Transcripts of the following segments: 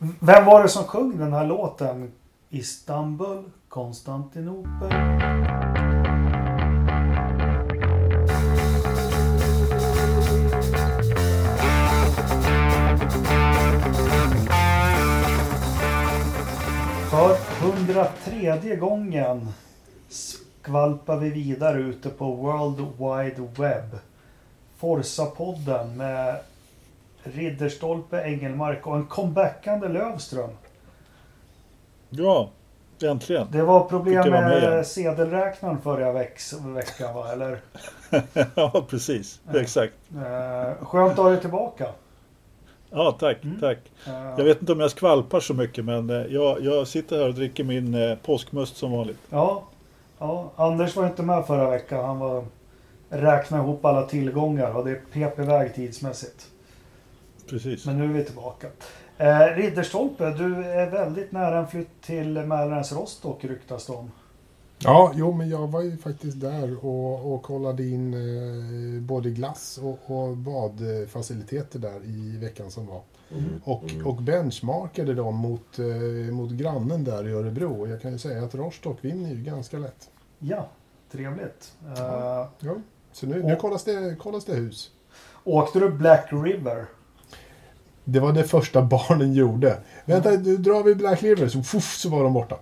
Vem var det som sjöng den här låten? Istanbul, Konstantinopel. För 103 gången skvalpar vi vidare ute på World Wide Web. Forsa-podden med Ridderstolpe, Engelmark och en comebackande Lövström. Ja, äntligen. Det var problem med med sedelräknaren förra vex- veckan va? Eller? ja, precis. Exakt. Eh, skönt att ha dig tillbaka. Ja, tack, Mm. tack. Eh, Jag vet inte om jag skvalpar så mycket, men eh, jag, jag sitter här och dricker min eh, påskmust som vanligt. ja, ja, Anders var inte med förra veckan. Han var räkna ihop alla tillgångar och det pep iväg tidsmässigt. Precis. Men nu är vi tillbaka. Eh, Ridderstolpe, du är väldigt nära en flytt till Mälarens Rostock ryktas det om. Ja, jo, men jag var ju faktiskt där och, och kollade in eh, både glass och, och badfaciliteter där i veckan som var. Och, och benchmarkade dem mot, eh, mot grannen där i Örebro. Och jag kan ju säga att Rostock vinner ju ganska lätt. Ja, trevligt. Eh, Ja. Så nu, nu kollas, det, kollas det hus. åkte du Black River? Det var det första barnen gjorde. Vänta, nu drar vi Black River, så, fuff, så var de borta.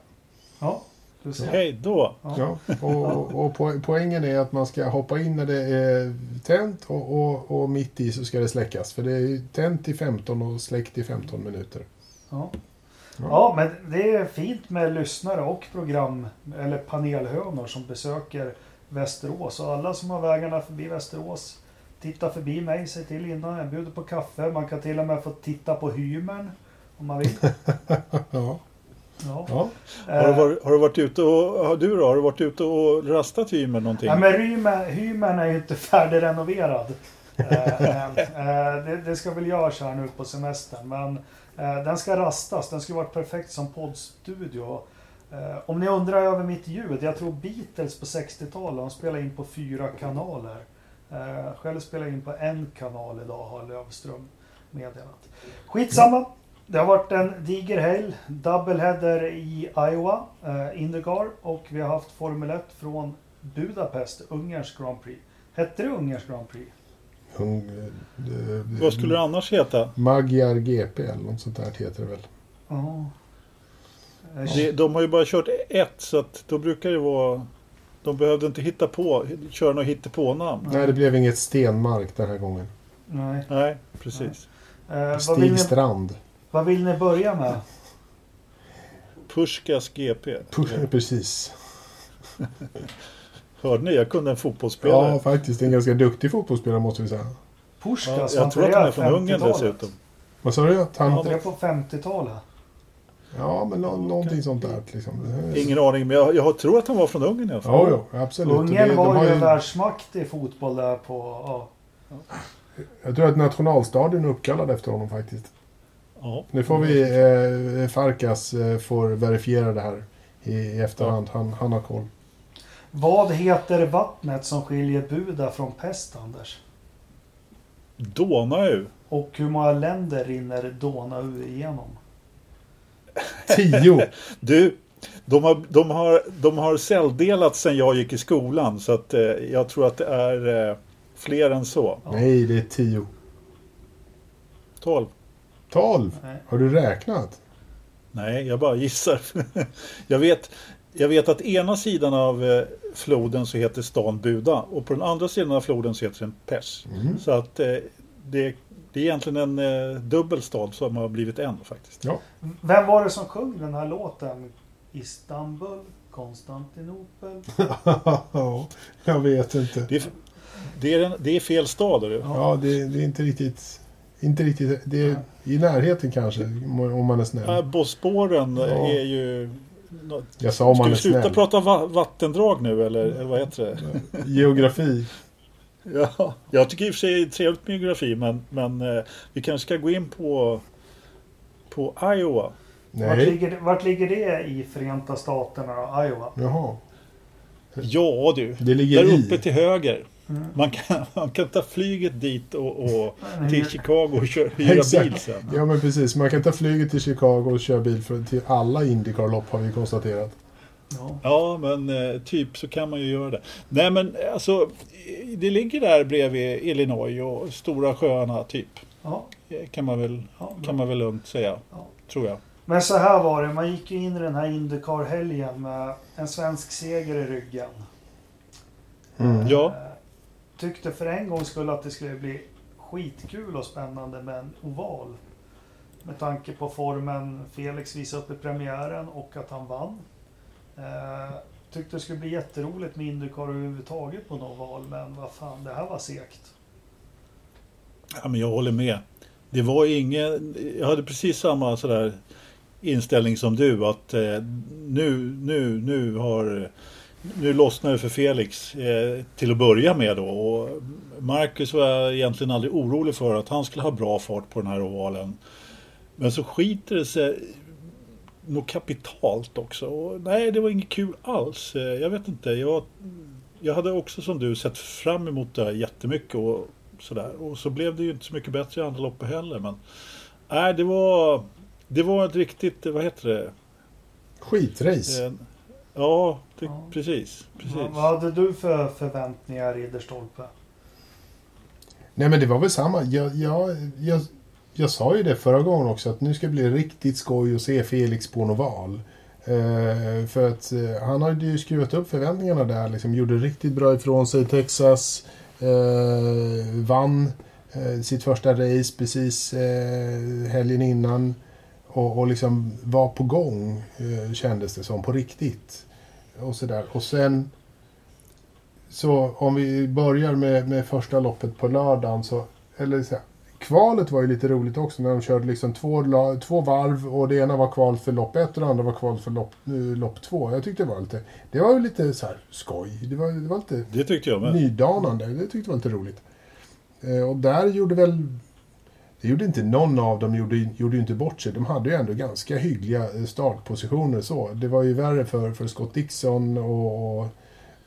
Ja, du ser. Hej då! Ja, och, och po- poängen är att man ska hoppa in när det är tänt och, och, och mitt i så ska det släckas. För det är tänt i 15 och släckt i 15 minuter. Ja. Ja. ja, men det är fint med lyssnare och program eller panelhönor som besöker Västerås. Och alla som har vägarna förbi Västerås, titta förbi mig, säg till innan. Jag bjuder på kaffe. Man kan till och med få titta på hymern om man vill. Ja, Ja. ja. Har du, varit, har du varit ute och... Har du då? Har du varit ute och rastat hymern någonting? Ja, men hymern, är ju inte färdigrenoverad. Eh. Eh, det, det ska väl göras här nu på semestern. Men eh, den ska rastas. Den ska vara perfekt som poddstudio. Om ni undrar över mitt ljud. Jag tror Beatles på 60-talet de spelade in på fyra kanaler. Eh, själv spelar jag in på en kanal idag har Lövström meddelat. Skitsamma. Det har varit en diger helg. Doubleheader i Iowa, eh, Indycar och vi har haft Formel 1 från Budapest, Ungerns Grand Prix. Hette det Ungerns Grand Prix? Hung, eh, Vad skulle det annars heta? Magyar GP eller något sånt där heter det väl. Ja. Det, de har ju bara kört ett, så att då brukar det vara... De behövde inte hitta på, köra något hittepånamn. Nej, det blev inget Stenmark den här gången. Nej. Nej, precis. Eh, vad, vill Stig ni, Strand. vad vill ni börja med? Puskas GP. Push, precis. Hörde ni? Jag kunde en fotbollsspelare. Ja, faktiskt. En ganska duktig fotbollsspelare måste vi säga. Ja, Puskas, var jag tror att han är från Ungern 50-talet? dessutom. Vad sa du? Han... Var inte det på 50-talet? Ja, men nå- någonting sånt där. Liksom. Ingen aning, men jag, jag tror att han var från Ungern i alla fall. Ja, ja, absolut. Ungern det- var ju en världsmakt i fotboll där på... Ja. Jag tror att nationalstadion är uppkallad efter honom faktiskt. Ja. Nu får vi... Eh, Farkas eh, får verifiera det här i, i efterhand. Han, han har koll. Vad heter vattnet som skiljer Buda från Pest, Anders? Donau. Och hur många länder rinner Donau igenom? Tio! Du, de har, de har, de har celldelat sedan jag gick i skolan så att eh, jag tror att det är eh, fler än så. Nej, det är tio. 12. Tolv! Nej. Har du räknat? Nej, jag bara gissar. jag, vet, jag vet att ena sidan av eh, floden så heter stan Buda och på den andra sidan av floden så heter den Pers. Mm. Så att eh, det, det är egentligen en eh, dubbel stad som har blivit en faktiskt. Ja. Vem var det som sjöng den här låten? Istanbul, Konstantinopel. Ja, jag vet inte. Det är, det är, en, det är fel stad. Är det? Ja, det, det är inte riktigt... Inte riktigt. Det är i närheten kanske, om man är Äh, snäll. Bosporen Ja. är ju... Jag sa om Ska man vi sluta snäll. prata va vattendrag nu eller, eller vad heter det? Geografi. Ja, jag tycker i och för sig det är trevligt med geografi men, men eh, vi kanske ska gå in på, på Iowa. Vart Nej. ligger, vart ligger det i Förenta Staterna Iowa? Jaha. Ja du, Det ligger där i. uppe till höger. Man, kan, man kan ta flyget dit och, och till Chicago och köra, hyra bil sen. Ja men precis, man kan ta flyget till Chicago och köra bil för, till alla Indycar-lopp har vi konstaterat. Ja. Ja, men eh, typ så kan man ju göra det. Nej, men alltså, det ligger där bredvid Illinois och stora sjöarna, typ. Ja, Eh, Kan man väl, ja, kan man väl lugnt säga, Ja. tror jag. Men så här var det, man gick ju in i den här Indycar-helgen med en svensk seger i ryggen. Mm. Ja. Eh, Tyckte för en gång skulle att det skulle bli skitkul och spännande med en oval. Med tanke på formen Felix visade upp i premiären och att han vann. Eh, tyckte det skulle bli jätteroligt med Indycar överhuvudtaget på en oval, men vad fan, det här var segt. Ja, men jag håller med. Det var ingen, jag hade precis samma sådär inställning som du att eh, nu, nu, nu har nu lossnar det för Felix eh, till att börja med då. Och Marcus var jag egentligen aldrig orolig för att han skulle ha bra fart på den här ovalen. Men så skiter det sig nog kapitalt också. Och nej, det var inget kul alls. Eh, Jag vet inte. Jag, jag hade också som du sett fram emot det här jättemycket. Och, sådär. och så blev det ju inte så mycket bättre i andra loppet heller. Men nej, det var, det var ett riktigt, vad heter det? Skitrace. Eh, Ja, det, Ja. precis. precis. Vad, vad hade du för förväntningar, Ridderstolpe? Nej men det var väl samma. Jag, jag, jag, jag sa ju det förra gången också att nu ska det bli riktigt skoj att se Felix på Noval. Eh, för att eh, han hade ju skruvat upp förväntningarna där. Liksom, gjorde riktigt bra ifrån sig i Texas. Eh, vann eh, sitt första race precis eh, helgen innan. Och, och liksom var på gång eh, kändes det som på riktigt. Och sådär. Och sen så om vi börjar med, med första loppet på lördagen så, eller så här, kvalet var ju lite roligt också när de körde liksom två, två varv och det ena var kval för lopp ett och det andra var kval för lopp, eh, lopp två. Jag tyckte det var lite, det var ju lite så här skoj. Det var, det var lite Det tyckte jag med. nydanande. Det tyckte jag var lite roligt. Eh, och där gjorde väl, det gjorde inte någon av dem, gjorde, gjorde inte bort sig. De hade ju ändå ganska hyggliga eh, startpositioner så. Det var ju värre för, för Scott Dixon och, och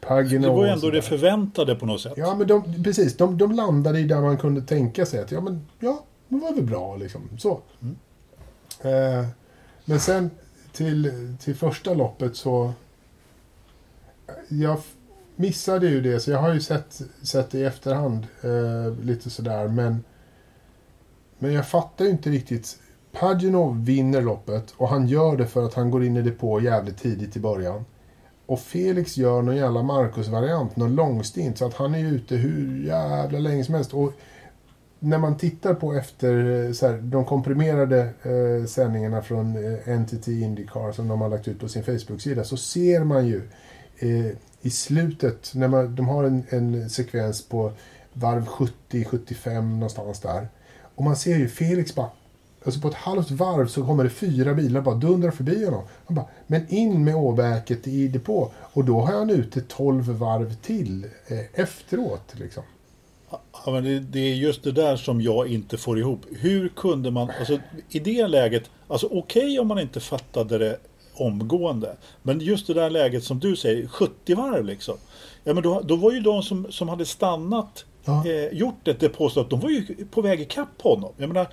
Pagino. Det var ju ändå det förväntade på något sätt. Ja, men de, precis. De, de landade i där man kunde tänka sig att ja, men ja, det var väl bra liksom. Så. Mm. Eh, men sen till, till första loppet så... Jag missade ju det, så jag har ju sett, sett det i efterhand eh, lite sådär, men... Men jag fattar ju inte riktigt. Pagino vinner loppet och han gör det för att han går in i depå jävligt tidigt i början. Och Felix gör någon jävla Marcus-variant, någon långstint, så att han är ute hur jävla länge som helst. Och när man tittar på efter eh, så här, de komprimerade eh, sändningarna från eh, NTT Indycar som de har lagt ut på sin Facebook-sida så ser man ju eh, i slutet, när man, de har en, en sekvens på varv 70-75 någonstans där. Och man ser ju Felix bara Alltså på ett halvt varv så kommer det fyra bilar bara dundrar förbi honom. Han bara, men in med åverket i depå. Och då har han ute 12 varv till eh, efteråt. Liksom. Ja, men det, det är just det där som jag inte får ihop. Hur kunde man, alltså i det läget, alltså okej om man inte fattade det omgående. Men just det där läget som du säger, 70 varv liksom. Ja men då, då var ju de som, som hade stannat, Ja. eh, gjort ett depåstopp, de var ju på väg ikapp honom. Jag menar,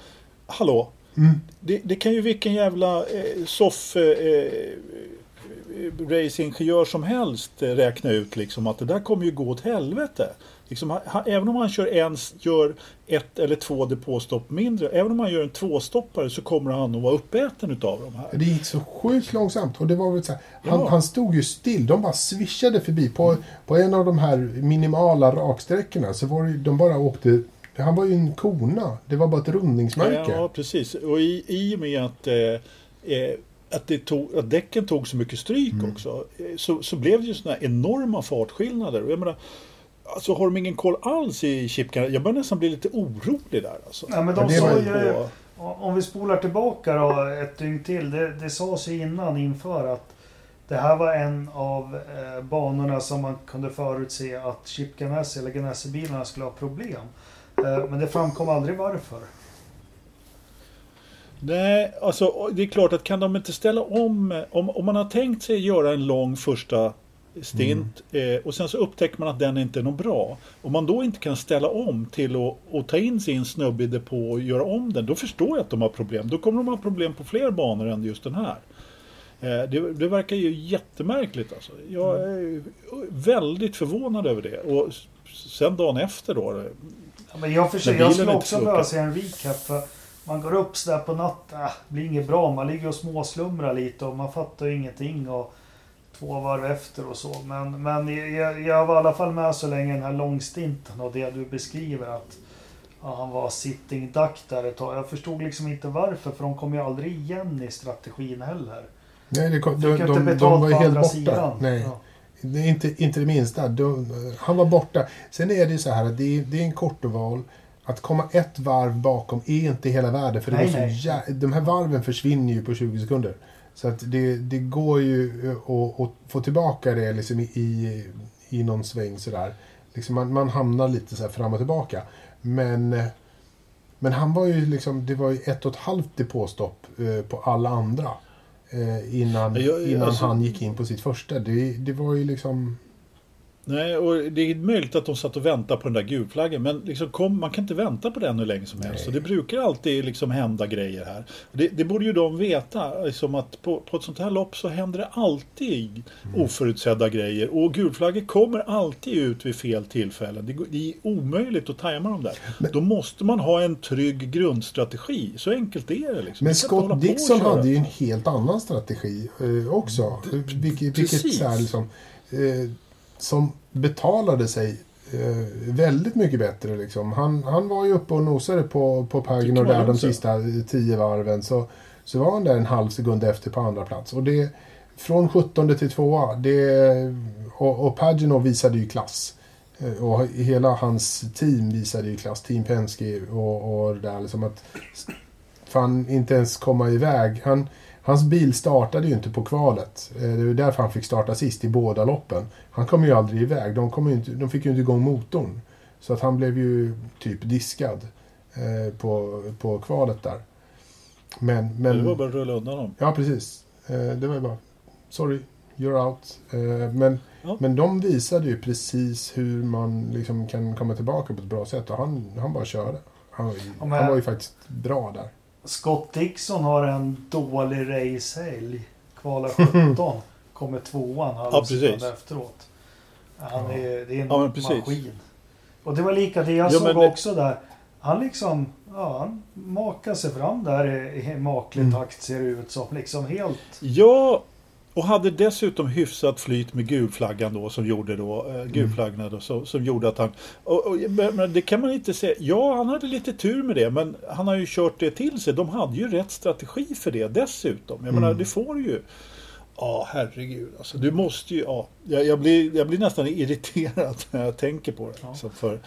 hallå, Mm. det, det kan ju vilken jävla eh, soff eh, eh, racingingenjör som helst eh, räkna ut liksom att det där kommer ju gå åt helvete. Liksom, ha- ha, även om han kör en, gör ett eller två depåstopp mindre, även om han gör en tvåstoppare så kommer han att vara uppäten utav de här. Det gick så sjukt långsamt. Och det var väl så här, han, Ja. han stod ju still. De bara swishade förbi. På, på en av de här minimala raksträckorna så var det, de bara åkte... Han var ju en kona. Det var bara ett rundningsmärke. Ja, precis. Och i, i och med att, eh, eh, att, det tog, att däcken tog så mycket stryk också eh, så, så blev det ju sådana här enorma fartskillnader. Och jag menar, alltså har de ingen koll alls i chipkarna? Jag börjar nästan bli lite orolig där. Alltså. Ja, men de det sa var ju, På- om vi spolar tillbaka då ett dygn till. Det, det sades ju innan inför att det här var en av eh, banorna som man kunde förutse att Chip Ganassi eller Ganassi-bilarna skulle ha problem. Eh, men det framkom aldrig varför. Nej, alltså det är klart att kan de inte ställa om, om, om man har tänkt sig göra en lång första stint eh, och sen så upptäcker man att den inte är något bra. Om man då inte kan ställa om till att, att ta in sin snubbe i depå och göra om den, då förstår jag att de har problem. Då kommer de ha problem på fler banor än just den här. Eh, det, det verkar ju jättemärkligt alltså. Jag är väldigt förvånad över det. Och sen dagen efter då. Ja, men jag, försöker, jag skulle också behöva se en recap. För man går upp sådär på natten. Äh, det blir inget bra. Man ligger och småslumrar lite och man fattar ju ingenting. Och två varv efter och så. Men, men jag, jag var i alla fall med så länge den här långstinten och det du beskriver. att ja, Han var sitting duck där ett tag. Jag förstod liksom inte varför. För de kom ju aldrig igen i strategin heller. Nej, det, kom- de, de, inte de, var helt andra borta. sidan. Nej. Ja. Det är inte, inte det minsta. De, han var borta. Sen är det ju så här att det är, det är en kortoval. Att komma ett varv bakom är inte hela världen. För det Nej, så jä- de här varven försvinner ju på 20 sekunder. Så att det, det går ju att, att få tillbaka det liksom i, i, någon sväng sådär. Liksom man, man hamnar lite så här fram och tillbaka. Men, eh, men han var ju liksom, det var ju ett och ett halvt depåstopp eh, på alla andra. Eh, innan Ja, jag- innan alltså- han gick in på sitt första. Det, det var ju liksom... Nej, och det är möjligt att de satt och väntade på den där gulflaggen. Men liksom kom, man kan inte vänta på den hur länge som helst. Och det brukar alltid liksom hända grejer här. Det, det borde ju de veta. Liksom att på, på ett sånt här lopp så händer det alltid Mm. oförutsedda grejer. Och gulflaggor kommer alltid ut vid fel tillfällen. Det, det är omöjligt att tajma dem där. Då måste man ha en trygg grundstrategi. Så enkelt är det. Liksom. Men Scott Dixon hade ju en helt annan strategi eh, också. Vilket, vilket precis. så här, liksom, eh, som betalade sig eh, väldigt mycket bättre. Liksom. Han, han var ju uppe och nosade på, på Pagno där de sista tio varven. Så, så var han där en halv sekund efter på andra plats. Och det, från 17 till 2 det, och, och Pagino visade ju klass. Eh, Och hela hans team visade ju klass. Team Penske och, och det där liksom att fan inte ens komma iväg. Han, hans bil startade ju inte på kvalet. Eh, Det var därför han fick starta sist i båda loppen. Han kom ju aldrig iväg. De, kom ju inte, de fick ju inte igång motorn. Så att han blev ju typ diskad eh, på, på kvalet där. Men, men, Det var bara att rulla undan dem. Ja, precis. Eh, det var ju bara... Sorry, you're out. Men, Ja. men de visade ju precis hur man liksom kan komma tillbaka på ett bra sätt. Och han, han bara körde. Han, han var ju faktiskt bra där. Scott Dixon har en dålig racehelg. Kvalar 17. kommer tvåan halv Ja, efteråt. Han är, det är en Ja, maskin. Och det var lika det jag Ja, såg det- också där. Han liksom, ja, han makar sig fram där i, i maklig Mm. takt ser det ut som. Liksom helt... Ja, och hade dessutom hyfsat flyt med gulflaggan då som gjorde då, eh, gulflaggorna då, som, som gjorde att han... Och, och, men det kan man inte säga. Ja, han hade lite tur med det, men han har ju kört det till sig. De hade ju rätt strategi för det dessutom. Jag menar, Mm. det får du ju. Ja, herregud. Alltså, du måste ju... Ja, jag, jag, blir, jag blir nästan irriterad när jag tänker på det. Ja. Alltså, för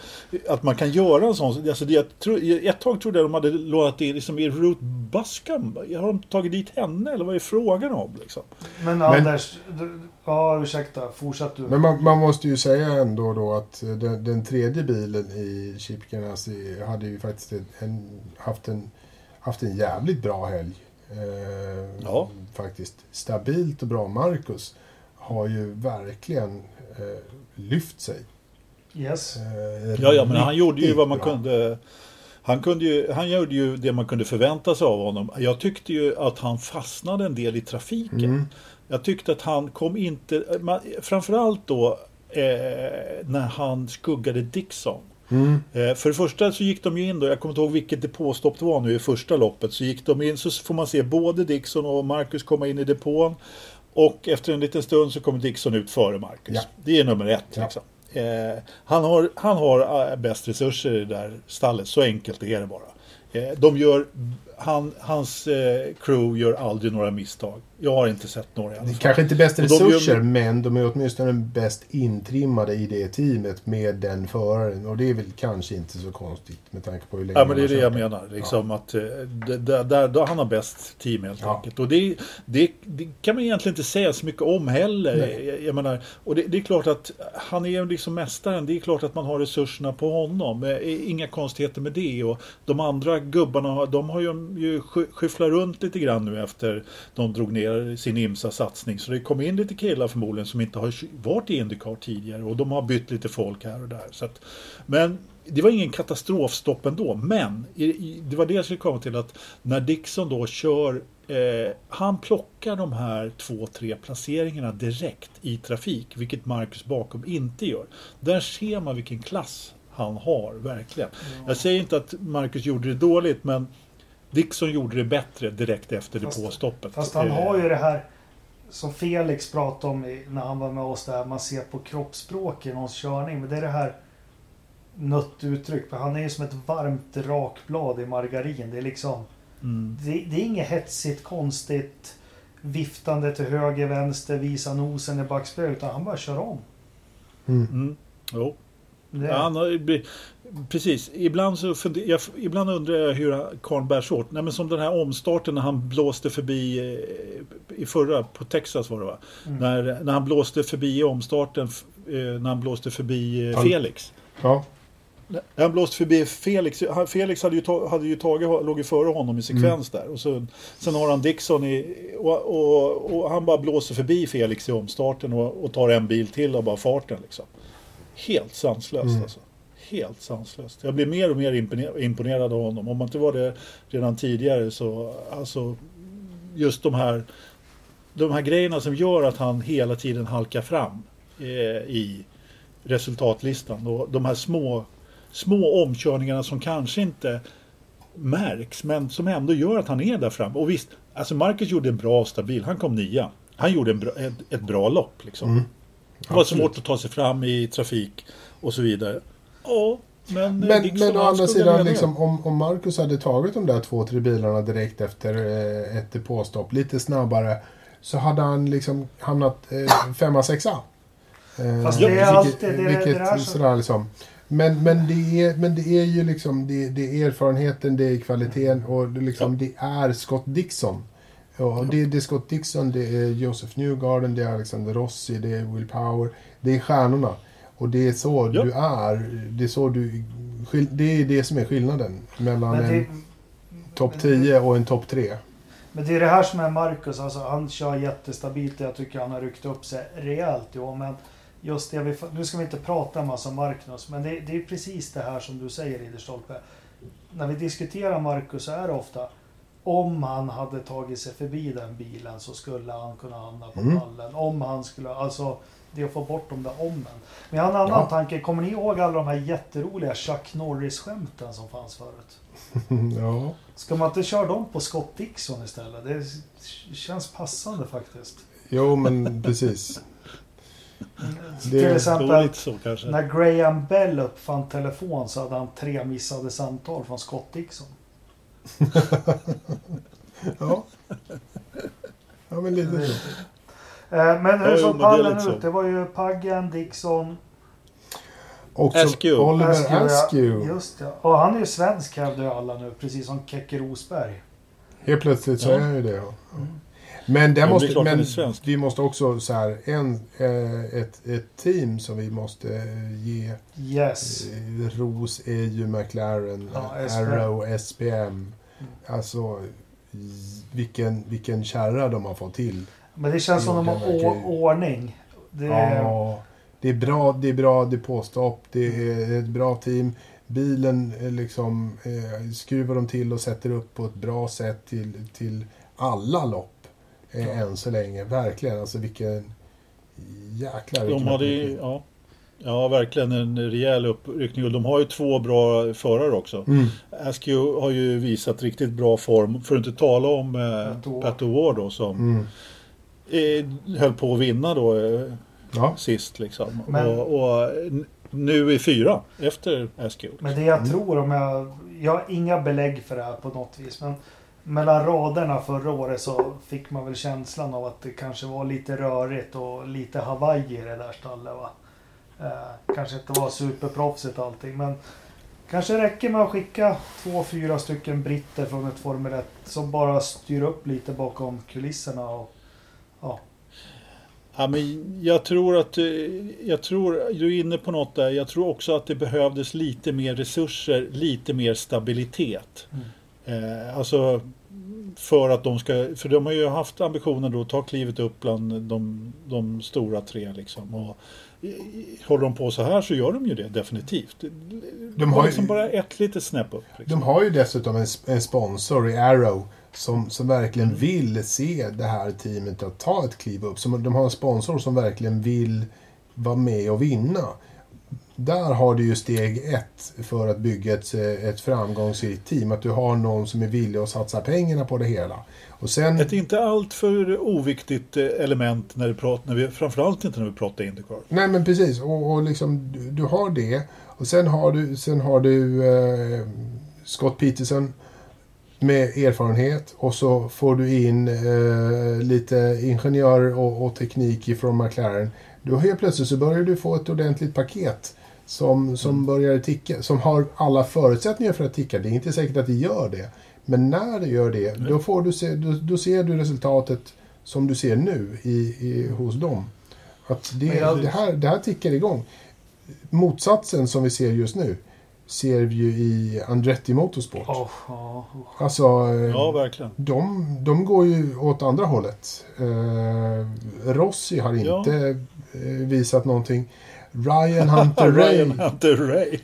att man kan göra en sån... Alltså, det, jag tro, ett tag trodde jag de hade lånat in liksom, i Ruth Buskam. Har de tagit dit henne eller vad är frågan om? Liksom? Men, Anders, du, ja ursäkta, fortsätt du. Men man, man måste ju säga ändå då att eh, den, den tredje bilen i Chip Ganassi hade ju faktiskt en, haft, en, haft en jävligt bra helg. Eh, Ja. Faktiskt. Stabilt och bra. Marcus har ju verkligen eh, lyft sig. Yes. Eh, Ja, ja, men han gjorde ju vad man bra. kunde. Han, kunde ju, han gjorde ju det man kunde förvänta sig av honom. Jag tyckte ju att han fastnade en del i trafiken. Mm. Jag tyckte att han kom inte, man, framförallt då eh, när han skuggade Dixon. Mm. Eh, för det första så gick de ju in då, jag kommer inte ihåg vilket depåstopp det var nu i första loppet, så gick de in så får man se både Dixon och Marcus komma in i depån. Och efter en liten stund så kommer Dixon ut före Marcus. Ja. Det är nummer ett. Ja. Liksom. Eh, han har, han har eh, bäst resurser i det där stallet, så enkelt är det bara. Eh, de gör, han, hans eh, crew gör aldrig några misstag. Jag har inte sett några i alla Det är fall. kanske inte bäst Och de resurser, men de är åtminstone bäst intrimmade i det teamet med den föraren. Och det är väl kanske inte så konstigt med tanke på hur länge Ja men det är det jag menar. Liksom att eh, det, där, där, där han har bäst team helt Ja. enkelt. Och det, det, det kan man egentligen inte säga så mycket om heller. Nej. Jag, jag menar, och det, det är klart att han är ju liksom mästaren. Det är klart att man har resurserna på honom. Eh, Inga konstigheter med det. Och de andra gubbarna de har ju ju skyffla runt lite grann nu efter de drog ner sin IMSA-satsning. Så det kom in lite killar förmodligen som inte har varit i Indycar tidigare och de har bytt lite folk här och där. Så att, men det var ingen katastrofstopp ändå, men det var det jag skulle komma till att när Dixon då kör eh, han plockar de här två, tre placeringarna direkt i trafik, vilket Marcus bakom inte gör. Där ser man vilken klass han har, verkligen. Ja. Jag säger inte att Marcus gjorde det dåligt, men Dixon gjorde det bättre direkt efter fast, depåstoppet. Fast han har ju det här som Felix pratade om när han var med oss där, man ser på kroppsspråk i någons körning. Men det är det här nött uttryck. För han är ju som ett varmt rakblad i margarin. Det är liksom... Mm. Det, det, är inget hetsigt, konstigt viftande till höger, vänster, visa nosen i backspegeln. Utan han bara kör om. Mm. Mm. Jo. Ja, han har, precis. Ibland, så funder, jag, ibland undrar jag hur karln bärs åt. Nej, men som den här omstarten när han blåste förbi eh, i förra, på Texas var det va? Mm. När, när han blåste förbi i omstarten, eh, när han blåste förbi eh, Felix. Ja. Han blåste förbi Felix. Felix hade ju, hade ju tagit, låg ju före honom i sekvens mm. där. Och så, sen har han Dixon i, och, och, och, han bara blåser förbi Felix i omstarten och, och tar en bil till och bara farten liksom. Helt sanslöst mm. alltså. Helt sanslöst. Jag blir mer och mer imponerad av honom. Om man inte var det redan tidigare så alltså just de här de här grejerna som gör att han hela tiden halkar fram eh, i resultatlistan. Och de här små små omkörningarna som kanske inte märks men som ändå gör att han är där fram. Och visst, alltså Marcus gjorde en bra stabil. Han kom nia. Han gjorde en bra, ett, ett bra lopp liksom. Mm. Det var svårt att ta sig fram i trafik och så vidare. Ja, men, men, liksom, men å andra sidan, liksom, om, om Marcus hade tagit de där två, tre bilarna direkt efter eh, ett depåstopp, lite snabbare, så hade han liksom hamnat eh, femma, sexa. Eh, Fast det är alltid det, vilket, det, sådär liksom. Men, men, det är, men det är ju liksom det, det är erfarenheten, det är kvaliteten och det, liksom, det är Scott Dixon. Ja, det, det är Scott Dixon, det är Joseph Newgarden, det är Alexander Rossi, det är Will Power. Det är stjärnorna. Och det är så ja. du är. Det är så du... Det är det som är skillnaden mellan det, en topp 10 och en topp 3. Men det är det här som är Marcus. Alltså, han kör jättestabilt och jag tycker han har ryckt upp sig rejält. Jo, men just det vi, nu ska vi inte prata en massa Marcus, men det, det är precis det här som du säger Ridderstolpe. När vi diskuterar Marcus så är det ofta om han hade tagit sig förbi den bilen så skulle han kunna hamna på mm. pallen. Om han skulle, alltså det att få bort de där ommen. Men jag har en annan ja. tanke. Kommer ni ihåg alla de här jätteroliga Chuck Norris-skämten som fanns förut? ja. Ska man inte köra dem på Scott Dixon istället? Det känns passande faktiskt. Jo, men precis. Till exempel så, när Graham Bell uppfann telefon så hade han tre missade samtal från Scott Dixon. Ja. Ja men lite så. Eh, men hur såg pallen ut? Det var ju Paggen, Dixon. Och Oliver Askew. Just ja. Och han är ju svensk hävdar ju alla nu. Precis som Keke Rosberg. Helt plötsligt så är han ju det. Ja. Mm. Men, det måste, men vi måste också så här, en, eh, ett, ett team som vi måste ge yes. Eh, ros är ju McLaren, ja, Arrow, SPM. Alltså vilken, vilken kärra de har fått till. Men det känns som de har ordning. Det är... Ja, det är bra, det är bra depåstopp, det är ett bra team. Bilen liksom eh, skruvar de till och sätter upp på ett bra sätt till, till alla lopp eh, ja. än så länge. Verkligen, alltså vilken jäkla De hade ja. ja, verkligen en rejäl uppryckning och de har ju två bra förare också. Mm. Askew har ju visat riktigt bra form, för att inte tala om eh, Pat O'Ward då som mm. eh, höll på att vinna då eh, ja. sist liksom. Men... Och, och, nu i fyra efter Askew. Men det jag tror om jag, jag har inga belägg för det här på något vis. Men mellan raderna förra året så fick man väl känslan av att det kanske var lite rörigt och lite Hawaii i det där stallet. Va? Eh, kanske inte var superproffsigt allting men kanske räcker med att skicka två, fyra stycken britter från ett Formel 1 som bara styr upp lite bakom kulisserna. Och, ja. Ja, men jag tror att jag tror, du är inne på något där. Jag tror också att det behövdes lite mer resurser, lite mer stabilitet. Mm Eh, alltså för att de ska, för de har ju haft ambitionen då att ta klivet upp bland de, de stora tre liksom. Och, håller de på så här så gör de ju det definitivt. De, De har har ju- liksom bara ett litet snäpp upp. Liksom. De har ju dessutom en, en sponsor i Arrow som, som verkligen vill se det här teamet att ta ett kliv upp. Som, de har en sponsor som verkligen vill vara med och vinna. Där har du ju steg ett för att bygga ett, ett framgångsrikt team. Att du har någon som är villig att satsa pengarna på det hela. Och sen... Ett inte allt för oviktigt eh, element när vi pratar, när vi, framförallt inte när vi pratar Indycar. Nej men precis, och, och liksom, du, du har det. Och sen har du, sen har du eh, Scott Peterson med erfarenhet. Och så får du in eh, lite ingenjör och, och teknik ifrån McLaren. Då helt plötsligt så börjar du få ett ordentligt paket. Som, som börjar ticka, som har alla förutsättningar för att ticka. Det är inte säkert att det gör det. Men när det gör det, då, får du se, då, då ser du resultatet som du ser nu i, i, hos dem. Att det, jag- det, här, det här tickar igång. Motsatsen som vi ser just nu ser vi ju i Andretti Motorsport. Oh, ja, usch. Alltså, eh, Ja, verkligen. de, de går ju åt andra hållet. Eh, Rossi har Ja. inte eh, visat någonting. Ryan Hunter Ray. Ryan Hunter Ray.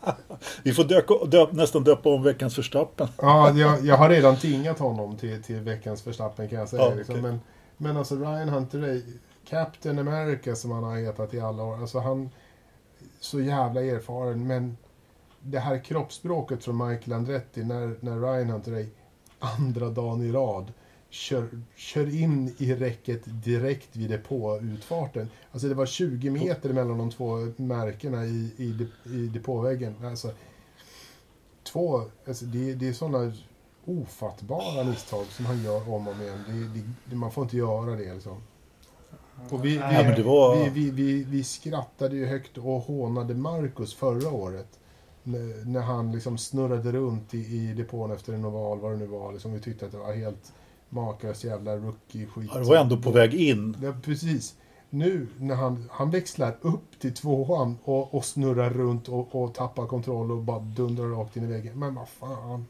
vi får döka, döp, nästan döpa om veckans förstappen. Ja, jag, jag har redan tingat honom till, till veckans förstappen kan jag säga. Ja, liksom. okej. men, men alltså Ryan Hunter Ray, Captain America som han har hetat i alla år. Alltså han, så jävla erfaren. Men det här kroppsspråket från Michael Andretti när, när Ryan Hunter Ray andra dagen i rad kör, kör in i räcket direkt vid depåutfarten. Alltså det var 20 meter mellan de två märkena i, i, i depåväggen. Alltså, två, alltså det, det är sådana ofattbara misstag som han gör om och om igen. Det, det, man får inte göra det liksom. Och vi, vi, Nej, var- vi, vi, vi, skrattade ju högt och hånade Marcus förra året. När, när han liksom snurrade runt i, i depån efter en oval, vad det nu var. Liksom, vi tyckte att det var helt makalöst jävla rookie-skit. Ja, det var ändå på väg in. Ja, precis. Nu när han, han växlar upp till tvåan och, och snurrar runt och, och tappar kontroll och bara dundrar rakt in i väggen. Men vad fan.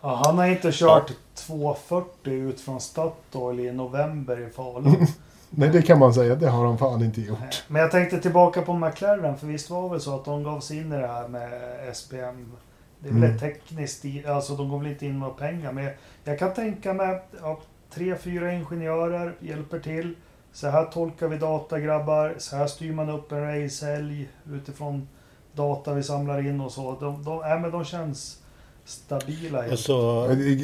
Ja, han har inte kört 240 ut från Statoil i november i Falun. Nej, det kan man säga. Det har han fan inte gjort. Men jag tänkte tillbaka på McLaren, för visst var det väl så att de gav sig in i det här med SPM. Det är väl Mm. tekniskt, alltså de går väl inte in med pengar. Men jag kan tänka mig att tre, fyra ingenjörer hjälper till. Så här tolkar vi data grabbar, så här styr man upp en racehelg utifrån data vi samlar in och så. De, de, äh, men de känns stabila. Alltså,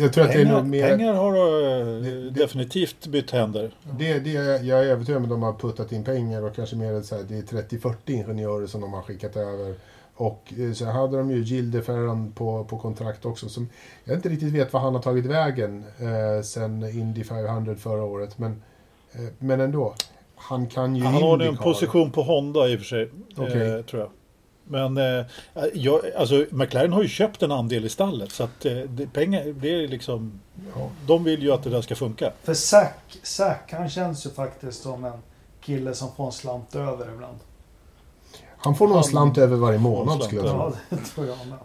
Jag, tror att det är pengar, mer... pengar har eh, det- definitivt bytt händer. Det, det, jag är övertygad om att de har puttat in pengar och kanske mer så här, det är 30-40 ingenjörer som de har skickat över. Och eh, så hade de ju Gilde Ferran på, på kontrakt också. Som jag inte riktigt vet vad han har tagit vägen eh, sen Indy 500 förra året. Men, eh, men ändå. Han kan ju Han har en position på Honda i och för sig. Okej. Eh, tror jag. Men eh, jag, alltså, McLaren har ju köpt en andel i stallet. Så att eh, det, pengar, det är liksom... Ja. De vill ju att det där ska funka. För Zack, Zack, han känns ju faktiskt som en kille som får en slant över ibland. Han får nog en slant över varje månad skulle jag tro. Ja, det tror jag med.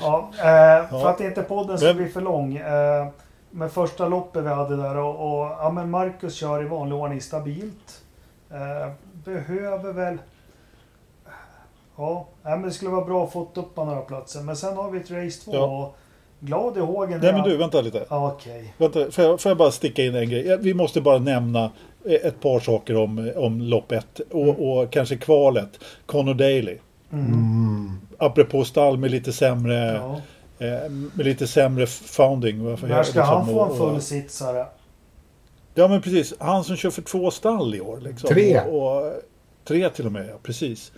Ja, eh, för Ja. att inte podden ska bli för lång. Eh, med första loppet vi hade där och, och ja, men Marcus kör i vanlig ordning stabilt. Eh, behöver väl... Ja, men det skulle vara bra att få upp på några platser. Men sen har vi ett race 2 Ja. glad i hågen. Nej men du, vänta lite. Okej. Vänta, får, jag, får jag bara sticka in en grej? Vi måste bara nämna ett par saker om, om lopp 1 och, och kanske kvalet. Connor Daly. Mm. Mm. Apropå stall med lite sämre, Ja. eh, med lite sämre founding. Varför När ska han liksom, få en och- full sitsare? Ja men precis, han som kör för två stall i år. Liksom. Tre. Och, och, tre till och med, ja precis.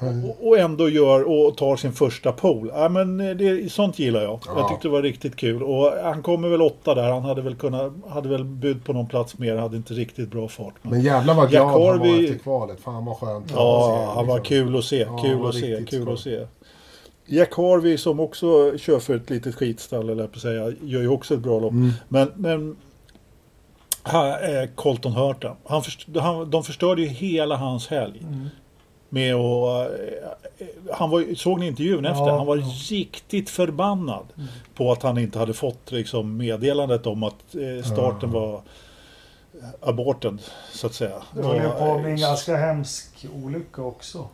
Mm. Och, och ändå gör och tar sin första pole. Ja, men eh, det, sånt gillar jag. Ja. Jag tyckte det var riktigt kul. Och han kommer väl åtta där. Han hade väl kunnat, hade väl bud på någon plats mer. Hade inte riktigt bra fart. Men, Men jävlar vad glad han var efter kvalet. Fan vad skönt. ja, se, han var liksom. kul att se. Ja, kul var att se. Kul skoj. att se. Jack Harvey som också kör för ett litet skitstall, eller på att säga, gör ju också ett bra lopp. Mm. Men, men här är Colton Hurta. Han, först, han, de förstörde ju hela hans helg. Mm. Med och eh, han var, såg ni intervjun efter? Ja, han var ja. riktigt förbannad Mm. på att han inte hade fått liksom, meddelandet om att eh, starten Ja. var aborted så att säga. Det höll ju på att bli en eh, ganska hemsk olycka också.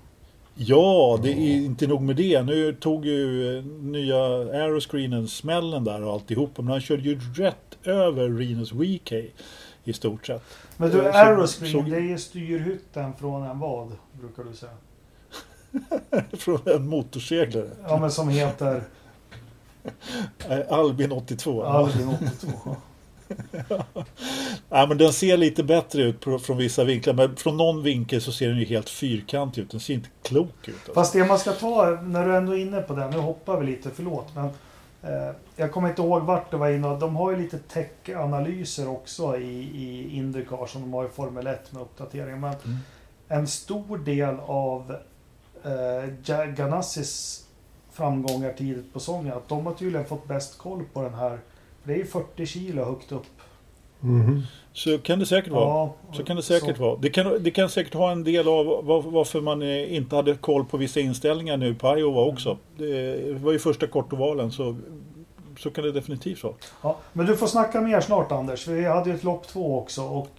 Ja, det är inte nog med det. Nu tog ju nya aeroscreenen smällen där och alltihop. Men han körde ju rätt över Renus WK i stort sett. Men du, Eh, så- Aeroscreen, såg- det är styrhytten från en vad, brukar du säga? Från en motorseglare. Ja, men som heter Albin 82. Albin 82. Ja, men den ser lite bättre ut på- från vissa vinklar. Men från någon vinkel så ser den ju helt fyrkantig ut. Den ser inte klok ut. Alltså. Fast det man ska ta, när du ändå är inne på den, nu hoppar vi lite, förlåt. Men, jag kommer inte ihåg vart det var inne. De har ju lite tech-analyser också i, i Indycar som de har i Formel 1 med uppdatering. Men Mm. en stor del av eh, Ganassis framgångar tidigt på säsongen, att de har tydligen fått bäst koll på den här. Det är ju 40 kilo högt upp. Mhm. Så kan det säkert vara. Så kan det säkert så- vara. Det kan, det kan säkert ha en del av var, varför man eh, inte hade koll på vissa inställningar nu på Iowa också. Det var ju första kortovalen så, så kan det definitivt vara. Ja, men du får snacka mer snart Anders. Vi hade ju ett lopp två också. Och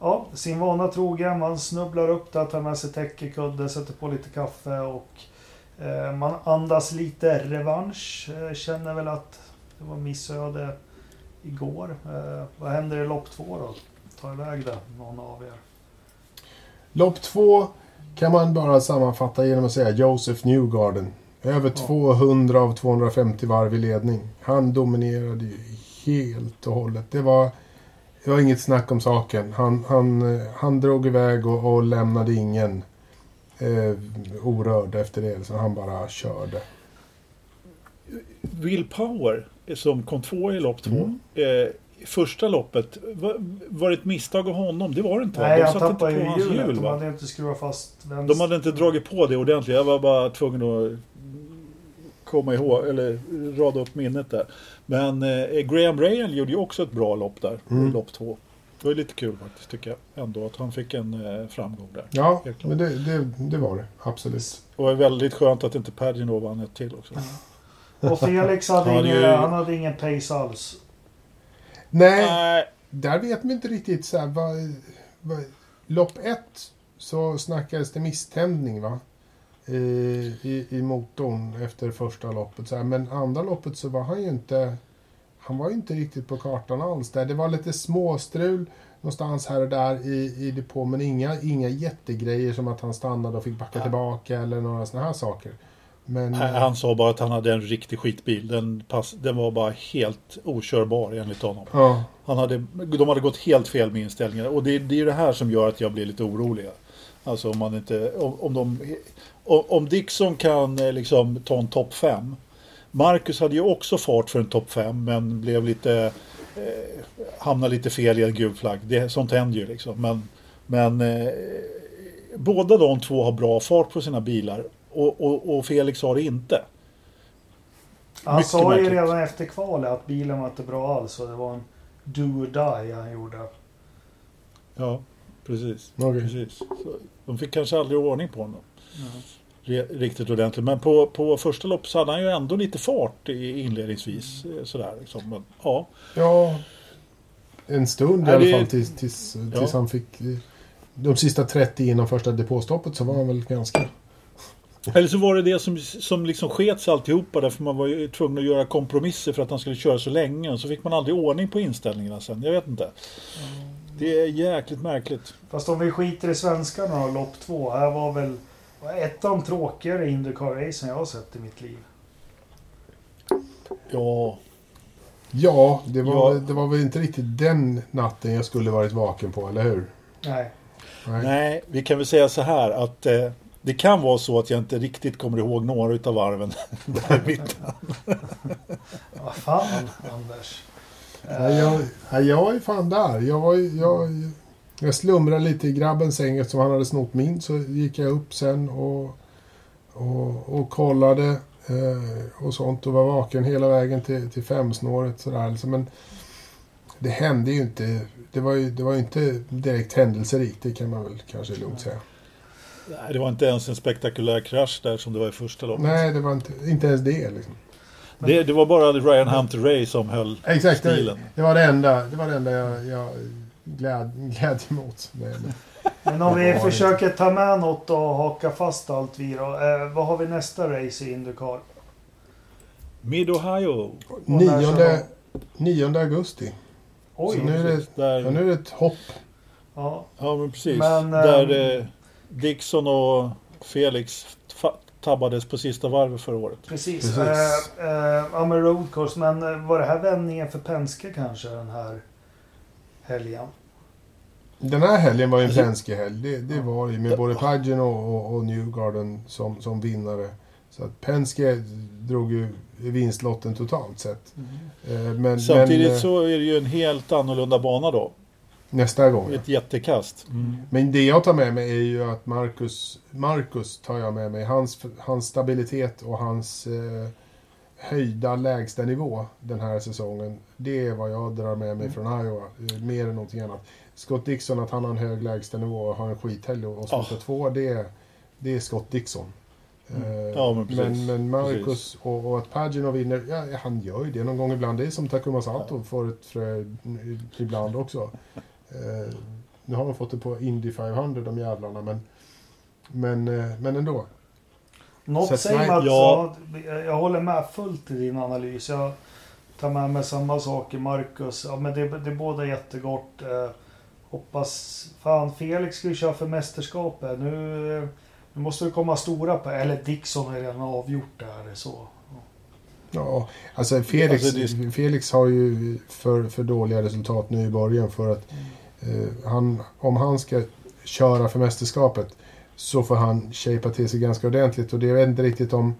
ja, sin vana trogen, man snubblar upp där, tar med sig täckekudde, sätter på lite kaffe och eh, man andas lite revansch. Eh, känner väl att det var missöde igår. Eh, vad händer i lopp två då? Ta iväg det, någon av er. Lopp två kan man bara sammanfatta genom att säga Joseph Newgarden. Över 200 av 250 varv i ledning. Han dominerade ju helt och hållet. Det var, det var inget snack om saken. Han, han, eh, han drog iväg och, och lämnade ingen eh, orörd efter det. Så han bara körde. Will Power som kom två i lopp två. Mm. Eh, första loppet, var, var det ett misstag av honom? Det var det inte va? Nej, De han satte inte tappade på ju hans hjulet. hjul De hade inte skruvat fast vänster. De hade inte dragit på det ordentligt. Jag var bara tvungen att komma ihåg, eller rada upp minnet där. Men eh, Graham Rahal gjorde ju också ett bra lopp där, Mm. lopp två. Det var lite kul faktiskt tycker jag ändå att han fick en eh, framgång där. Ja, men det, det, det var det. Absolut. Och det var väldigt skönt att inte Pagino vann ett till också. Och Felix hade, Han hade ingen, ju- han hade ingen pace alls. Nej, Nej, Där vet man inte riktigt så här, vad, vad, Lopp ett så snackades det misständning va? I, i, i motorn efter första loppet. Så här. Men andra loppet så var han ju inte... Han var ju inte riktigt på kartan alls där. Det var lite småstrul någonstans här och där i, i depå. Men inga, inga jättegrejer som att han stannade och fick backa Ja. tillbaka eller några sådana här saker. Men... Nej, han sa bara att han hade en riktig skitbil. Den, pass, den var bara helt okörbar enligt honom. Ja, Han hade, de hade gått helt fel med inställningarna. Och det, det är det här som gör att jag blir lite orolig. Alltså om man inte... Om, om, de, om, om Dixon kan eh, liksom ta en topp 5. Marcus hade ju också fart för en topp 5 men blev lite... Eh, hamnade lite fel i en gul flagg. Det, sånt händer ju liksom. Men, men eh, båda de två har bra fart på sina bilar. Och, och, och Felix har det inte. Han Mycket sa ju märkligt. redan efter kvalet att bilen var inte bra alls och det var en do or die han gjorde. Ja, precis. okej. precis. Så de fick kanske aldrig ordning på honom. re- riktigt ordentligt. Men på, på första loppet så hade han ju ändå lite fart i, inledningsvis. eh, Sådär, liksom. Men, ja. Ja, en stund i Ja, alla fall tills, tills, tills Ja. han fick... eh, De sista 30 innan första depåstoppet så var han väl ganska... Eller så var det det som, som liksom skets alltihopa därför man var ju tvungen att göra kompromisser för att han skulle köra så länge. Och så fick man aldrig ordning på inställningarna sen. Jag vet inte. Det är jäkligt märkligt. Fast om vi skiter i svenskarna då, lopp två. Här var väl ett av de tråkigare Indycar-racen jag har sett i mitt liv. Ja, Ja, det var, Ja. det var väl inte riktigt den natten jag skulle varit vaken på, eller hur? Nej. Nej. nej, vi kan väl säga så här att eh, det kan vara så att jag inte riktigt kommer ihåg några utav varven där i mitten. Vad fan, Anders. Nej, jag, nej, jag var ju fan där. Jag, jag, jag slumrade lite i grabbens säng eftersom han hade snott min. Så gick jag upp sen och, och, och kollade eh, och sånt och var vaken hela vägen till, till femsnåret. Sådär. Alltså, men det hände ju inte. Det var ju, det var ju inte direkt händelserikt. Det kan man väl kanske lugnt säga. Nej, det var inte ens en spektakulär krasch där som det var i första loppet. Nej, det var inte, inte ens det liksom. Det, det var bara Ryan Hunter Ray som höll Exakt, det, stilen. det var det enda, det var det enda jag, jag gläd, glädje emot. Med, Men om vi försöker ta med något och haka fast allt vi då. Eh, vad har vi nästa race i Indycar? Mid-Ohio. Och när kör 9, 9 augusti. Oj! Så nu är det, Där, ja, nu är det ett hopp. Ja, ja, men precis. Men, där ehm, eh, Dixon och Felix tabbades på sista varvet förra året. precis. Precis. Eh, eh, ja, men road course. Men eh, var det här vändningen för Penske kanske den här helgen? Den här helgen var ju en Alltså- Penske-helg. Det, det var ju med både Pagino och, och Newgarden som, som vinnare. Så att Penske drog ju vinstlotten totalt sett. Eh, Men, Samtidigt men, så är det ju en helt annorlunda bana då. Nästa gång. Ett jättekast. Men det jag tar med mig är ju att Marcus, Marcus tar jag med mig. Hans, hans stabilitet och hans eh, höjda lägsta nivå den här säsongen. Det är vad jag drar med mig från Iowa. eh, Mer än någonting annat. Scott Dixon, att han har en hög lägsta nivå och har en skithelg och och slutar Ja. två, det, det är Scott Dixon. Eh, Ja, men men, men Marcus och, och att Pagino vinner, ja, han gör ju det någon gång ibland. Det är som Takuma Sato får ett frö ibland också. Eh, nu har de fått det på Indy 500 de jävlarna men, men, eh, men ändå. Något säger att ja. ja, jag håller med fullt i din analys. Jag tar med mig samma sak i Marcus. Ja, men det, det är båda jättegott. Eh, hoppas... Fan, Felix ska ju köra för mästerskapet. Nu, nu måste det komma stora på... Eller Dixon har redan avgjort det här. Så. Ja, alltså Felix, Alltså, det- Felix har ju för, för dåliga resultat nu i början för att eh, han, om han ska köra för mästerskapet så får han shapea till sig ganska ordentligt och det är jag vet inte riktigt om,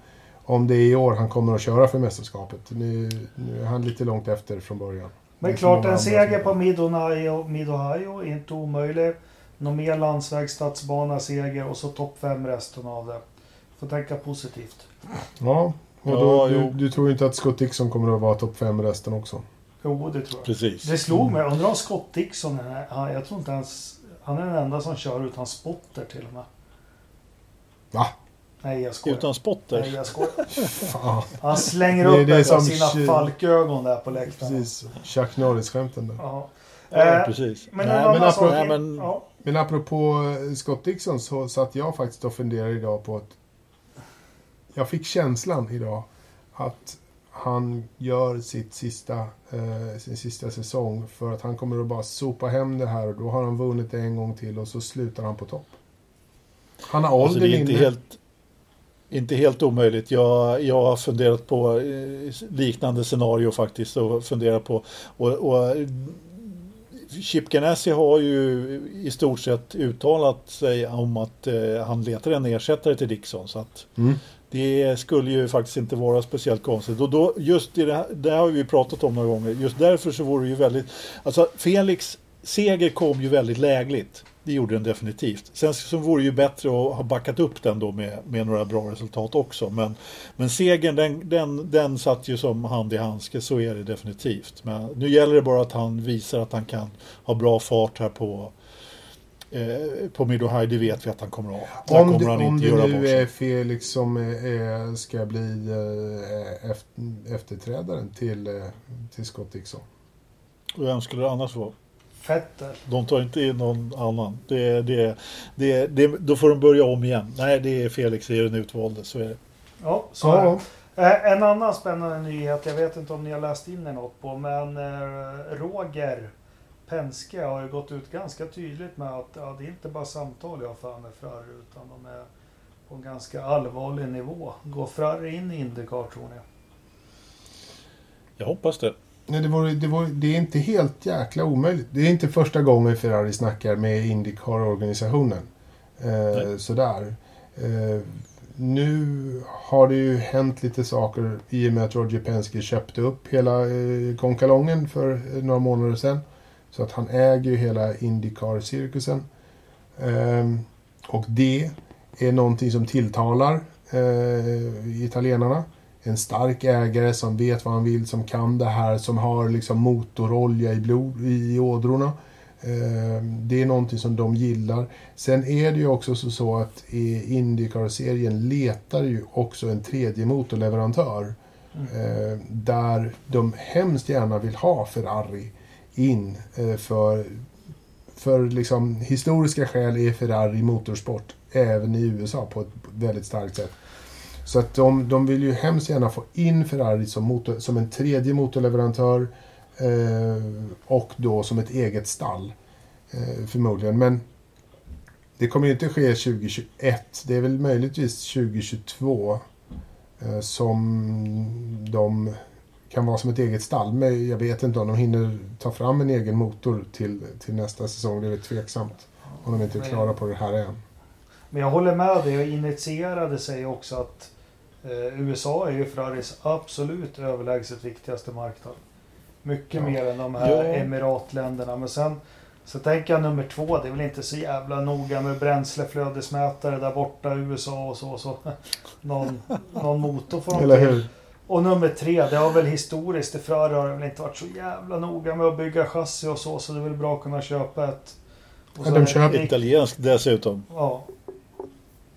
om det är i år han kommer att köra för mästerskapet. Nu, nu är han lite långt efter från början. Men klart, en seger på Mid-Ohio Mid-Ohio är inte omöjlig. Någon mer landsvägsstadsbana seger och så topp 5 resten av det. Får tänka positivt. Ja, och Ja, då, du, jo. du tror inte att Scott Dixon kommer att vara topp 5 resten också? Jo, det tror jag. Precis. Det slog mig. Undrar om Scott Dixon är... Han, jag tror inte ens... Han är den enda som kör utan spotter till och med. Va? Nej, jag skojar. Utan Nej, spotter. jag skojar. Han slänger Det upp det ett av som sina tju- falkögon där på läktaren. precis. Chuck Norris-skämten där. Ja. Ja, Eh, precis. men Nej, en men annan apropå- sak... nej, men- Ja. Men apropå eh, Scott Dixon så satt jag faktiskt och funderade idag på att jag fick känslan idag att han gör sitt sista, eh, sin sista säsong för att han kommer att bara sopa hem det här och då har han vunnit det en gång till och så slutar han på topp. Han har Alltså, åldern är inte inne. helt, inte helt omöjligt. Jag, jag har funderat på eh, liknande scenario faktiskt och funderat på och, och Chip Ganassi har ju i stort sett uttalat sig om att eh, han letar en ersättare till Dixon. Så att Mm det skulle ju faktiskt inte vara speciellt konstigt. Och då, just i det här, det här har vi pratat om några gånger. Just därför så vore det ju väldigt... Alltså Felix seger kom ju väldigt lägligt. Det gjorde den definitivt. Sen så vore det ju bättre att ha backat upp den då med, med några bra resultat också. Men, men segern den, den, den satt ju som hand i handske, så är det definitivt. Men nu gäller det bara att han visar att han kan ha bra fart här på eh, på Midohaj, det vet vi att han kommer att ha. Om kommer det, han om inte det göra nu bort är. Felix som är, ska bli eh, eft- efterträdaren till, eh, till Scott Dixon. Vem skulle det annars vara? Fetter. De tar inte in någon annan. Det, det, det, det, då får de börja om igen. Nej, det är Felix är den utvalde. Så är det. Ja, så är det. En annan spännande nyhet, jag vet inte om ni har läst in er något på, men Roger Penske har ju gått ut ganska tydligt med att ja, det är inte bara samtal jag för med Ferrari utan de är på en ganska allvarlig nivå. Går Ferrari in i Indycar tror ni? Jag hoppas det. Nej, det, vore, det, vore, det är inte helt jäkla omöjligt. Det är inte första gången Ferrari snackar med Indycar-organisationen. Eh, sådär. Eh, nu har det ju hänt lite saker i och med att Roger Penske köpte upp hela eh, konkalongen för eh, några månader sedan. Så att han äger ju hela Indycar-cirkusen. Eh, och det är någonting som tilltalar eh, italienarna en stark ägare som vet vad han vill, som kan det här, som har liksom motorolja i, blod, i ådrorna. Eh, Det är någonting som de gillar. Sen är det ju också så- att i Indycar-serien letar ju också en tredje motorleverantör. Eh, Där de hemskt gärna vill ha Ferrari in. Eh, för, för liksom historiska skäl är Ferrari motorsport även i USA på ett väldigt starkt sätt. Så att de, de vill ju hemskt gärna få in Ferrari som, motor, som en tredje motorleverantör eh, och då som ett eget stall. Eh, förmodligen. Men det kommer ju inte ske 2021. Det är väl möjligtvis 2022 eh, som de kan vara som ett eget stall. Men jag vet inte om de hinner ta fram en egen motor till, till nästa säsong. Det är väl tveksamt. Om de inte är klara på det här än. Men jag håller med dig och initierade sig också att eh, USA är ju Ferraris absolut överlägset viktigaste marknad. Mycket Ja. mer än de här Ja. emiratländerna. Men sen så tänker jag nummer två, det är väl inte så jävla noga med bränsleflödesmätare där borta i USA och så. så någon, någon motor får de Eller till. hur? Och nummer tre, det har väl historiskt i Ferrari har det väl inte varit så jävla noga med att bygga chassi och så. Så det är väl bra att kunna köpa ett. och Ja, så de köper- Italiensk dessutom. Ja,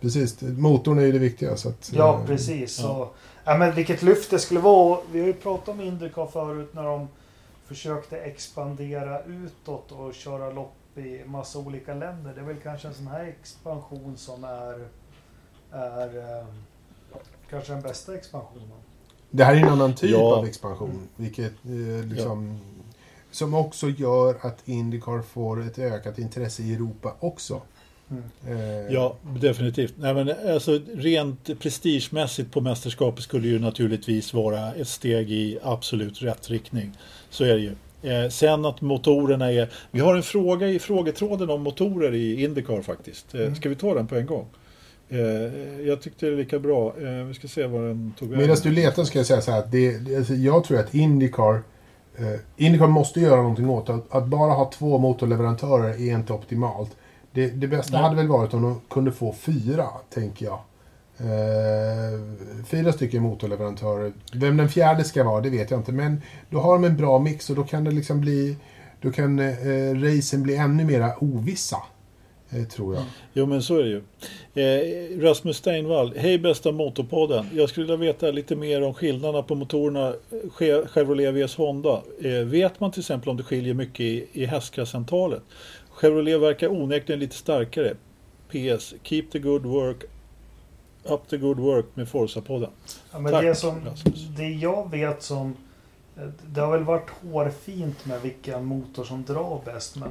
Precis. Motorn är ju det viktiga. Så att, Ja, eh, precis. ja. Så, ja, men vilket lyft det skulle vara. Vi har ju pratat om Indycar förut när de försökte expandera utåt och köra lopp i massa olika länder. Det är väl kanske en sån här expansion som är, är eh, kanske den bästa expansionen. Det här är en annan typ Ja. av expansion. Vilket eh, liksom, Som också gör att Indycar får ett ökat intresse i Europa också. Mm. Eh, Ja, definitivt. Nej, men alltså, rent prestigemässigt på mästerskapet skulle ju naturligtvis vara ett steg i absolut rätt riktning. Så är det ju. Eh, sen att motorerna är... Vi har en fråga i frågetråden om motorer i Indycar faktiskt. Eh, ska vi ta den på en gång? Eh, jag tyckte det är lika bra. Eh, vi ska se vad den tog vägen. Medan du letar ska jag säga så här att det, det- alltså jag tror att Indycar eh, Indycar måste göra någonting åt. Att, att bara ha två motorleverantörer är inte optimalt. Det, det bästa Nej. hade väl varit om de kunde få fyra, tänker jag. Eh, fyra stycken motorleverantörer. Vem den fjärde ska vara, det vet jag inte. Men då har de en bra mix och då kan det liksom bli... Då kan eh, racen bli ännu mera ovissa. Eh, tror jag. Jo men så är det ju. Eh, Rasmus Steinvall, hej bästa Motorpodden. Jag skulle vilja veta lite mer om skillnaderna på motorerna eh, Che- Chevrolet vs Honda. Eh, vet man till exempel om det skiljer mycket i, i hästkraftsantalet? Chevrolet verkar onekligen lite starkare. PS, keep the good work up the good work med Forza-podden. Ja, men Tack, det, som, Rasmus. det jag vet som... eh, Det har väl varit hårfint med vilken motor som drar bäst. Men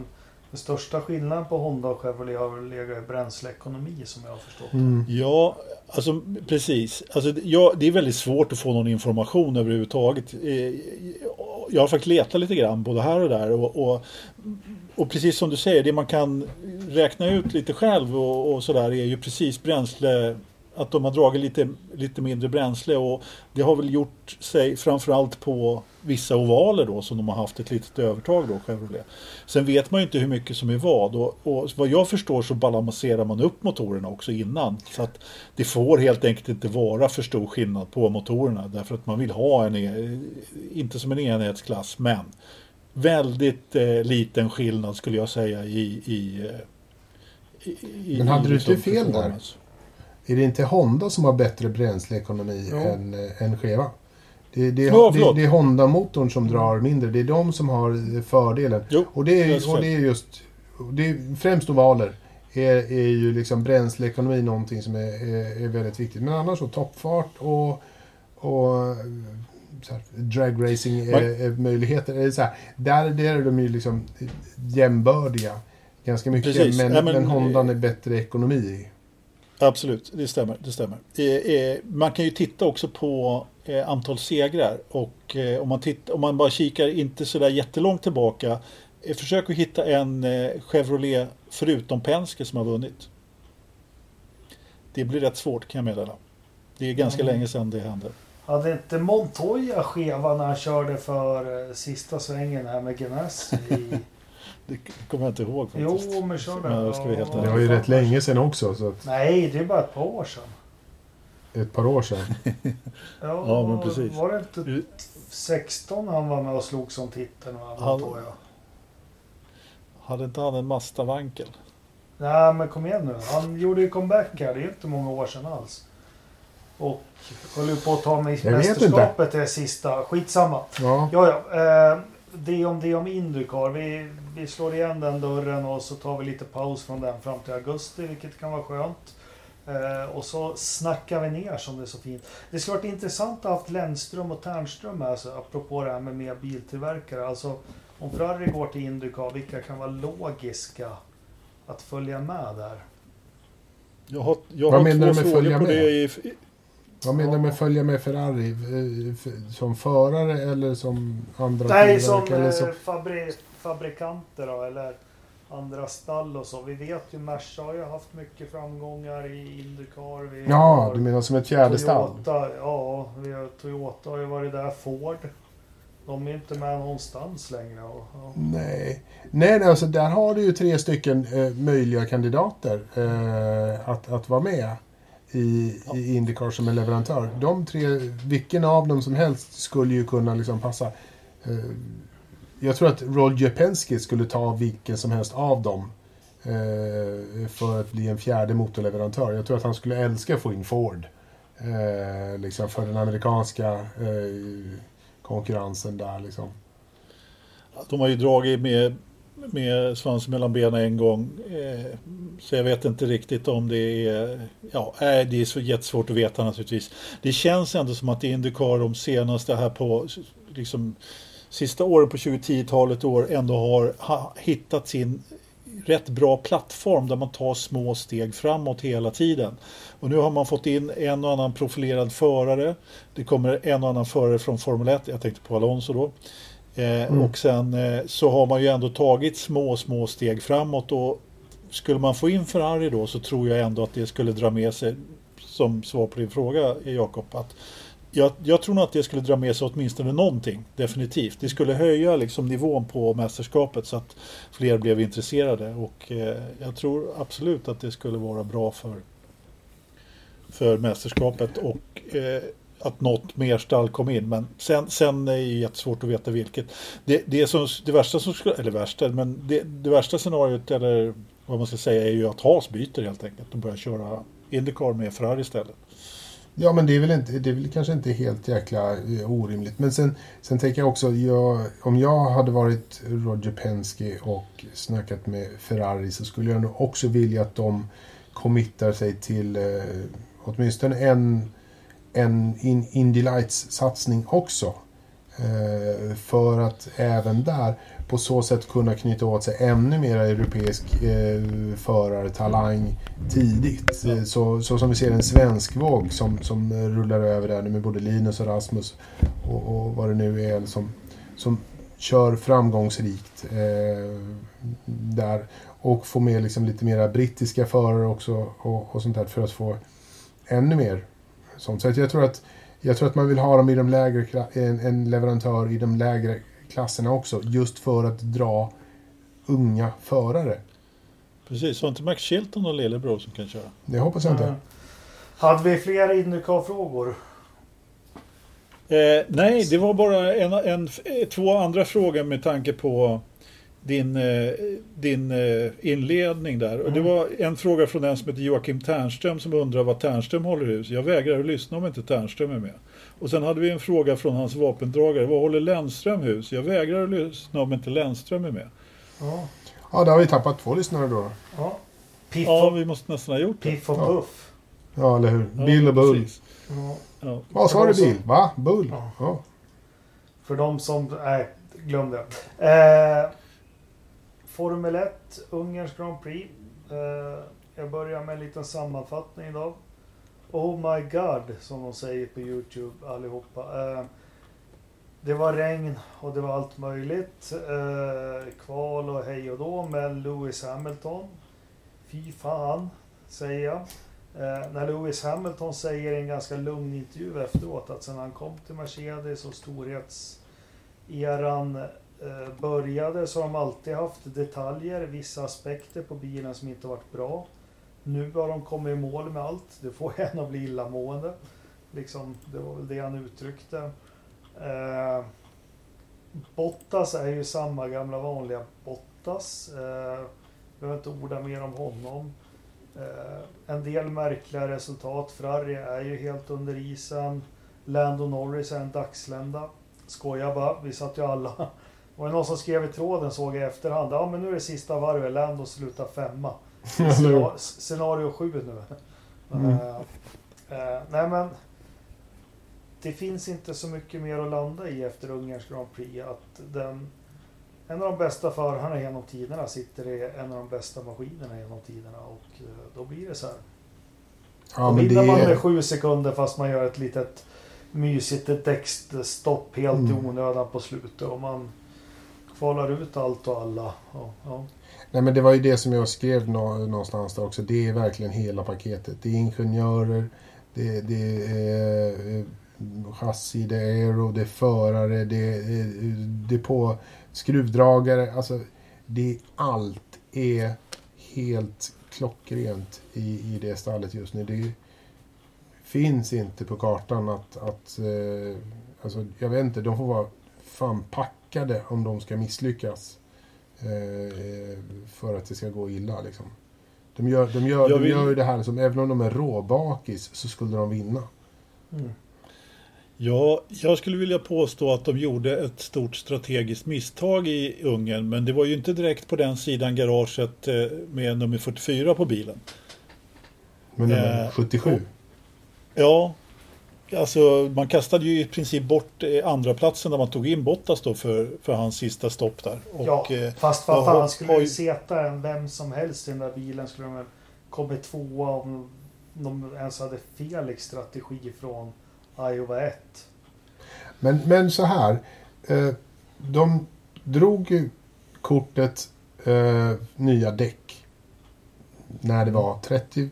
den största skillnaden på Honda och Chevrolet har väl legat i bränsleekonomi som jag har förstått. Mm. Ja, alltså precis. Alltså, ja, det är väldigt svårt att få någon information överhuvudtaget. Eh, Jag har faktiskt letat lite grann både här och där. Och, och, och precis som du säger, det man kan räkna ut lite själv och, och sådär är ju precis bränsle att de har dragit lite, lite mindre bränsle och det har väl gjort sig framförallt på vissa ovaler då som de har haft ett litet övertag då, Chevrolet. Sen vet man ju inte hur mycket som är vad och, och vad jag förstår så balanserar man upp motorerna också innan. Så att det får helt enkelt inte vara för stor skillnad på motorerna därför att man vill ha en, e- inte som en enhetsklass men väldigt eh, liten skillnad skulle jag säga i, i, eh, i, Men hade i du inte fel där? Är det inte Honda som har bättre bränsleekonomi Jo. än, eh, än Cheva? Det, det, Ja, det, det är Honda-motorn som drar mindre. Det är de som har eh, fördelen. Jo, Och det är, och det. är just... Det är, främst ovaler är, är ju liksom bränsleekonomi någonting som är, är, är väldigt viktigt. Men annars så toppfart och, och eh, så här, dragracing Man- möjligheter. Är så här, där, där är de ju liksom jämbördiga ganska mycket. Precis. Men, Ja, men- men Hondan är bättre ekonomi. Absolut, det stämmer. Det stämmer. Eh, eh, man kan ju titta också på eh, antal segrar och om, man titt, om man bara kikar inte så där jättelångt tillbaka försök att hitta en Chevrolet förutom Penske som har vunnit. Det blir rätt svårt kan jag meddela. Det är ganska Mm. länge sedan det hände. Hade inte Montoya skeva när han körde för sista svängen här med Ganassi i... Det kommer jag inte ihåg faktiskt. Jo, men körde Ja, jag ska helt Det var ju rätt länge sedan också. Så att Nej, det är bara ett par år sedan. ett par år sedan. Ja, Ja, men precis. Var det inte 16 han var med och slog som titeln? Va, Han- Montoya? Hade inte han en Mazda-vankel? Nej, men kom igen nu. Han gjorde ju comeback här. Det är inte många år sedan alls. Och höll ju på att ta med Jag vet mästerskapet det sista. Skitsamma. Ja. Ja, ja. Det om det om Indycar. Vi, vi slår igen den dörren och så tar vi lite paus från den fram till augusti, vilket kan vara skönt. Eh, och så snackar vi ner som det är så fint. Det skulle varit intressant att ha haft Lennström och Ternström med sig, apropå det här med mer biltillverkare. Alltså, om Ferrari går till Indycar, vilka kan vara logiska att följa med där? Jag har, jag Vad har menar två du med frågor följa på med? det. I, Vad menar du med följa med Ferrari? Eh, Som förare eller som andra Nej, som eller eh, som... fabri fabrikanter då, eller andra stall och så. Vi vet ju Merca har ju haft mycket framgångar i Indycar. Vi Ja, du menar som ett fjärde stall? Ja, vi har, Toyota har ju varit där. Ford. De är inte med någonstans längre. Och, ja. Nej. Nej, nej, alltså där har du ju tre stycken eh, möjliga kandidater eh, att, att vara med i, i Indycar som en leverantör. De tre, vilken av dem som helst skulle ju kunna liksom passa. Eh, jag tror att Roger Penske skulle ta vilken som helst av dem eh, för att bli en fjärde motorleverantör. Jag tror att han skulle älska att få in Ford. Eh, liksom för den amerikanska konkurrensen där liksom. de har ju dragit med, med svansen mellan benen en gång. Eh, så jag vet inte riktigt om det är... Ja, eh, det är så jättesvårt att veta naturligtvis. Det känns ändå som att Indycar de senaste här på liksom, sista åren på 2010-talet år ändå har hittat sin rätt bra plattform där man tar små steg framåt hela tiden. Och nu har man fått in en och annan profilerad förare. Det kommer en och annan förare från Formel 1, jag tänkte på Alonso då. Eh, Och sen eh, så har man ju ändå tagit små, små steg framåt och skulle man få in Ferrari då så tror jag ändå att det skulle dra med sig, som svar på din fråga Jakob, att jag, jag tror nog att det skulle dra med sig åtminstone någonting, definitivt. Det skulle höja liksom nivån på mästerskapet så att fler blev intresserade och eh, jag tror absolut att det skulle vara bra för, för mästerskapet och eh, att något mer stall kom in. Men sen, sen är det jättesvårt att veta vilket. Det, det, som, det värsta som skulle, eller värsta, men det, det värsta scenariot eller vad man ska säga är ju att Haas byter helt enkelt och börjar köra Indycar med Ferrari istället. Ja, men det är väl, inte, det är väl kanske inte helt jäkla eh, orimligt. Men sen, sen tänker jag också, jag, om jag hade varit Roger Penske och snackat med Ferrari så skulle jag nog också vilja att de committar sig till eh, åtminstone en, en in, Indy Lights-satsning också. Eh, för att även där på så sätt kunna knyta åt sig ännu mer europeisk eh, förartalang tidigt. Eh, Så, så som vi ser en svensk våg som, som rullar över där nu med både Linus och Rasmus och, och vad det nu är som, som kör framgångsrikt eh, där. Och få med liksom lite mera brittiska förare också och, och sånt där för att få ännu mer sånt. Så att jag tror att jag tror att man vill ha dem i de lägre, en, en leverantör i de lägre klasserna också. Just för att dra unga förare. Precis, har inte Max Chilton någon lillebror som kan köra? Det hoppas jag inte. Mm. Hade vi fler Indycar-frågor? Eh, nej, det var bara en, en, två andra frågor med tanke på din, eh, din eh, inledning där. Och det Mm. var en fråga från en som heter Joakim Ternström som undrar vad Ternström håller hus. Jag vägrar att lyssna om inte Ternström är med. Och sen hade vi en fråga från hans vapendragare. Vad håller Lennström hus? Jag vägrar att lyssna om inte Lennström är med. Ja. Ja, där har vi tappat två lyssnare då. ja. Piff, Ja, vi måste nästan ha gjort det. Piff och Ja. Puff. Ja, eller hur? Ja, Bill och Bull. Ja. Ja. Vad sa Det du. Bill? Va? Bull? Ja. Ja. För de som... Nej, glöm det. Eh, Formel 1, Ungerns Grand Prix. Eh, jag börjar med en liten sammanfattning idag. Oh my God, som de säger på Youtube allihopa. Eh, det var regn och det var allt möjligt. Eh, kval och hej och då. Men Lewis Hamilton. Fy fan, säger jag. När Lewis Hamilton säger i en ganska lugn intervju efteråt att sen han kom till Mercedes och storhetseran Eh, började så har de alltid haft detaljer, vissa aspekter på bilen som inte varit bra. Nu har de kommit i mål med allt. Det får en att bli illamående. Liksom, det var väl det han uttryckte. Eh, Bottas är ju samma gamla vanliga Bottas. Eh, behöver inte orda mer om honom. Eh, en del märkliga resultat. Ferrari är ju helt under isen. Lando Norris är en dagslända. Skoja bara, vi satt ju alla... Var någon som skrev i tråden såg jag i efterhand. Ja men nu är det sista varvet, Lando slutar femma. Scenario, scenario sju nu. Mm. Eh, eh, nej men... Det finns inte så mycket mer att landa i efter Ungerns Grand Prix. Att den, en av de bästa förarna genom tiderna sitter i en av de bästa maskinerna genom tiderna. Och eh, då blir det så här. Ja, Då men det vinner man med sju sekunder fast man gör ett litet mysigt ett däckstopp helt i Mm. onödan på slutet. Och man kvalar ut allt och alla. Ja, ja. Nej, men det var ju det som jag skrev någonstans där också. Det är verkligen hela paketet. Det är ingenjörer, det, det är eh, chassi, det är aero, det är förare, det är, eh, det är på skruvdragare. Alltså, det är, allt är helt klockrent i, i det stallet just nu. Det finns inte på kartan att, att eh, alltså, jag vet inte, de får vara fan packade om de ska misslyckas. Eh, för att det ska gå illa liksom. De gör, de gör, Jag de vill- gör ju det här som, även om de är råbakis så skulle de vinna. Mm. Ja, jag skulle vilja påstå att de gjorde ett stort strategiskt misstag i Ungern, men det var ju inte direkt på den sidan garaget eh, med nummer 44 på bilen. Men nummer Eh, 77. Ja, alltså man kastade ju i princip bort eh, andra platsen där man tog in Bottas då för, för hans sista stopp där. Och, ja, eh, fast vad fan skulle ju- seta en vem som helst i den där bilen skulle de kommit tvåa om de ens hade Felix strategi från Iowa 1. Men, men så här. Eh, de drog ju kortet nya däck. När det var 30,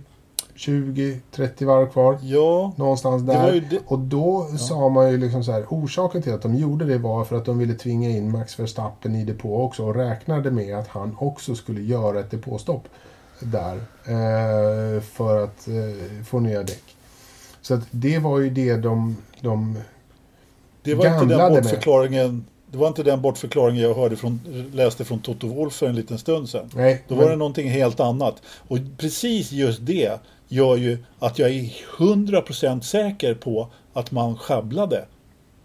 20, 30 varv kvar. Ja, Någonstans där. det, Och då sa man ju liksom så här, orsaken till att de gjorde det var för att de ville tvinga in Max Verstappen i depå också och räknade med att han också skulle göra ett depåstopp där eh, för att eh, få nya däck. Så att det var ju det de, de det var inte den med. bortförklaringen det var inte den bortförklaringen jag hörde från, läste från Toto Wolff för en liten stund sedan. nej, Då men- var det någonting helt annat. Och precis just det gör ju att jag är 100% säker på att man sjabblade.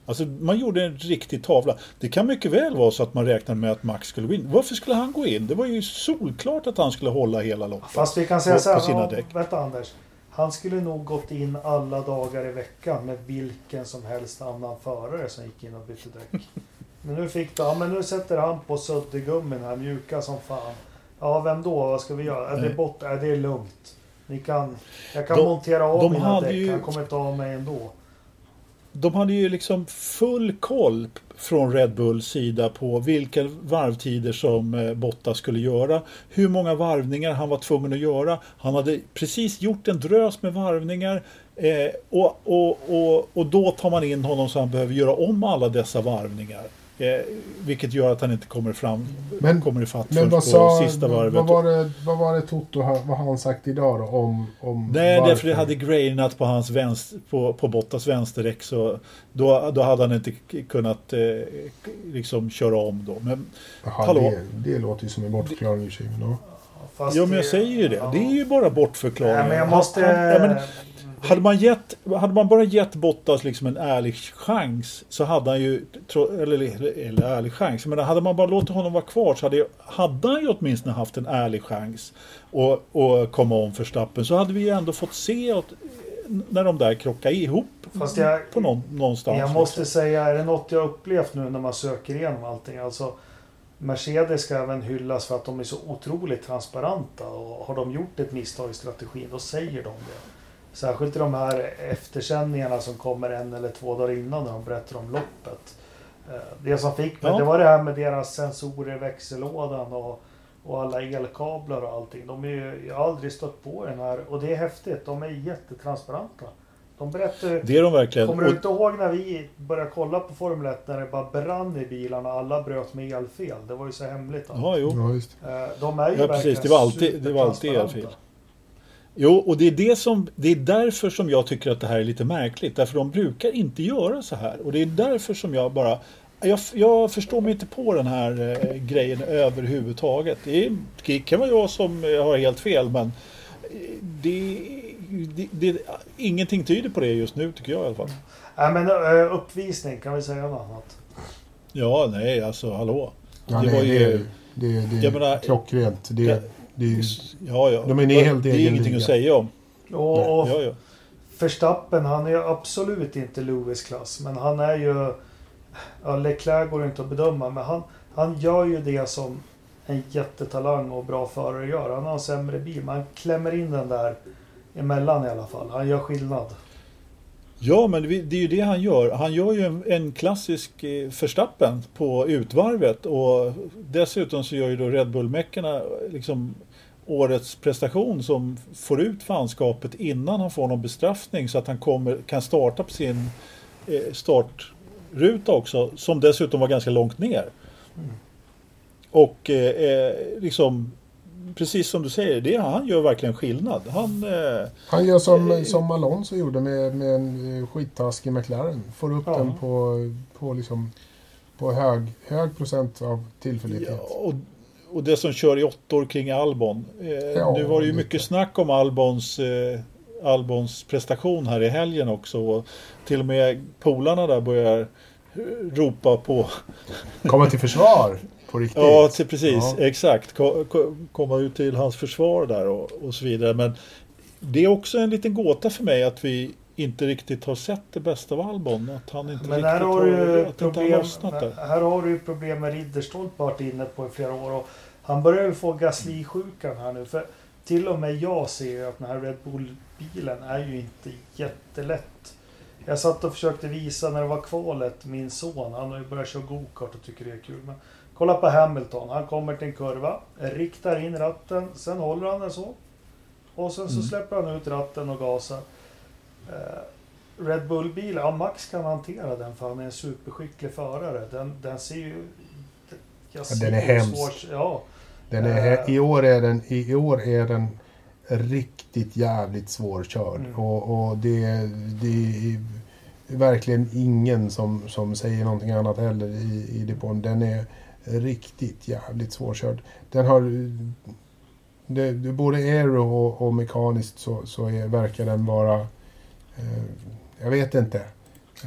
Alltså man gjorde en riktig tavla. Det kan mycket väl vara så att man räknade med att Max skulle gå in. Varför skulle han gå in? Det var ju solklart att han skulle hålla hela loppet. Fast vi kan säga så här, vänta Anders. Han skulle nog gått in alla dagar i veckan med vilken som helst annan förare som gick in och bytte däck. Men nu fick du, ja men nu sätter han på suddgummin här, mjuka som fan. Ja, vem då? Vad ska vi göra? Är det bort? Är det lugnt. Ni kan, jag kan De- montera av de mina däck, ju- han kommer inte av mig ändå. De hade ju liksom full koll från Red Bulls sida på vilka varvtider som eh, Bottas skulle göra. Hur många varvningar han var tvungen att göra. Han hade precis gjort en drös med varvningar. Eh, och, och, och, och då tar man in honom så han behöver göra om alla dessa varvningar. Eh, vilket gör att han inte kommer fram, Men- kommer ifatt Men vad på sa, sista varvet. vad var det, vad var det Toto, vad har han sagt idag då om, om Nej, varför? därför det hade grainat på hans vänster, på, på Bottas vänsterdäck så då, då hade han inte kunnat eh, liksom köra om då. Men, Jaha, Hallå? det, det låter ju som en bortförklaring i och för sig, men ja. Fast ja, men jag säger ju det. ja. Det är ju bara bortförklaringar. Nej, men jag måste... Han- han- ja, men hade, man gett, hade man bara gett Bottas liksom en ärlig chans så hade han ju, eller, eller, ärlig chans, men hade man bara låtit honom vara kvar så hade, hade han ju åtminstone haft en ärlig chans och, och komma om Verstappen så hade vi ju ändå fått se åt, när de där krockade ihop Fast jag- på någon, någonstans. Jag måste liksom. säga, är det något jag upplevt nu när man söker igenom allting? Alltså, Mercedes ska även hyllas för att de är så otroligt transparenta. Och har de gjort ett misstag i strategin, då säger de det. Särskilt i de här eftersändningarna som kommer en eller två dagar innan när de berättar om loppet. Eh, Det som fick mig, Ja. det var det här med deras sensorer i växellådan och, och alla elkablar och allting. De är ju, jag har aldrig stött på den här och det är häftigt. De är jättetransparenta. De berättar Det är de verkligen. Kommer du inte ihåg när vi började kolla på Formel 1 när det bara brann i bilarna och alla bröt med elfel? Det var ju så hemligt. allt. ja, jo. ja, just. Eh, De är ju Ja, precis. Det var alltid- det var alltid elfel. Jo, och det är, det, som, det är därför som jag tycker att det här är lite märkligt. Därför de brukar inte göra så här. Och det är därför som jag bara jag, jag förstår mig inte på den här eh, grejen överhuvudtaget. Det, är, det kan vara jag som eh, har helt fel men eh, det, det, det, ingenting tyder på det just nu tycker jag i alla fall. Nej men eh, uppvisning, kan vi säga något annat? Ja, nej alltså hallå. Ja, det nej, var ju- det, det, det Jag menar- är klockrent. Det, Ja. Det är ju Ja, ja. De är en helt det är ingenting liga. att säga om. Och, och Ja, ja. Verstappen, han är ju absolut inte Lewis-klass. Men han är ju... Ja, Leclerc går inte att bedöma, men han, han gör ju det som en jättetalang och bra förare gör. Han har en sämre bil, men han klämmer in den där emellan i alla fall. Han gör skillnad. Ja, men det är ju det han gör. Han gör ju en, en klassisk eh, Verstappen på utvarvet och dessutom så gör ju då Red Bull-meckarna liksom årets prestation som får ut fanskapet innan han får någon bestraffning så att han kommer, kan starta på sin eh, startruta också som dessutom var ganska långt ner. Och eh, eh, liksom precis som du säger, det, han gör verkligen skillnad. Han, eh, Han gör som, som Alonso gjorde med, med en eh, skittaskig McLaren. Får upp Ja. den på, på, liksom, på hög, hög procent av tillförlitlighet. Ja, och, det som kör i åttor kring Albon. Eh, Ja, nu var det ju lite. mycket snack om Albons, eh, Albons prestation här i helgen också. Och till och med polarna där börjar ropa på. Komma till försvar på riktigt. Ja, till, precis. Ja. Exakt. Ko, ko, komma ut till hans försvar där och, och så vidare. Men det är också en liten gåta för mig att vi inte riktigt har sett det bästa av Albon. Att han inte Men riktigt har att inte har lossnat där. här har du ju problem med Ridderstolpe varit inne på i flera år. Och han börjar ju få Gasly-sjukan här nu. För till och med jag ser ju att den här Red Bull-bilen är ju inte jättelätt. Jag satt och försökte visa när det var kvalet, min son, han har ju börjat köra gokart och tycker det är kul. Men kolla på Hamilton, han kommer till en kurva, riktar in ratten, sen håller han den så. Och sen så Mm. släpper han ut ratten och gasar. Eh, Red Bull-bil, ja Max kan hantera den för han är en superskicklig förare. Den, den ser ju... Jag Ja, den är ser hemsk. svår- ja, Den är, i, år är den, I år är den riktigt jävligt svårkörd. Mm. Och, och det, det är verkligen ingen som, som säger någonting annat heller i, i depån. Den är riktigt jävligt svårkörd. Den har... Det, både aero och, och mekaniskt så, så är, verkar den vara... Eh, jag vet inte.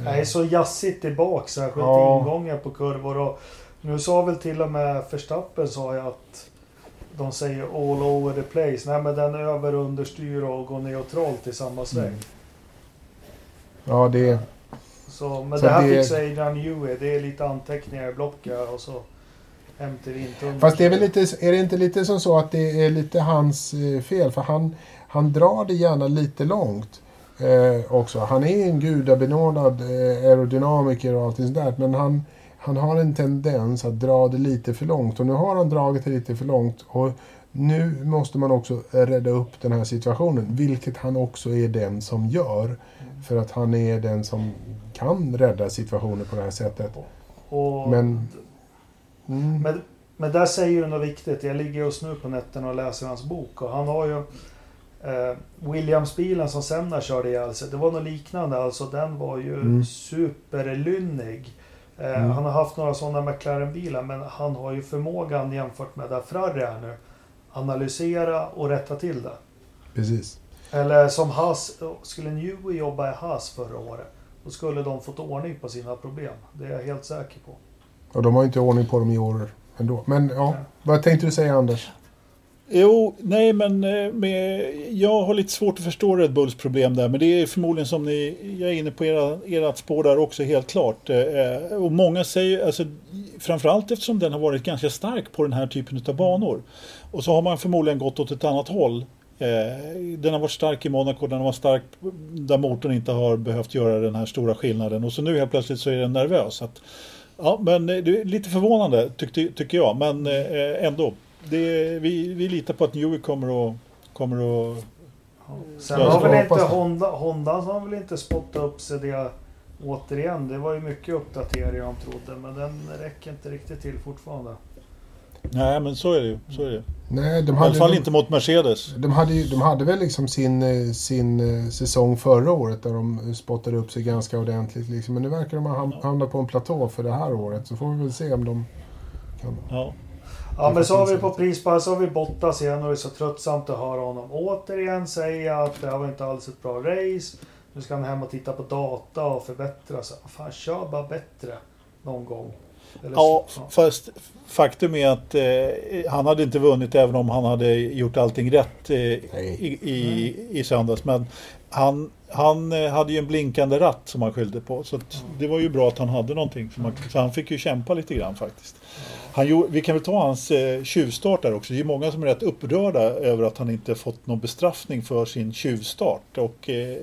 Jag är så jazzigt tillbaka, särskilt Ja. ingångar på kurvor. Och nu sa väl till och med Verstappen sa jag att de säger all over the place. Nej men den över understyr och går neutralt i samma sväng. Mm. Ja, det... Så, men Så det här det- fixar Adrian Newey. Det är lite anteckningar i blocket och så hem till vindtunneln. Fast det är väl lite, är det inte lite som så att det är lite hans eh, fel? För han, han drar det gärna lite långt eh, också. Han är en gudabenådad eh, aerodynamiker och allt sånt där. Men han, han har en tendens att dra det lite för långt. Och nu har han dragit det lite för långt. Och nu måste man också rädda upp den här situationen. Vilket han också är den som gör. För att han är den som kan rädda situationer på det här sättet. Och, Men... Mm, Men, men där säger du något viktigt. Jag ligger just nu på nätterna och läser hans bok. Och han har ju Williams-bilen som Senna körde ihjäl sig. Det var något liknande. Alltså den var ju Mm. superlynnig. Eh, Mm. Han har haft några sådana McLaren-bilar. Men han har ju förmågan jämfört med där Ferrari är nu. Analysera och rätta till det. precis. Eller som Haas. Skulle Newey jobba i Haas förra året. Då skulle de fått ordning på sina problem. Det är jag helt säker på. Och de har ju inte ordning på dem i år ändå. Men ja, vad tänkte du säga Anders? Jo, nej men eh, med, jag har lite svårt att förstå Red Bulls problem där. Men det är förmodligen som ni, jag är inne på era, ert spår där också helt klart. Eh, eh, Och många säger, alltså, framförallt eftersom den har varit ganska stark på den här typen av banor. Och så har man förmodligen gått åt ett annat håll. Eh, Den har varit stark i Monaco, den har varit stark där motorn inte har behövt göra den här stora skillnaden. Och så nu helt plötsligt så är den nervös. Att, ja, men eh, det är lite förvånande tyckte, tycker jag, men eh, ändå. Det, vi, vi litar på att Newey kommer att, kommer att Sen har väl inte. Honda, Honda har väl inte spottat upp sig det återigen. Det var ju mycket uppdateringar de trodde men den räcker inte riktigt till fortfarande. Nej men så är det ju. Så är det. Nej, de I hade, alla fall de, inte mot Mercedes. de, hade, ju- de hade väl liksom sin, eh, sin eh, säsong förra året där de spottade upp sig ganska ordentligt. Liksom. Men nu verkar de ha ham- hamnat på en platå för det här året. Så får vi väl se om de kan... Ja. Ja men så har vi på prispall så har vi Bottas igen och det är så tröttsamt att höra honom återigen säga att det här var inte alls ett bra race. Nu ska han hem och titta på data och förbättra sig. Fan kör bara bättre någon gång. Eller Ja, så- fast faktum är att eh, han hade inte vunnit även om han hade gjort allting rätt eh, i, i, i söndags. Men han, han eh, hade ju en blinkande ratt som han skyllde på. Så att det var ju bra att han hade någonting. Som han, så han fick ju kämpa lite grann faktiskt. Han gjorde, vi kan väl ta hans eh, tjuvstart där också. Det är många som är rätt upprörda över att han inte fått någon bestraffning för sin tjuvstart. Och, eh,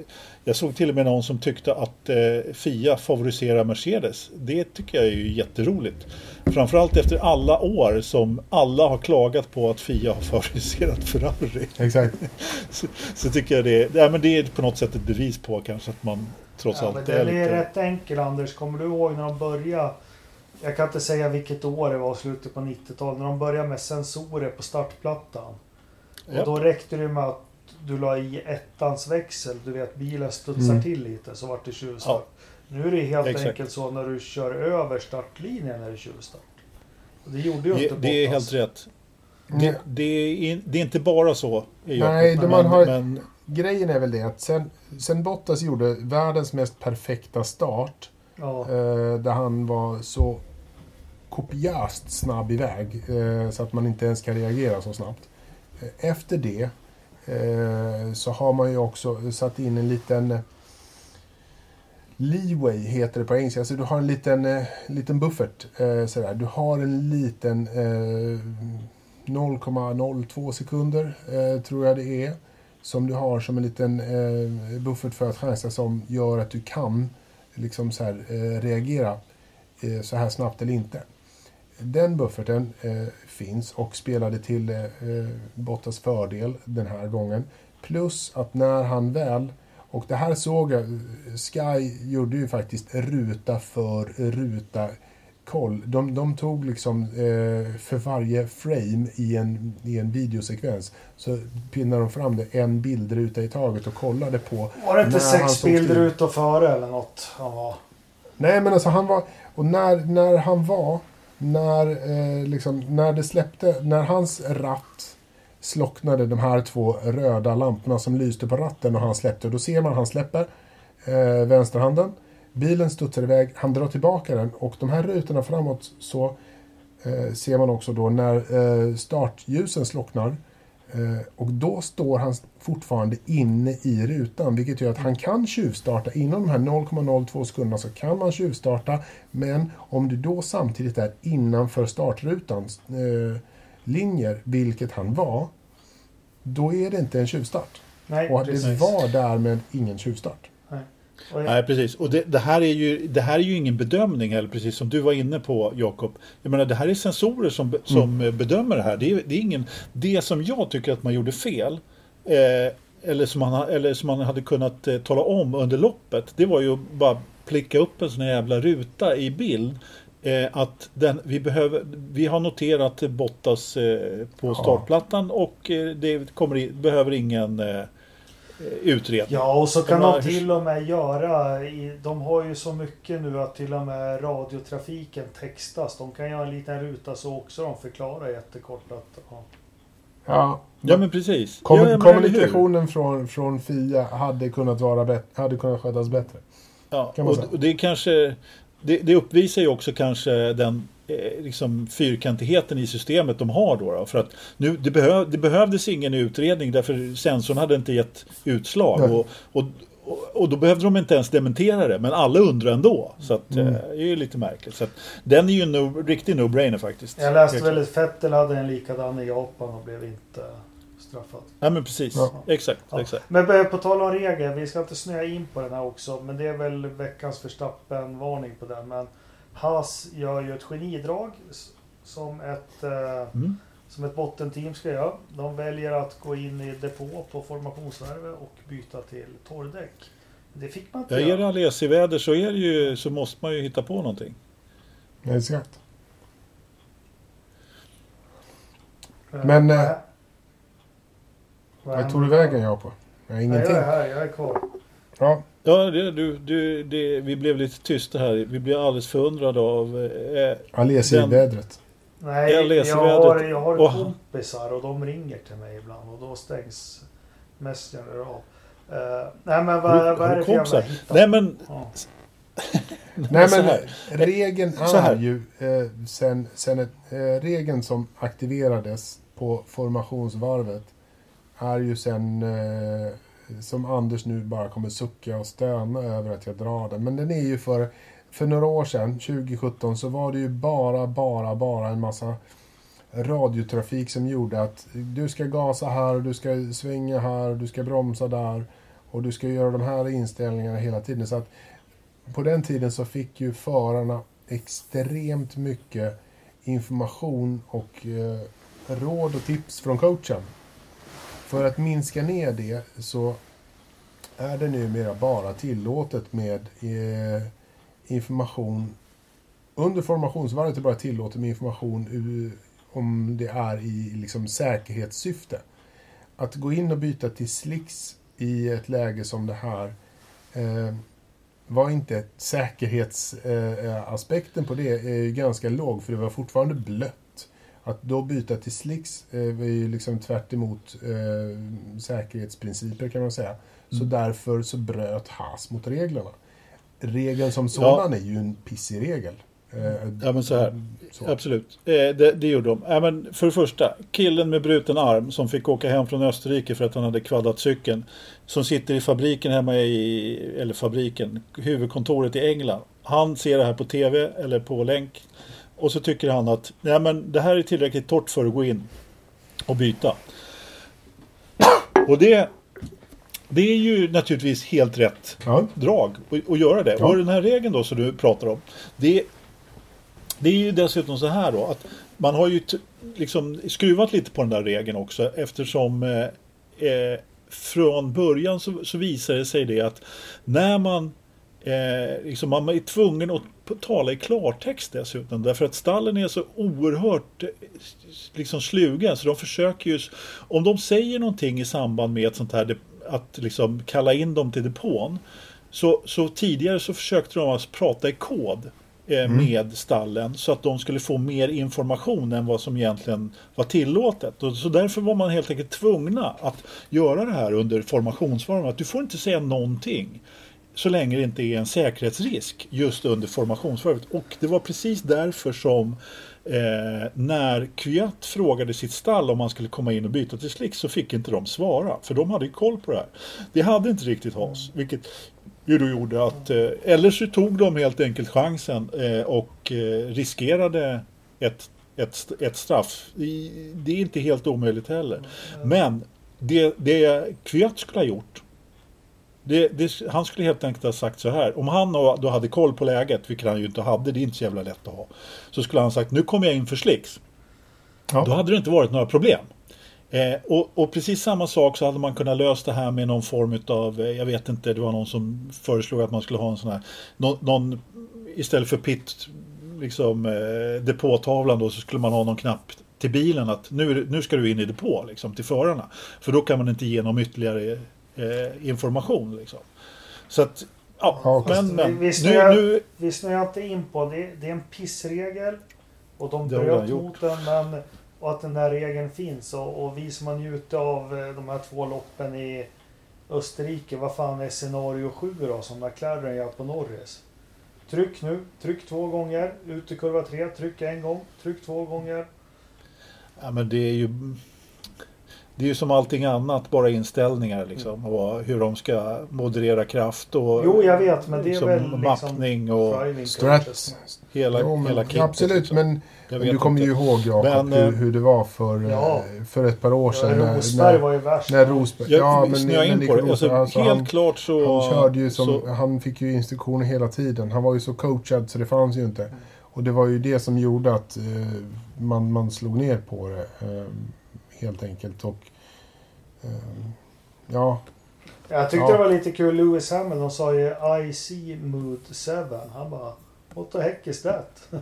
jag såg till och med någon som tyckte att eh, Fia favoriserar Mercedes. Det tycker jag är ju jätteroligt. Framförallt efter alla år som alla har klagat på att Fia har favoriserat Ferrari. Exakt. Så, så tycker jag det, ja, men det är på något sätt ett bevis på kanske att man trots Ja, men allt är är lite... rätt enkel Anders. Kommer du ihåg när de började? Jag kan inte säga vilket år det var, slutet på 90-talet. När de började med sensorer på startplattan. Ja. Och då räckte det med att du la i ettans växel. Du vet bilen studsar Mm. till lite så vart det tjuvstart. Nu är det helt Exakt. enkelt så när du kör över startlinjen är det tjuvstart. Och det gjorde ju Det, inte det är Bottas. helt rätt. Mm. Det, det, är, in- det är inte bara så. Nej, men, man har- men Grejen är väl det att sen, sen Bottas gjorde världens mest perfekta start Ja. eh, där han var så kopiöst snabb iväg eh, så att man inte ens kan reagera så snabbt. Eh, efter det eh, så har man ju också satt in en liten eh, leeway heter det på engelska. Alltså du har en liten, eh, liten buffert. Eh, sådär. Du har en liten eh, 0,02 sekunder eh, tror jag det är. Som du har som en liten eh, buffert för att chansa som gör att du kan liksom så här, eh, reagera eh, så här snabbt eller inte. Den bufferten eh, finns och spelade till eh, eh, Bottas fördel den här gången. Plus att när han väl, och det här såg jag, Sky gjorde ju faktiskt ruta för ruta koll. De, de tog liksom eh, för varje frame i en, i en videosekvens så pinnade de fram det en bildruta i taget och kollade på Var det inte sex och före eller något? han var? Nej, men alltså han var... Och när, när han var... När, eh, liksom, när det släppte... När hans ratt slocknade de här två röda lamporna som lyste på ratten och han släppte. Då ser man han släpper eh, vänsterhanden. Bilen studsar iväg, han drar tillbaka den och de här rutorna framåt så eh, ser man också då när eh, startljusen slocknar Eh, och då står han fortfarande inne i rutan, vilket gör att han kan tjuvstarta. Inom de här 0,02 sekunderna så kan man tjuvstarta, men om du då samtidigt är innanför startrutans eh, linjer, vilket han var, då är det inte en tjuvstart. Nej, Och det precis. var därmed ingen tjuvstart. Nej, precis. Och det, det, här är ju, det här är ju ingen bedömning heller, precis som du var inne på, Jakob. Jag menar, det här är sensorer som, be- som eh, bedömer det här. Det är, det är ingen... Det som jag tycker att man gjorde fel, eh, eller, som man, eller som man hade kunnat eh, tala om under loppet, det var ju att bara plicka upp en sån här jävla ruta i bild. Eh, att den, vi, behöver, vi har noterat Bottas eh, på startplattan och eh, det kommer i, behöver ingen eh, utredning. Ja, och så kan De de, till och med göra... I, de har ju så mycket nu att till och med radiotrafiken textas. De kan göra en liten ruta så också de förklarar jättekort att... Ja. Ja, Ja men precis. Kommu- ja, kommunikationen från, från Fia hade kunnat, vara bet- hade kunnat skötas bättre. Ja, och, och det kanske det, det uppvisar ju också kanske den eh, liksom fyrkantigheten i systemet de har då. då för att nu, det, behöv, det behövdes ingen utredning därför sensorn hade inte gett utslag. Nej. Och, och, och, och då behövde de inte ens dementera det. Men alla undrar ändå. Så att, Mm. eh, det är ju lite märkligt. Så att, den är ju en no, riktig no-brainer faktiskt. Jag läste väl att Vettel hade en likadan i Japan och blev inte straffad. Ja men precis. Ja. Exakt. Ja. exakt. Men eh, på tal om regler, vi ska inte snöa in på den här också. Men det är väl veckans Verstappen-varning på den. Men Haas gör ju ett genidrag som ett, eh, Mm. som ett bottenteam ska göra. De väljer att gå in i depå på formationsvärve och byta till torrdäck. Det fick man inte Ja, är det göra. Alesi-väder så, är det ju, så måste man ju hitta på någonting. Exakt. Men, vad- eh, vad tog du vägen jag på? Ja, Nej, ingenting. jag är här, jag är kvar. Ja, Ja, det, du, du, det, vi blev lite tysta här. Vi blev alldeles förundrade av... Eh, Ales i Den- vädret. Nej, Jag har, jag har Och- kompisar och de ringer till mig ibland och då stängs Messenger av. Uh, nej men vad, Har vad är det för jävla kompisar? nej men... Ja. Nej men regeln Så här. är ju eh, sen, sen ett, eh, regeln som aktiverades på formationsvarvet är ju sen eh, som Anders nu bara kommer sucka och stöna över att jag drar den. Men den är ju för, för några år sedan, 2017, så var det ju bara, bara, bara en massa radiotrafik som gjorde att du ska gasa här, du ska svänga här, du ska bromsa där och du ska göra de här inställningarna hela tiden. Så att på den tiden så fick ju förarna extremt mycket information och eh, råd och tips från coachen. För att minska ner det så är det numera bara tillåtet med eh, information under formationsvarvet är det bara tillåtet med information om det är i liksom säkerhetssyfte. Att gå in och byta till slicks i ett läge som det här eh, var inte säkerhetsaspekten eh, eh på det är ju ganska låg för det var fortfarande blött. Att då byta till slicks eh, var ju liksom tvärt emot eh, säkerhetsprinciper kan man säga. Så Mm. därför så bröt Haas mot reglerna. Regeln som sådan är ju en pissig regel. Eh, Ja, men så här. så. Absolut, eh, det, det gjorde de. Ja, men för det första, killen med bruten arm som fick åka hem från Österrike för att han hade kvaddat cykeln. Som sitter i fabriken hemma i, eller fabriken, huvudkontoret i England. Han ser det här på tv eller på länk. Och så tycker han att ja, men det här är tillräckligt torrt för att gå in och byta. Och det, det är ju naturligtvis helt rätt Ja. drag och göra det. Ja. Och den här regeln då som du pratar om. Det, det är ju dessutom så här då att man har ju liksom skruvat lite på den där regeln också eftersom eh, eh, från början så, så visar det sig det att när man eh, liksom man är tvungen att tala i klartext dessutom därför att stallen är så oerhört eh, liksom slugen så de försöker ju om de säger någonting i samband med ett sånt här att liksom kalla in dem till depån så, så tidigare så försökte de alltså prata i kod eh, med stallen så att de skulle få mer information än vad som egentligen var tillåtet. Och så därför var man helt enkelt tvungna att göra det här under formationsformen. Att du får inte säga någonting så länge det inte är en säkerhetsrisk just under formationsvarvet. Och det var precis därför som eh, när Kviat frågade sitt stall om man skulle komma in och byta till slick så fick inte de svara. För de hade ju koll på det här. Det hade inte riktigt Haas. Vilket ju då gjorde att, eh, eller så tog de helt enkelt chansen eh, och eh, riskerade ett, ett, ett straff. Det är inte helt omöjligt heller. Men det, det Kviat skulle ha gjort det, det, han skulle helt enkelt ha sagt så här. Om han då hade koll på läget, vilket han ju inte hade, det är inte så jävla lätt att ha. Så skulle han sagt, nu kommer jag in för slicks. Ja. Då hade det inte varit några problem. Eh, och, och precis samma sak så hade man kunnat lösa det här med någon form av, eh, jag vet inte, det var någon som föreslog att man skulle ha en sån här, någon, någon istället för pit, liksom eh, depåtavlan då, så skulle man ha någon knapp till bilen att nu, nu ska du in i depå, liksom, till förarna. För då kan man inte ge någon ytterligare eh, information. Liksom. Så att, ja, Ja, men, men visst nu, är jag- nu, Vi snöar inte in på det. Det är en pissregel. Och de bröt mot den. Men, och att den där regeln finns. Och, och vi som har njutit av eh, de här två loppen i Österrike. Vad fan är scenario 7 då? Som McLaren gör på Norris. Tryck nu. Tryck två gånger. Ut i kurva 3. Tryck en gång. Tryck två gånger. Ja, men det är ju det är ju som allting annat, bara inställningar liksom. Och hur de ska moderera kraft och Jo, jag vet. Men det är liksom, väl liksom... mappning och driving Strat. coaches. hela, Jo, men, hela kittet. absolut, liksom. men Jag du kommer inte. ju ihåg Jakob Men, hur, eh, hur det var för, eh, Ja. för ett par år sedan. Ja, när- Rosberg när, var ju värst. när Rosberg... Jag ja, men, snöa in på det. Alltså, alltså, helt han, klart så... han körde ju som... så Han fick ju instruktioner hela tiden. Han var ju så coachad så det fanns ju inte. Och det var ju det som gjorde att eh, man, man slog ner på det. Eh, helt enkelt. Och... Eh, ja, Jag tyckte Ja. det var lite kul. Lewis Hamilton sa ju I see mood 7. Han bara What the heck is that?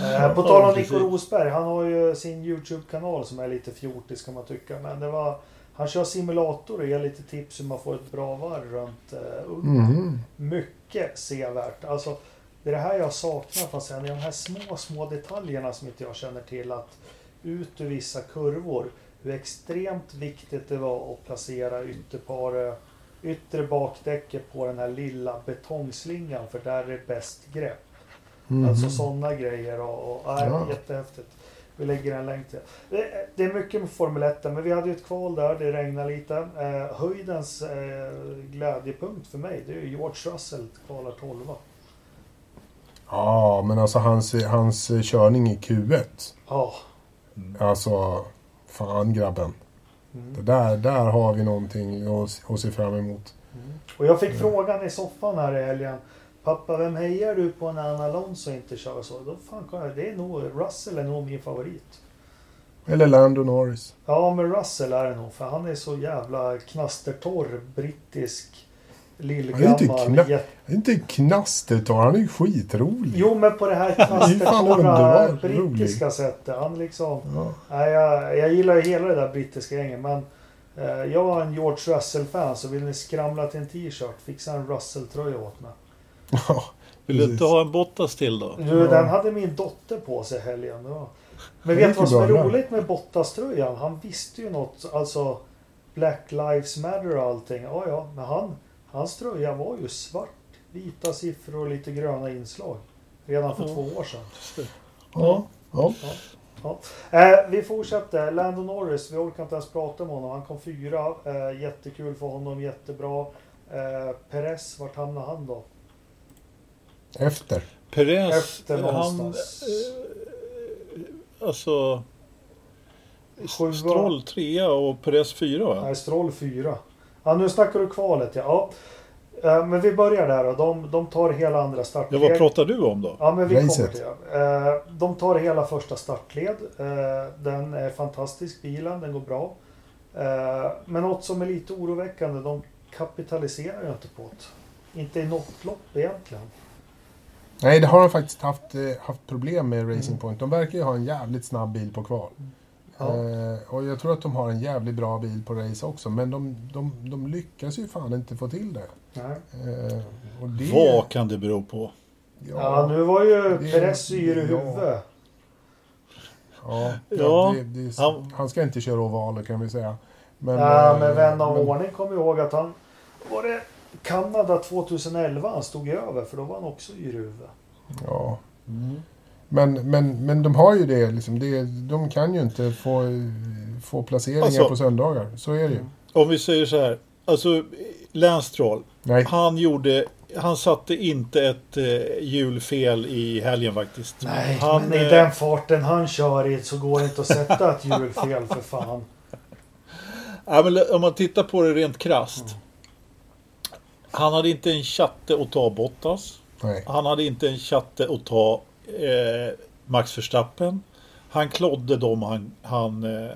Eh, på tal om Ja, Nico. Rosberg, han har ju sin YouTube-kanal som är lite fjortis kan man tycka. Men det var, han kör simulator och ger lite tips hur man får ett bra varv runt uh, Mhm. Mycket sevärt. Alltså, det är det här jag saknar sen. Är de här små, små detaljerna som inte jag känner till. Att ut ur vissa kurvor. Hur extremt viktigt det var att placera ytterpar, yttre bakdäcket på den här lilla betongslingan. För där är det bäst grepp. Mhm. Alltså sådana grejer. Och, och, nej, Ja. Jättehäftigt. Vi lägger en länk till. Det, det är mycket med Formel 1, men vi hade ju ett kval där, det regnade lite. Eh, höjdens eh, glädjepunkt för mig, det är ju George Russell kvalar 12. Ja, men alltså hans, hans körning i Q1. Ja. Alltså, fan grabben. Mm. Det där, där har vi någonting att, att se fram emot. Och jag fick frågan i soffan här i helgen. Pappa, vem hejar du på när Anna Alonso inte kör så? Då fan, det är nog Russell är nog min favorit. Eller Lando Norris. Ja, men Russell är det nog, för han är så jävla knastertorr, brittisk, lillgammal. jätte- Det är inte knastertorr, han är ju skitrolig. Jo, men på det här knastertorra brittiska sättet. Han liksom... Ja. Nej, jag, jag gillar ju hela det där brittiska gänget, men eh, jag var en George Russell-fan, så vill ni skramla till en t-shirt, fixa en Russell-tröja åt mig. Ja, Vill du inte ha en Bottas till då? Du, Ja. Den hade min dotter på sig helgen. Var... Men vet du vad som är roligt med Bottas-tröjan? Han visste ju något, alltså Black Lives Matter och allting. Ja, ja, men han, hans tröja var ju svart, vita siffror och lite gröna inslag. Redan för Ja. två år sedan. Ja, ja. Ja. Eh, vi fortsätter. Lando Norris, vi orkar inte ens prata om honom. Han kom fyra. Eh, jättekul för honom, jättebra. Eh, Perez, vart hamnade han då? Efter. Perez, Efter han... någonstans. eh, Alltså... Sjua. Stroll trea och Perez fyra va? Nej, Stroll fyra. Ja, nu snackar du kvalet ja. ja. Men vi börjar där då. De, de tar hela andra Ja, startled. vad pratar du om då? Ja, men vi Racet. kommer till det. Eh, De tar hela första startled. Eh, Den är fantastisk, bilen. Den går bra. Eh, Men något som är lite oroväckande, de kapitaliserar ju inte på det. Inte i något lopp egentligen. Nej, det har de faktiskt haft, haft problem med Racing Point. De verkar ju ha en jävligt snabb bil på kval. Ja. Eh, och jag tror att de har en jävligt bra bil på race också. Men de, de, de lyckas ju fan inte få till det. Nej. Eh, och det Vad kan det bero på? Ja, nu var ju Perez yr i ja. huvudet. Ja, Ja, ja, det, det, han- han ska inte köra ovaler kan vi säga. Men, Ja, eh, men vän av men- ordning kommer ihåg att han... Var det Kanada 2011 han stod över? För då var han också yr i huvudet. Men, men, men de har ju det, liksom, det de kan ju inte få, få placeringar Alltså- på söndagar. Så är det ju. Om vi säger så här. Alltså, Lance Stroll. Nej, Han gjorde... Han satte inte ett eh, hjulfel i helgen faktiskt. Nej, han, men i eh, den farten han kör i så går det inte att sätta ett hjulfel för fan. Ja, men om man tittar på det rent krasst. Han hade inte en chatte att ta Bottas. nej. Han hade inte en chatte att ta eh, Max Verstappen. Han klodde dem han, han eh,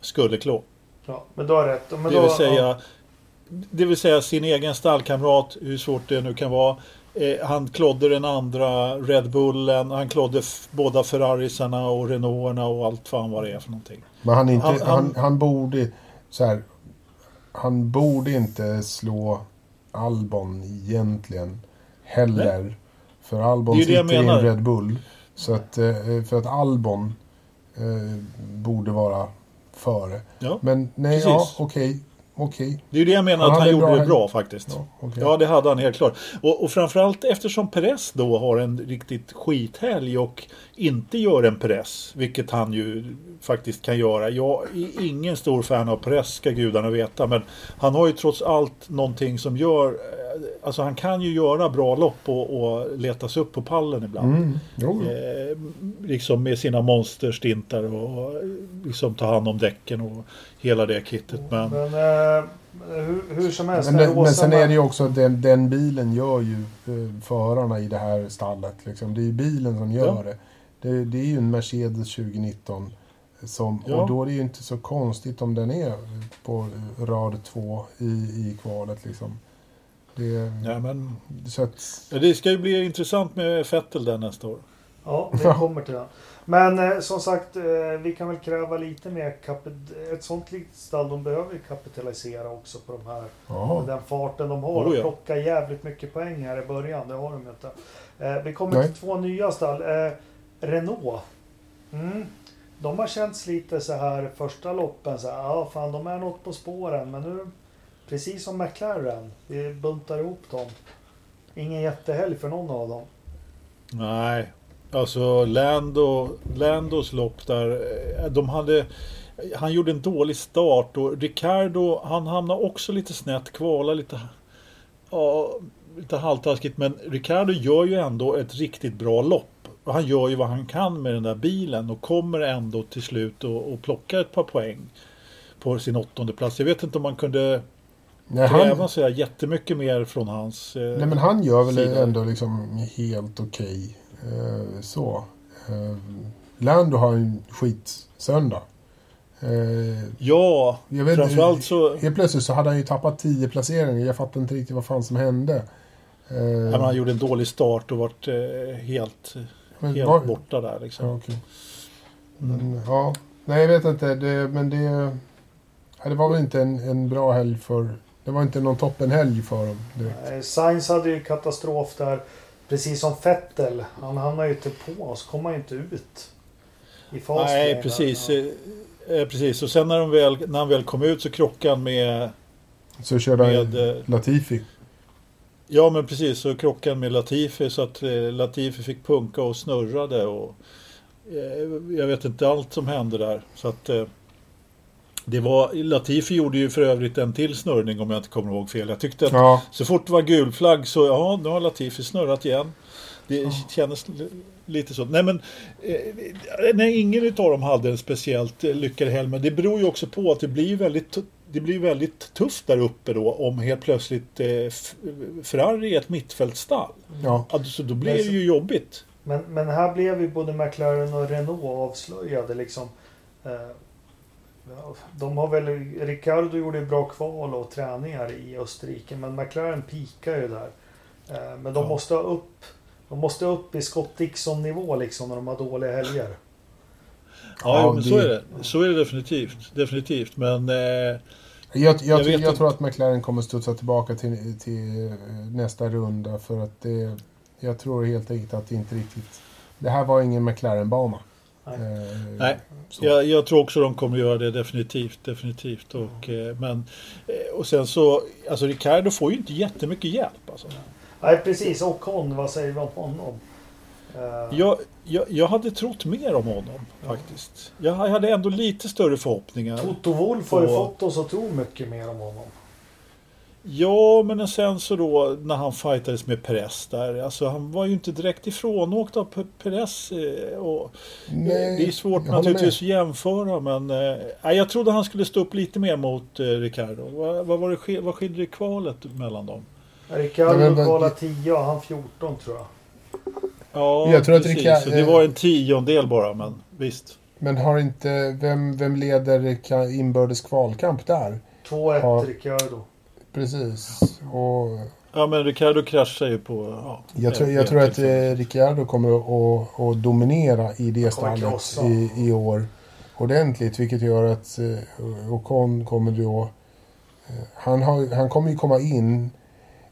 skulle klå. Ja, men du har rätt. Men Det då, vill säga, ja, det vill säga sin egen stallkamrat, hur svårt det nu kan vara. Eh, han klodde den andra Red Bullen, han klodde båda Ferrarisarna och Renaulterna och allt fan vad det är för någonting. Men han, inte, Han- han, han- han, borde... Så här, han borde inte slå Albon egentligen heller. För Albon sitter i en. Red Bull. Så att, eh, för att Albon eh, borde vara före. Ja, Men nej, Precis. ja, okej. Okej. det är ju det jag menar Han att han gjorde bra det bra faktiskt. Ja, okej. Ja, det hade han helt klart. Och, och framförallt eftersom Perez då har en riktigt skithelg och inte gör en press, vilket han ju faktiskt kan göra. Jag är ingen stor fan av press, ska gudarna veta, men han har ju trots allt någonting som gör... eh, Alltså han kan ju göra bra lopp och, och letas upp på pallen ibland. Mm, jo, jo. Eh, liksom med sina monsterstintar och och liksom ta hand om däcken och hela det kittet. Men Men eh, hur, hur som helst. Men, men sen är det ju också att den, den bilen gör ju eh, förarna i det här stallet. Liksom. Det är ju bilen som gör Ja. det. det. Det är ju en Mercedes 2019. Som, Ja. Och då är det ju inte så konstigt om den är på rad två i, i kvalet. Liksom. Det, Ja, men, så att, det ska ju bli intressant med Fettel där nästa år. Ja, vi kommer till det. Men eh, som sagt, eh, vi kan väl kräva lite mer Ett sånt litet stall, de behöver ju kapitalisera också på de här ja. den farten de har Oh, och ja. plocka jävligt mycket poäng här i början. Det har de ju inte. Eh, vi kommer Nej. till två nya stall. Eh, Renault. Mm. De har känts lite så här första loppen. Så här, ja, fan, de är något på spåren. Men nu, precis som McLaren, vi buntar ihop dem. Ingen jättehelg för någon av dem. Nej, alltså Lando, Landos lopp där, eh, de hade... Han gjorde en dålig start och Ricardo, han hamnade också lite snett, kvala lite... Ja, lite halvtaskigt, men Ricardo gör ju ändå ett riktigt bra lopp. Och han gör ju vad han kan med den där bilen och kommer ändå till slut och, och plockar ett par poäng på sin åttonde plats. Jag vet inte om man kunde Nej, kräva han, jättemycket mer från hans... Eh, nej, men han gör väl sida. ändå liksom helt okej. Eh, så. Eh, Lando har en skitsöndag. Eh, Ja, jag vet, framförallt så... Helt plötsligt så hade han ju tappat 10 placeringar. Jag fattar inte riktigt vad fan som hände. Eh, Ja, men han gjorde en dålig start och vart eh, helt, men helt var- borta där Ja, liksom. okej. Men, ja. Nej, jag vet inte. Det, men det... Det var väl inte en, en bra helg för... Det var inte någon toppenhelg för dem. direkt. Sainz hade ju katastrof där. Precis som Vettel. Han hamnade ju inte på så kom han inte ut. I fas Nej, precis. Ja. Eh, eh, precis. Och sen när, de väl, när han väl kom ut så krockade han med... Så körde med han eh, Latifi. ja, men precis. Så krockade han med Latifi så att Latifi fick punka och snurrade. Och, jag vet inte allt som hände där. Så att... Det var, Latifi gjorde ju för övrigt en till snurrning om jag inte kommer ihåg fel. Jag tyckte att Ja, Så fort det var gul flagg så ja, nu har Latifi snurrat igen. Det kändes l- lite så. Nej men, eh, nej, ingen utav dem hade en speciellt lyckad helg. Men det beror ju också på att det blir väldigt, det blir väldigt tufft där uppe då om helt plötsligt eh, Ferrari är ett mittfältstall. ja. Alltså, då blir det ju jobbigt. Men, men här blev ju både McLaren och Renault avslöjade liksom. Eh, ja, de har väl, Ricardo gjorde bra kval och träningar i Österrike men McLaren pikar ju där. Eh, men de Ja. måste ha upp de måste upp i Scott Dixon nivå liksom när de har dåliga helger. Ja, Ja, men så det- är det. Så är det definitivt. Definitivt. Men eh, Jag, jag, Jag jag, inte. tror att McLaren kommer studsa tillbaka till, till eh, nästa runda för att det... Jag tror helt enkelt att det inte riktigt... Det här var ingen McLaren-bana. Nej. Eh, Nej, så. Jag, jag tror också de kommer göra det definitivt. definitivt. Och, eh, men, eh, och sen så, alltså Ricardo får ju inte jättemycket hjälp. Alltså. Nej precis, och Con, vad säger vi om honom? Jag, jag, jag hade trott mer om honom faktiskt. Jag hade ändå lite större förhoppningar. Toto Wolff har ju Och- fått oss att tro mycket mer om honom. Ja, men sen så då när han fightades med Perez där. Alltså han var ju inte direkt ifrånåkt av Perez. eh, Och, Nej, det är svårt naturligtvis att jämföra men eh, jag trodde han skulle stå upp lite mer mot eh, Ricardo. Vad, vad, var det, vad skilde kvalet mellan dem? Ricardo kvalade 10 och han 14 tror jag. Ja, Jag tror att precis. Rica- Så det var en tiondel bara, men visst. Men har inte... Vem, vem leder inbördes kvalkamp där? 2-1 Ja. Ricardo. Precis. Och Ja, men Ricardo kraschar ju på... Ja, jag tror, jag tror att eh, Ricciardo kommer att, att dominera i det stallet i, i år ordentligt. Vilket gör att eh, Ocon kommer då... eh, Han, har, han kommer ju komma in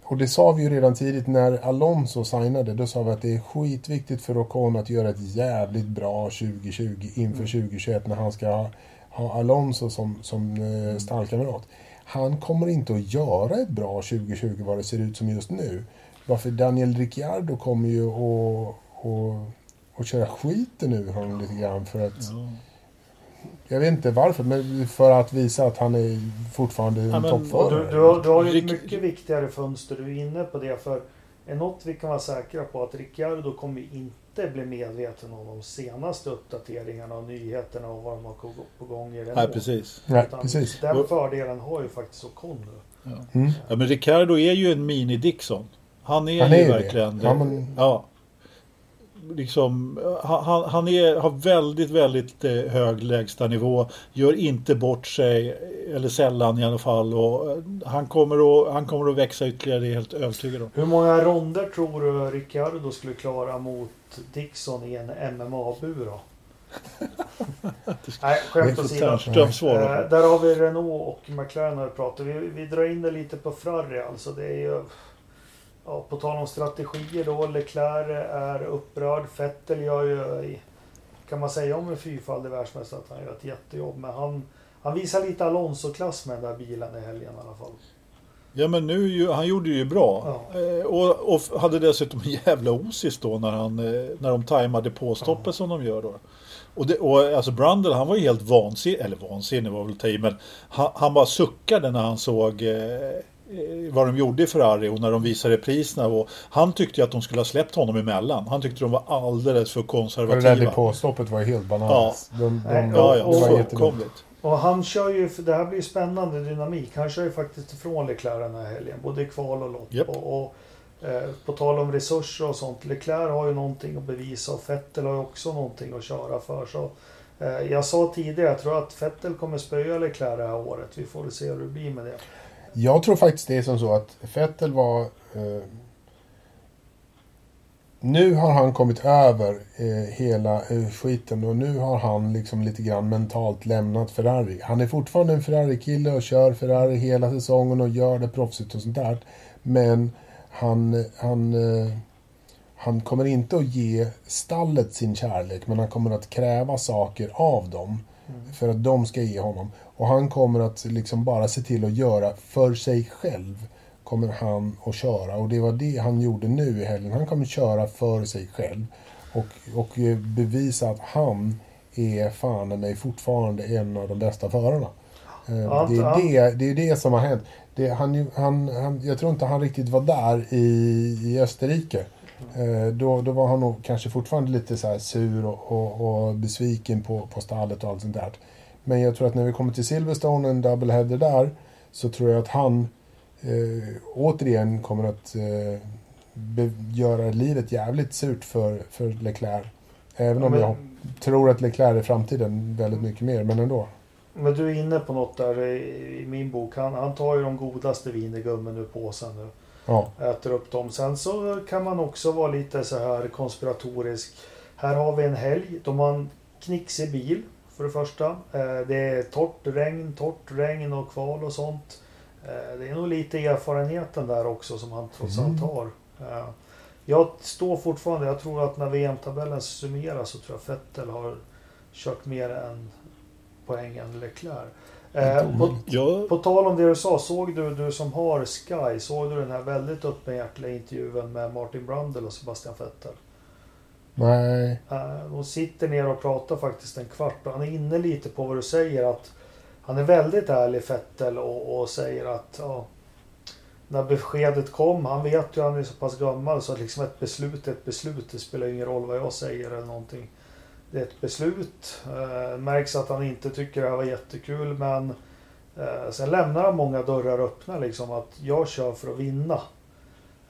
och det sa vi ju redan tidigt när Alonso signade. Då sa vi att det är skitviktigt för Ocon att göra ett jävligt bra 2020 inför 2021 när han ska ha, ha Alonso som, som eh, stallkamrat. Han kommer inte att göra ett bra 2020 vad det ser ut som just nu. Varför Daniel Ricciardo kommer ju att, köra skiten ur honom lite grann för att Ja. jag vet inte varför, men för att visa att han är fortfarande en Ja, Och toppförare. du, du, har, du har ju ett mycket viktigare fönster. Du är inne på det. För är något vi kan vara säkra på att Ricciardo kommer ju inte bli medveten om de senaste uppdateringarna och nyheterna och vad de har på gång i Renault. Nej, precis. Nej, precis. Den fördelen har ju faktiskt Ocon nu. Ja. Mm. ja, men Ricardo är ju en mini-Dixon. Han är Han är ju ju det. verkligen... Ja, men- ja. Liksom, han, han är, har väldigt, väldigt eh, hög lägstanivå. Gör inte bort sig, eller sällan i alla fall. Och eh, han, kommer att, han kommer att växa ytterligare, det är jag helt övertygad om. Hur många ronder tror du Ricciardo skulle klara mot Dixon i en MMA-bur då? Nej, skämt åsido. Eh, där har vi Renault och McLaren har pratat. Vi, vi drar in det lite på Ferrari alltså. Det är ju... Ja, på tal om strategier då. Leclerc är upprörd. Vettel gör ju... Kan man säga om en fyrfaldig världsmästare att han gör ett jättejobb. Men han, han visar lite Alonso-klass med den där bilen i helgen i alla fall. Ja men nu, han gjorde det ju bra. Ja. Eh, och, och, hade dessutom en jävla osis då när, han, eh, när de tajmade påstoppet ja. som de gör då. Och, det, och alltså Brundle han var ju helt vansinnig, eller vansinnig var väl att ta i, men han, han bara suckade när han såg eh, eh, vad de gjorde i Ferrari och när de visade priserna. Och han tyckte att de skulle ha släppt honom emellan. Han tyckte de var alldeles för konservativa. det där påstoppet var ju helt bananas. Ja, de, de, ja, ja, det var fullkomligt. Och han kör ju, det här blir spännande dynamik. Han kör ju faktiskt ifrån Leclerc den här helgen. Både i kval och lopp. Yep. Och, och eh, på tal om resurser och sånt. Leclerc har ju någonting att bevisa och Vettel har ju också någonting att köra för. Så, eh, jag sa tidigare, jag tror att Vettel kommer spöa Leclerc det här året. Vi får se hur det blir med det. Jag tror faktiskt det är som så att Vettel var eh, nu har han kommit över eh, hela eh, skiten och nu har han liksom lite grann mentalt lämnat Ferrari. Han är fortfarande en Ferrari-kille och kör Ferrari hela säsongen och gör det proffsigt och sånt där. Men han, han, eh, han kommer inte att ge stallet sin kärlek, men han kommer att kräva saker av dem. Mm. För att de ska ge honom. Och han kommer att liksom bara se till att göra för sig själv kommer han att köra. Och det var det han gjorde nu i helgen. Han kommer köra för sig själv. Och, och bevisa att han är fan mig fortfarande en av de bästa förarna. Eh, ja, det, är det, det är det som har hänt. Det, han, han, han, jag tror inte han riktigt var där i, i Österrike. Eh, då, då var han nog kanske fortfarande lite så sur och, och, och, besviken på, på stallet och allt sånt där. Men jag tror att när vi kommer till Silverstone, en double header där, så tror jag att han eh, återigen kommer att eh, göra livet jävligt surt för, för Leclerc. Även om men, jag tror att Leclerc är framtiden väldigt mycket mer, men ändå. Men du är inne på något där i, i min bok. Han, han tar ju de godaste vinegummen ur påsen nu. Ja. Äter upp dem. Sen så kan man också vara lite så här konspiratorisk. Här har vi en helg då man knixig bil för det första. Eh, det är torrt regn, torrt regn och kval och sånt. Eh, det är nog lite erfarenheten där också som han trots allt mm. har. Eh, jag står fortfarande, jag tror att när VM-tabellen summeras så tror jag Vettel har kört mer än poäng än Leclerc. Eh, på, ja. på tal om det du sa, såg du, du som har Sky, såg du den här väldigt öppenhjärtiga intervjun med Martin Brundle och Sebastian Vettel? Nej. Eh, De sitter ner och pratar faktiskt en kvart och han är inne lite på vad du säger att han är väldigt ärlig Fettel och, och säger att ja, när beskedet kom, han vet ju han är så pass gammal så att liksom ett beslut är ett beslut. Det spelar ingen roll vad jag säger eller någonting. Det är ett beslut. Eh, märks att han inte tycker det här var jättekul men eh, sen lämnar han många dörrar öppna liksom att jag kör för att vinna.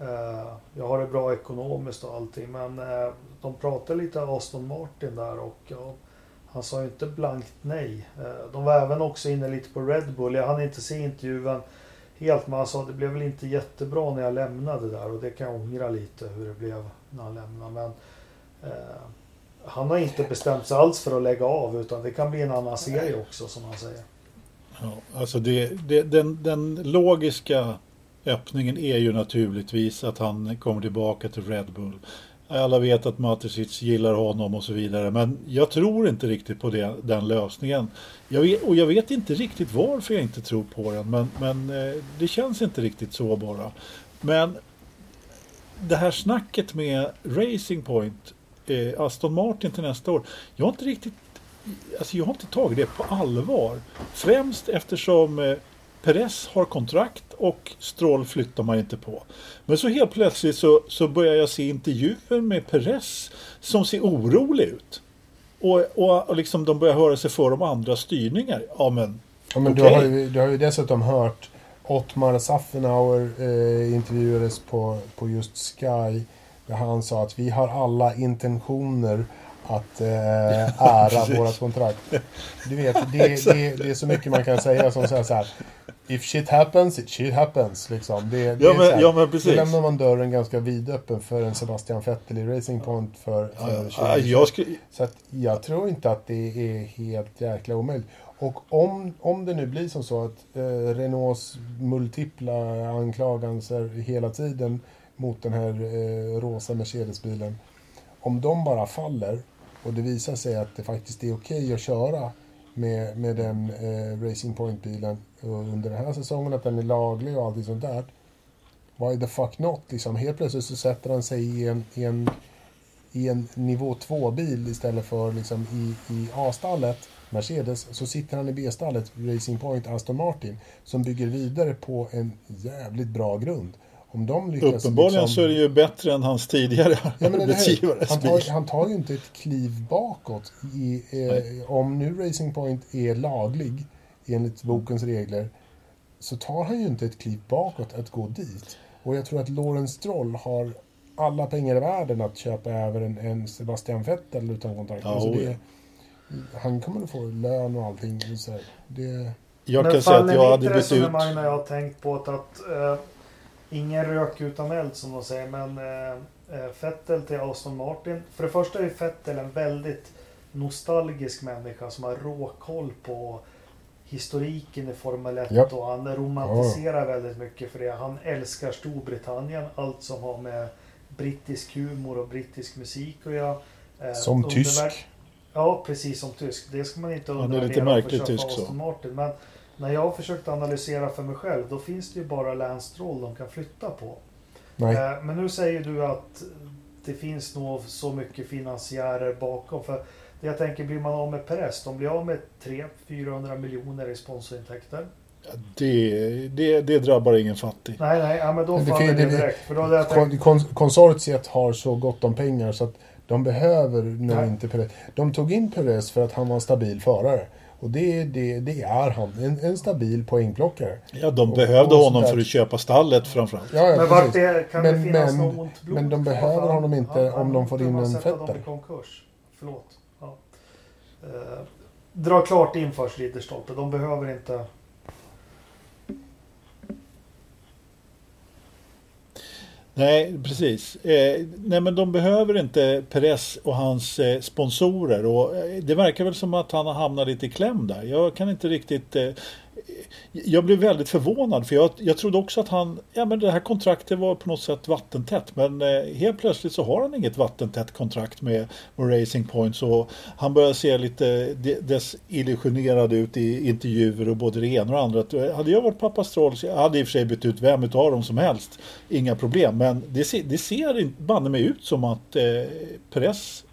Eh, jag har det bra ekonomiskt och allting men eh, de pratade lite Aston Martin där och ja, han sa ju inte blankt nej. Eh, de var även också inne lite på Red Bull. Jag hann inte se intervjun helt men han sa att det blev väl inte jättebra när jag lämnade där och det kan jag ångra lite hur det blev när han lämnade. Men eh, han har inte bestämt sig alls för att lägga av utan det kan bli en annan serie också som han säger. Ja, alltså det, det, den, den logiska öppningen är ju naturligtvis att han kommer tillbaka till Red Bull. Alla vet att Matisic gillar honom och så vidare. Men jag tror inte riktigt på det, den lösningen. Jag vet, och jag vet inte riktigt varför jag inte tror på den. Men, men eh, det känns inte riktigt så bara. Men det här snacket med Racing Point, eh, Aston Martin till nästa år. Jag har inte riktigt Alltså jag har inte tagit det på allvar. Främst eftersom eh, Perez har kontrakt och Stroll flyttar man inte på. Men så helt plötsligt så, så börjar jag se intervjuer med Perez som ser orolig ut. Och, och, och liksom de börjar höra sig för om andra styrningar. Ja men, ja, men okay. du, har ju, du har ju dessutom hört Ottmar Saffenauer eh, intervjuades på, på just Sky Där han sa att vi har alla intentioner att eh, ära precis. våra kontrakt. Du vet, det, det, det är så mycket man kan säga som säger så här. If shit happens, it shit happens. Liksom. Det, det Ja, men- här, ja, men precis. Då lämnar man dörren ganska vidöppen för en Sebastian Vettel i Racing Point för, för Ja, 2020. ja, jag skulle, Så att jag tror inte att det är helt jäkla omöjligt. Och om, om det nu blir som så att eh, Renaults multipla anklagelser hela tiden mot den här eh, rosa Mercedes-bilen. Om de bara faller och det visar sig att det faktiskt är okej att köra med, med den eh, Racing Point-bilen under den här säsongen, att den är laglig och allting sånt där. Why the fuck not? Liksom, helt plötsligt så sätter han sig i en, i en, i en nivå 2-bil istället för liksom i, i A-stallet, Mercedes, så sitter han i B-stallet, Racing Point, Aston Martin, som bygger vidare på en jävligt bra grund. Om de lyckas... uppenbarligen liksom- så är det ju bättre än hans tidigare Ja, arbetsgivares han, tar, han tar ju inte ett kliv bakåt. I, eh, om nu Racing Point är laglig enligt bokens regler så tar han ju inte ett kliv bakåt att gå dit. Och jag tror att Lawrence Stroll har alla pengar i världen att köpa över en, en Sebastian Vettel utan kontrakt. Ja, alltså oj. det, han kommer att få lön och allting. Så här, det, Jag Men kan säga att jag hade bytt ut... resonemang när jag har tänkt på att, att eh, ingen rök utan eld som de säger. Men eh, eh, Vettel till Aston Martin. För det första är Vettel en väldigt nostalgisk människa som har råkoll på historiken i Formel 1 Japp. och han romantiserar väldigt mycket för det. Han älskar Storbritannien, allt som har med brittisk humor och brittisk musik att göra. Eh, som tysk. Ja, precis som tysk. Det ska man inte Ja, det är undervärdera lite märkligt köpa tysk så. Aston Martin. Men när jag har försökt analysera för mig själv, då finns det ju bara Lance Stroll de kan flytta på. Nej. Eh, Men nu säger du att det finns nog så mycket finansiärer bakom. För det jag tänker, blir man av med Perez, de blir av med 300-400 miljoner i sponsorintäkter. Det, det, det drabbar ingen fattig. Nej, nej, ja, men då Men det faller det det- direkt. För då tänkt, Kon, kon, konsortiet har så gott om pengar så att de behöver nog inte Perez. De tog in Perez för att han var en stabil förare. Och det, det, det är han. En, en stabil poängplockare. Ja, de Och- behövde och honom för att köpa stallet framförallt. Ja, ja, men vart det, kan Men- det finnas men- något ont blod men de behöver honom inte om de får in en i konkurs. Förlåt. Ja. Eh, dra klart in först Ridderstolpe. De behöver inte... Nej, precis. Eh, nej, men de behöver inte Perez och hans eh, sponsorer. Och, eh, det verkar väl som att han har hamnat lite i kläm där. Jag kan inte riktigt... Eh, jag blev väldigt förvånad för jag, jag trodde också att han... Ja, men det här kontraktet var på något sätt vattentätt. Men eh, helt plötsligt så har han inget vattentätt kontrakt med, med Racing Point. Så han börjar se lite desillusionerad ut i intervjuer och både det ena och det andra. Eh, hade jag varit pappa Stroll så jag hade i och för sig bytt ut vem utav dem som helst. Inga problem. Men det, ser- det ser banne mig ut som att eh, Press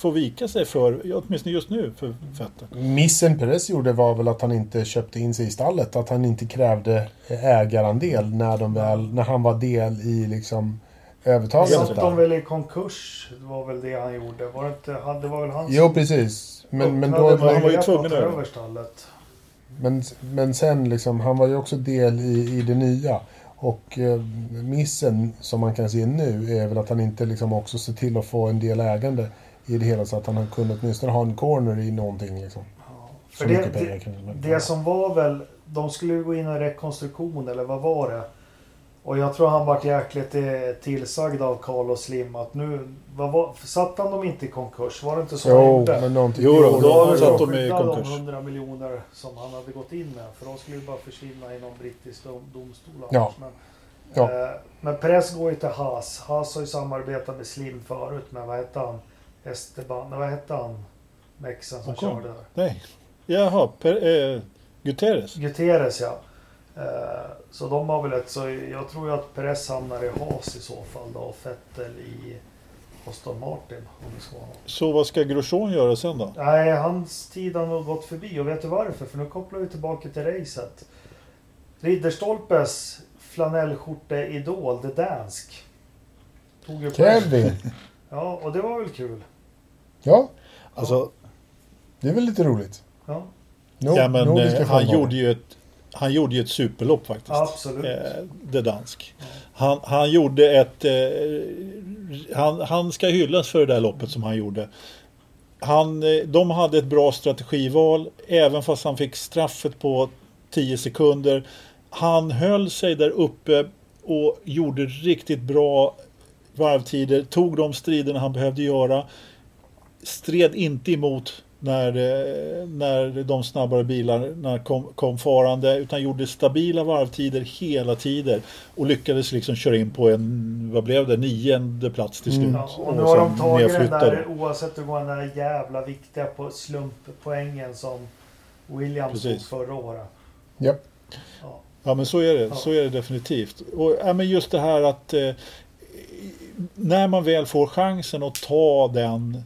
får vika sig för, åtminstone just nu, för Vettel. Missen Perez gjorde var väl att han inte köpte in sig i stallet. Att han inte krävde ägarandel när, de väl, när han var del i liksom övertagandet. satte dem där. väl i konkurs. Det var väl det han gjorde. Var det, inte, det var väl han Jo, precis. Men, men, då, han var ju tvungen över stallet. men, men sen liksom, han var ju också del i, i det nya. Och eh, missen som man kan se nu är väl att han inte liksom också ser till att få en del ägande i det hela så att han kunde åtminstone ha en corner i någonting. Liksom. Ja. Så För det, det, det som var väl, de skulle ju gå in i rekonstruktion eller vad var det? Och jag tror han vart jäkligt eh, tillsagd av Carlos Slim att nu, vad var, satte han dem inte i konkurs? Var det inte så han Jo, gjorde? men någonting. Jo då, då då satt de i skydda de konkurs. 100 miljoner som han hade gått in med. För de skulle ju bara försvinna i någon brittisk dom, domstol. Ja. Men, Ja. eh, men Perez går ju till Haas. Haas har ju samarbetat med Slim förut. Men vad hette han? Esteban, vad hette han? Mexen som körde där. Nej. Jaha, per, eh, Guterres. Guterres ja. Eh, så de har väl ett, så jag tror ju att Perez hamnar i Haas i så fall då och Vettel i Aston Martin. Om det ska vara. Så vad ska Grosjean göra sen då? Nej, hans tid har nog gått förbi och vet du varför? För nu kopplar vi tillbaka till racet. Ridderstolpes flanellskjorte-idol, The Dansk. Tog ju. Kevin! Ja, och det var väl kul. Ja, Alltså, det är väl lite roligt. Ja. No, ja, men, eh, han gjorde ju ett han gjorde ju ett superlopp faktiskt. Absolut. Eh, det dansk. Han, han gjorde ett... Eh, han, han ska hyllas för det där loppet som han gjorde. Han, eh, de hade ett bra strategival även fast han fick straffet på 10 sekunder. Han höll sig där uppe och gjorde riktigt bra varvtider. Tog de striderna han behövde göra. Stred inte emot när, eh, när de snabbare bilarna kom, kom farande utan gjorde stabila varvtider hela tiden och lyckades liksom köra in på en, vad blev det, nionde plats till slut. Mm. Ja, och nu har sen de tagit den där, oavsett hur många den där jävla viktiga på slumppoängen som Williams tog förra året. Ja. Ja. Ja men så är det, Ja. så är det definitivt. Och ja, men just det här att eh, när man väl får chansen att ta den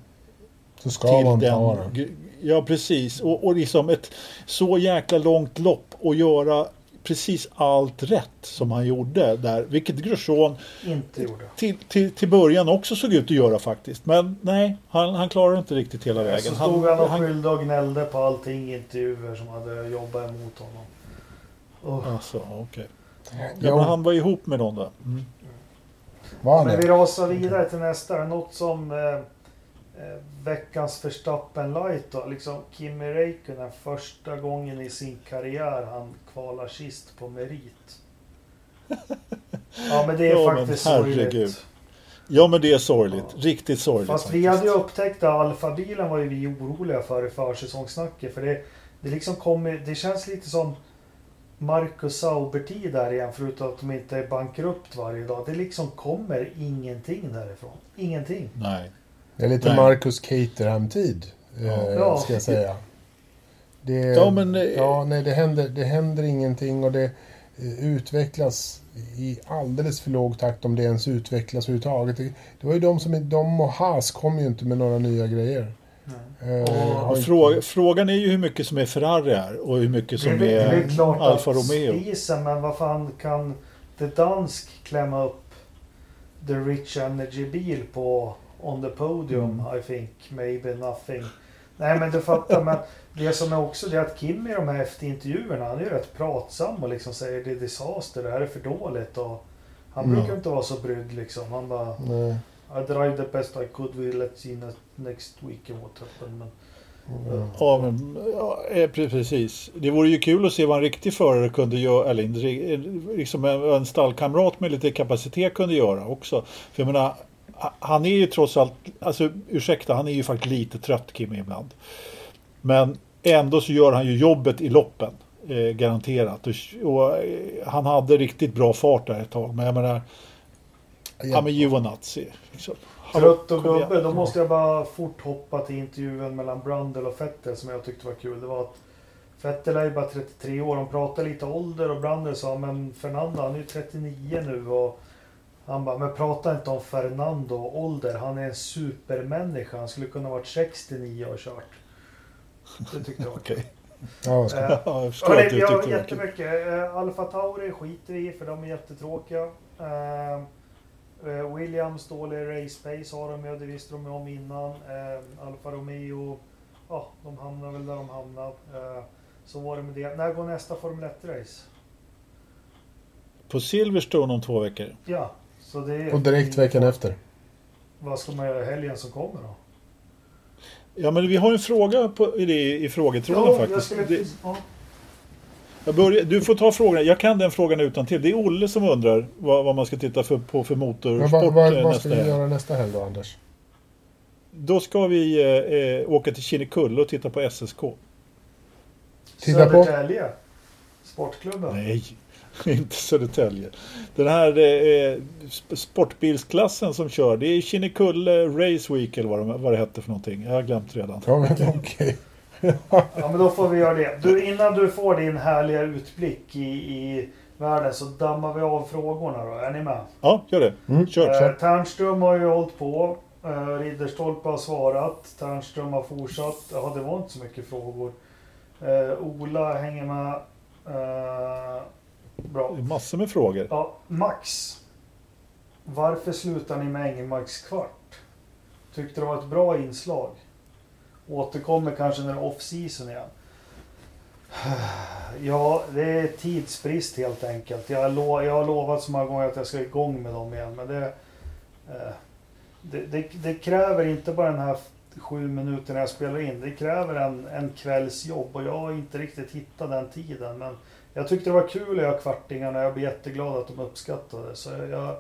Så ska man till ta den. den. Ja precis. Och, och liksom ett så jäkla långt lopp och göra precis allt rätt som han gjorde där. Vilket Grosjean Inte gjorde. till, till, till början också såg ut att göra faktiskt. Men nej, han, han klarade inte riktigt hela vägen. Så stod han och skyllde och gnällde på allting i intervjuer som hade jobbat emot honom. Oh. Alltså, okej. Ja, men han var ihop med någon där. Mm. var han Men vi rasar vidare till nästa. Något som eh, eh, veckans Verstappen light då. Liksom Kimi Räikkönen första gången i sin karriär han kvalar sist på merit. Ja men det är Ja, men faktiskt herregud. sorgligt. Ja men det är sorgligt. Ja. Riktigt sorgligt. Fast vi faktiskt. hade ju upptäckt att Alfa-bilen var ju vi oroliga för i försäsongssnacket. För det, det liksom kommer, det känns lite som Marcus Sauber-tid där igen. Förutom att de inte är bankrupt varje dag. Det liksom kommer ingenting därifrån. Ingenting. Nej. Det är lite Nej. Marcus Caterham-tid. Eh, Ja. Ska jag säga. Det, Ja, men, eh, ja, nej, det händer, det händer ingenting och det eh, utvecklas i alldeles för låg takt om det ens utvecklas överhuvudtaget. Det, det var ju de som, de och Haas kom ju inte med några nya grejer. Eh, Och fråga, frågan är ju hur mycket som är Ferrari här och hur mycket Det som är, det är är väl klart Alfa Romeo. spisen, men vad fan kan The Dansk klämma upp The Rich Energy bil på On the podium, Mm. I think, maybe nothing. Nej men du fattar, men det som är också det är att Kim i de här efterintervjuerna, han är ju rätt pratsam och liksom säger det är disaster, det här är för dåligt och han Mm. brukar inte vara så brydd liksom. Han bara Nej. I drive the best I could, we let's see next week what happened. Men, Mm. Ja, men, ja, eh, pre- precis. Det vore ju kul att se vad en riktig förare kunde göra, eller eh, liksom en, en stallkamrat med lite kapacitet kunde göra också. För jag menar, han är ju trots allt, alltså ursäkta, han är ju faktiskt lite trött Kim ibland. Men ändå så gör han ju jobbet i loppen, eh, garanterat. Och, och eh, han hade riktigt bra fart där ett tag, men jag menar, ja men Giovinazzi. Liksom. Trött och gubbe, då måste jag bara fort hoppa till intervjun mellan Brundle och Vettel som jag tyckte var kul. Det var att Vettel är ju bara 33 år, de pratar lite ålder och Brundle sa men Fernando han är ju 39 nu och han bara, men prata inte om Fernando och ålder, han är en supermänniska. Han skulle kunna varit 69 och kört. Det tyckte jag. Okej. Ja, vad ska- Eh, Ja, jag förstår att du tyckte det var jättemycket. Uh, Alfa Tauri skiter vi i för de är jättetråkiga. Eh, eh, Williams dålig race pace har de ju, det visste de ju om innan. Uh, Alfa Romeo, ja, de hamnar väl där de hamnar. Eh, så var det med det. När går nästa Formel 1-race? På Silverstone om två veckor. Ja. Och direkt veckan efter. Vad ska man göra i helgen som kommer då? Ja, men vi har en fråga på, i, i frågetråden jag faktiskt. skulle... Det, ja. jag börjar, du får ta frågan. Jag kan den frågan utan till. Det är Olle som undrar vad, vad man ska titta för, på för Men motorsport vad, vad, eh, vad nästa ska vi göra nästa helg då, Anders? Då ska vi eh, eh, åka till Kinnekulle och titta på SSK. Titta på- Södertälje? Sportklubben? Nej, inte Södertälje. Den här eh, sp- sportbilsklassen som kör, det är Kinnekulle Race Week eller vad det, vad det hette för någonting. Jag har glömt redan. Ja, men okej. Ja men då får vi göra det. Du, innan du får din härliga utblick i, i världen så dammar vi av frågorna då. Är ni med? Ja, gör det. Mm. Kör. Eh. Ternström har ju hållit på. Eh, Ridderstolpe har svarat. Ternström har fortsatt. Ja, det var inte så mycket frågor. Eh, Ola hänger med. Eh, bra. Massor med frågor. Ja, Max. Varför slutar ni med Engelmarks kvart? Tyckte det var ett bra inslag. Återkommer kanske när det är off-season igen. Ja, det är tidsbrist helt enkelt. Jag, lo, jag har lovat så många gånger att jag ska igång med dem igen. Men det, eh, det, det, det kräver inte bara den här sju minuterna jag spelar in. Det kräver en, en kvälls jobb och jag har inte riktigt hittat den tiden. Men jag tyckte det var kul att göra kvartingarna och jag blir jätteglad att de uppskattade Så jag, jag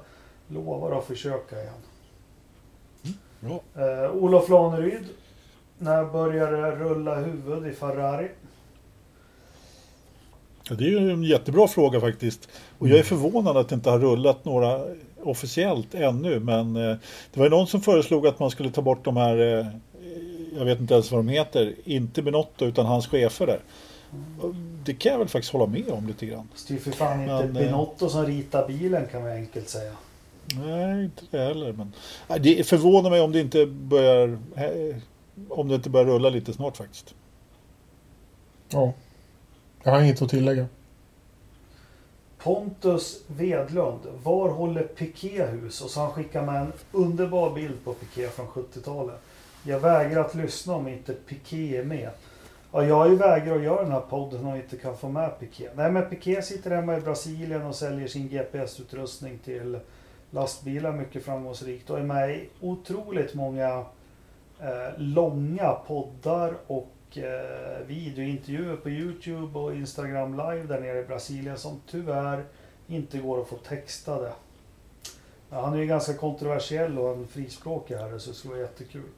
lovar att försöka igen. Bra. Eh, Olof Laneryd. När började det rulla huvud i Ferrari? Ja, det är ju en jättebra fråga faktiskt. Och jag är förvånad att det inte har rullat några officiellt ännu. Men eh, det var ju någon som föreslog att man skulle ta bort de här, eh, jag vet inte ens vad de heter, inte Benotto utan hans chefer där. Det kan jag väl faktiskt hålla med om lite grann. Det är ju för fan inte Men, eh, Binotto som ritar bilen kan man enkelt säga. Nej, inte det heller. Men det förvånar mig om det inte börjar, om det inte börjar rulla lite snart faktiskt. Ja. Jag har inget att tillägga. Pontus Vedlund. Var håller Piqué hus? Och så han skickar med en underbar bild på Piqué från 70-talet. Jag vägrar att lyssna om inte Piqué är med. Ja, jag vägrar ju att göra den här podden om jag inte kan få med Piqué. Nej, men Piqué sitter hemma i Brasilien och säljer sin GPS-utrustning till lastbilar mycket framgångsrikt och är med i otroligt många eh, långa poddar och eh, videointervjuer på Youtube och Instagram live där nere i Brasilien som tyvärr inte går att få textade. Ja, han är ju ganska kontroversiell och en frispråkig herre så det skulle vara jättekul.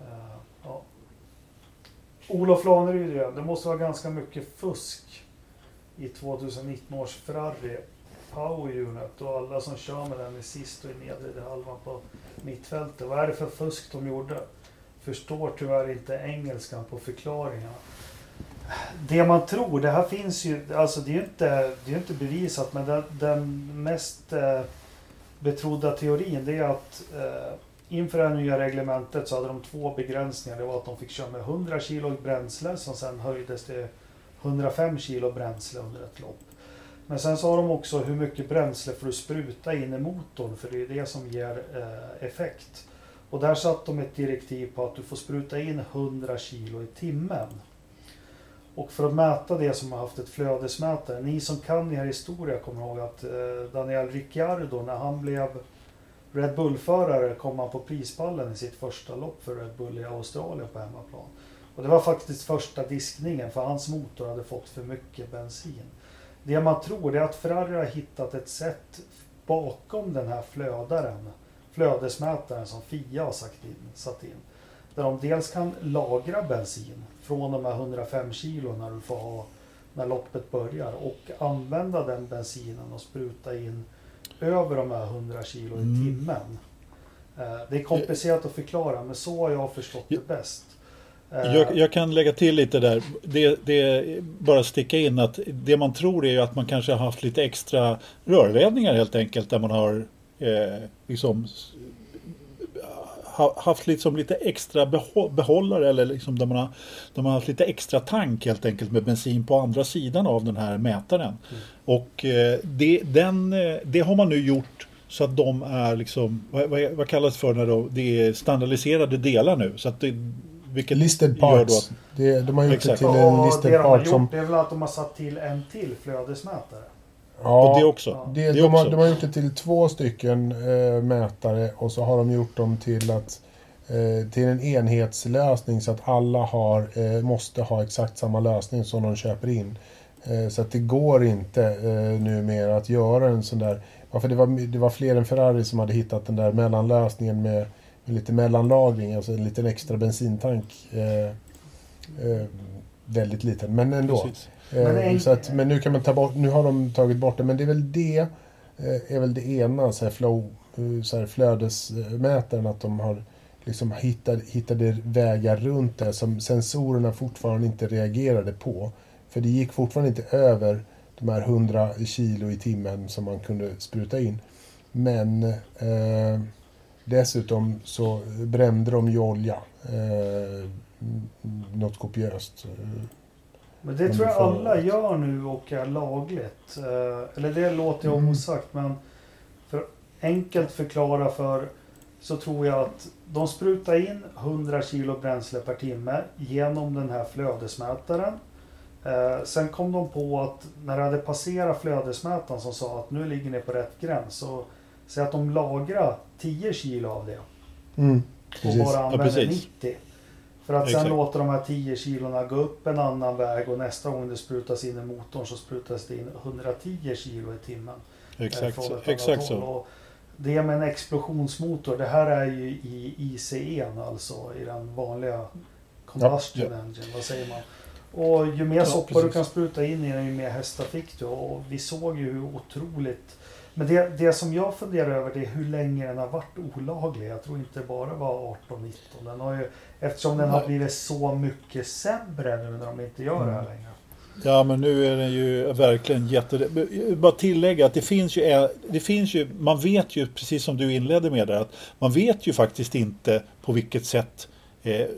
Eh, ja. Olof Laneryd igen. Det måste vara ganska mycket fusk i 2019 års Ferrari Power Unit och alla som kör med den är sist och i nedre halvan på mittfältet. Vad är det för fusk de gjorde? Förstår tyvärr inte engelskan på förklaringarna. Det man tror, det här finns ju, alltså det är ju inte, det är inte bevisat men den, den mest eh, betrodda teorin det är att eh, inför det här nya reglementet så hade de två begränsningar. Det var att de fick köra med 100 kilo bränsle som sen höjdes till 105 kilo bränsle under ett lopp. Men sen sa de också hur mycket bränsle får du spruta in i motorn för det är det som ger eh, effekt. Och där satt de ett direktiv på att du får spruta in 100 kilo i timmen. Och för att mäta det som har haft ett flödesmätare, ni som kan er historia kommer ihåg att eh, Daniel Ricciardo när han blev Red Bull-förare kom han på prispallen i sitt första lopp för Red Bull i Australien på hemmaplan. Och det var faktiskt första diskningen för hans motor hade fått för mycket bensin. Det man tror är att Ferrari har hittat ett sätt bakom den här flödaren, flödesmätaren som FIA har sagt in, satt in. Där de dels kan lagra bensin från de här 105 kilo när du får ha när loppet börjar och använda den bensinen och spruta in över de här 100 kilo i Mm. timmen. Eh, Det är komplicerat att förklara men så har jag förstått det bäst. Eh, Jag, jag kan lägga till lite där. Det, det bara sticka in att det man tror är att man kanske har haft lite extra rörledningar helt enkelt där man har eh, liksom haft liksom lite extra behå, behållare eller liksom där man, har, där man har haft lite extra tank helt enkelt med bensin på andra sidan av den här mätaren. Och eh, det, den, eh, det har man nu gjort så att de är liksom, vad, vad, vad kallas för när då, det är standardiserade delar nu. Så att det, vilket Listed gör då parts. att Det, de har gjort Exakt. det till en listed det de har part gjort som... det är väl att de har satt till en till flödesmätare. Och det Ja, också. Ja. det, det de, har, också. de har gjort det till två stycken eh, mätare och så har de gjort dem till att eh, till en enhetslösning så att alla har, eh, måste ha exakt samma lösning som de köper in. Eh, så att det går inte eh, numera att göra en sån där... Ja, för det, var, det var fler än Ferrari som hade hittat den där mellanlösningen med, med lite mellanlagring, alltså en liten extra bensintank. Eh, eh, väldigt liten, men ändå. Precis. Eh, Men en- så att, men nu kan man ta bort, nu har de tagit bort det, men det är väl det, eh, är väl det ena, så här flow, eh, så här flödesmätaren, att de har liksom hittat, hittade vägar runt det som sensorerna fortfarande inte reagerade på. För det gick fortfarande inte över de här 100 kilo i timmen som man kunde spruta in. Men eh, dessutom så brände de ju olja. Eh, något kopiöst. Men det tror jag alla gör nu och är lagligt. Eh, Eller det låter jag Mm. osagt men för enkelt förklara för så tror jag att de sprutar in 100 kilo bränsle per timme genom den här flödesmätaren. Eh, sen kom de på att när det hade passerat flödesmätaren som sa att nu ligger ni på rätt gräns. Så säg att de lagrar 10 kilo av det Mm. och bara använder precis. 90. För att sen Exakt. låta de här 10 kilona gå upp en annan väg och nästa gång det sprutas in i motorn så sprutas det in 110 kilo i timmen. eh, Exakt, annat exakt så. Det med en explosionsmotor, det här är ju i ICE'n alltså, i den vanliga combustion Ja, engine, vad säger man? Och ju mer Ja, soppa du precis. kan spruta in i den, ju mer hästar fick du. Och vi såg ju hur otroligt... Men det, det som jag funderar över det är hur länge den har varit olaglig. Jag tror inte bara var 18-19. Den har ju, eftersom den har blivit så mycket sämre nu när de inte gör det här Mm. längre. Ja, men nu är den ju verkligen jätte... Bara tillägga att det finns ju, det finns ju, man vet ju, precis som du inledde med det, att man vet ju faktiskt inte på vilket sätt eh,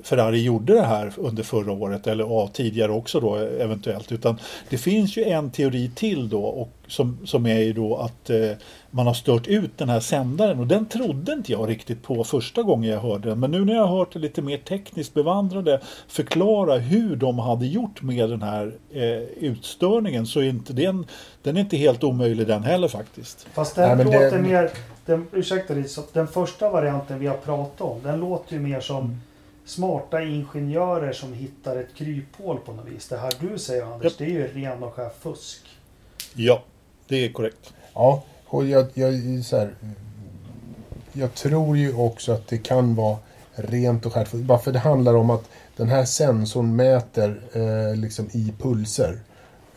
Ferrari gjorde det här under förra året eller ja, tidigare också då eventuellt. Utan det finns ju en teori till då och som, som är ju då att eh, man har stört ut den här sändaren och den trodde inte jag riktigt på första gången jag hörde den. Men nu när jag har hört det lite mer tekniskt bevandrade förklara hur de hade gjort med den här eh, utstörningen så är inte den, den är inte helt omöjlig den heller faktiskt. Fast den Nej, men det- låter mer... Den, ursäkta så den första varianten vi har pratat om, den låter ju mer som Mm. Smarta ingenjörer som hittar ett kryphål på något vis. Det här du säger Anders, Japp. det är ju ren och skär fusk. Ja, det är korrekt. Ja, och jag, jag, så här, jag tror ju också att det kan vara rent och skärt. Bara för det handlar om att den här sensorn mäter eh, liksom i pulser.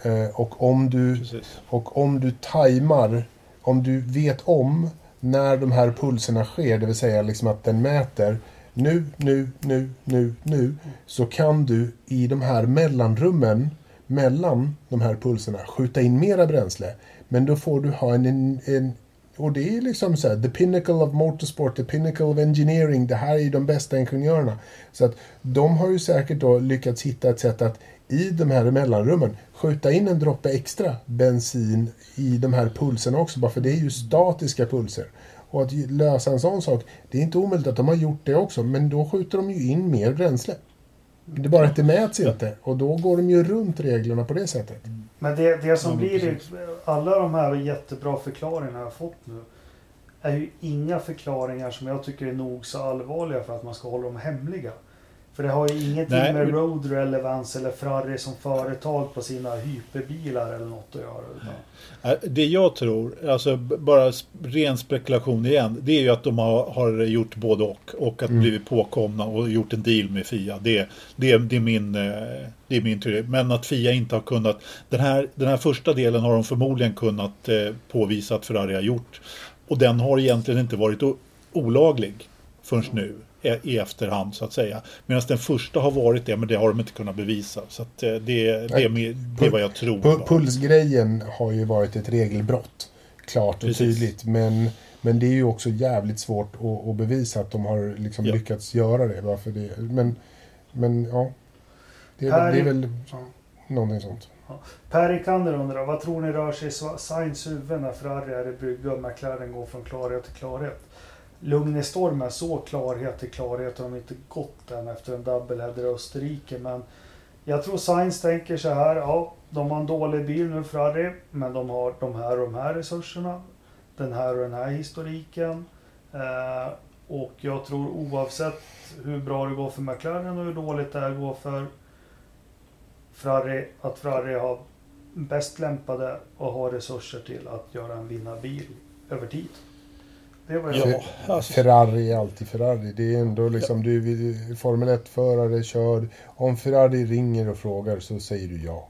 Eh, och, om du, Precis. och om du tajmar, om du vet om när de här pulserna sker, det vill säga liksom att den mäter nu, nu, nu, nu, nu, så kan du i de här mellanrummen mellan de här pulserna skjuta in mera bränsle. Men då får du ha en, en, en och det är liksom så här, the pinnacle of motorsport, the pinnacle of engineering, det här är ju de bästa ingenjörerna. Så att de har ju säkert då lyckats hitta ett sätt att i de här mellanrummen skjuta in en droppe extra bensin i de här pulserna också, bara för det är ju statiska pulser. Och att lösa en sån sak, det är inte omöjligt att de har gjort det också, men då skjuter de ju in mer bränsle. Det är bara att det mäts inte och då går de ju runt reglerna på det sättet. Men det, det som blir alla de här jättebra förklaringarna jag har fått nu är ju inga förklaringar som jag tycker är nog så allvarliga för att man ska hålla dem hemliga. För det har ju ingenting Nej, med road relevance eller Ferrari som företag på sina hyperbilar eller något att göra. Utan, Äh, Det jag tror, alltså bara ren spekulation igen, det är ju att de har, har gjort både och. Och att Mm. blivit påkomna och gjort en deal med Fia. Det, det, det, är, min, eh, det är min teori. Men att Fia inte har kunnat, den här, den här första delen har de förmodligen kunnat eh, påvisa att Ferrari har gjort. Och den har egentligen inte varit olaglig förrän nu i efterhand så att säga. Medan den första har varit det, men det har de inte kunnat bevisa. Så att eh, det, det, är, med, det är vad jag tror. Pu- Pulsgrejen har ju varit ett regelbrott. Klart och Precis. tydligt. Men, men det är ju också jävligt svårt att, att bevisa att de har liksom Ja. lyckats göra det. Varför det. Men, men ja. Det är, väl, det är väl ja. någonting sånt. Per Ikander undrar, vad tror ni rör sig i Sainz huvud när Ferrari är i brygga och McLaren går från klarhet till klarhet? Lugn i stormen, så klarhet till klarhet har de inte gått än efter en doubleheader i Österrike. Men jag tror Sainz tänker så här, ja, de har en dålig bil nu Ferrari, men de har de här och de här resurserna. Den här och den här historiken. Eh, och jag tror oavsett hur bra det går för McLaren och hur dåligt det här går för Ferrari, att Ferrari har bäst lämpade och har resurser till att göra en vinnarbil över tid. Det var jag. Ja, alltså, Ferrari är alltid Ferrari. Det är ändå liksom, du är Formel 1-förare, kör. Om Ferrari ringer och frågar så säger du ja.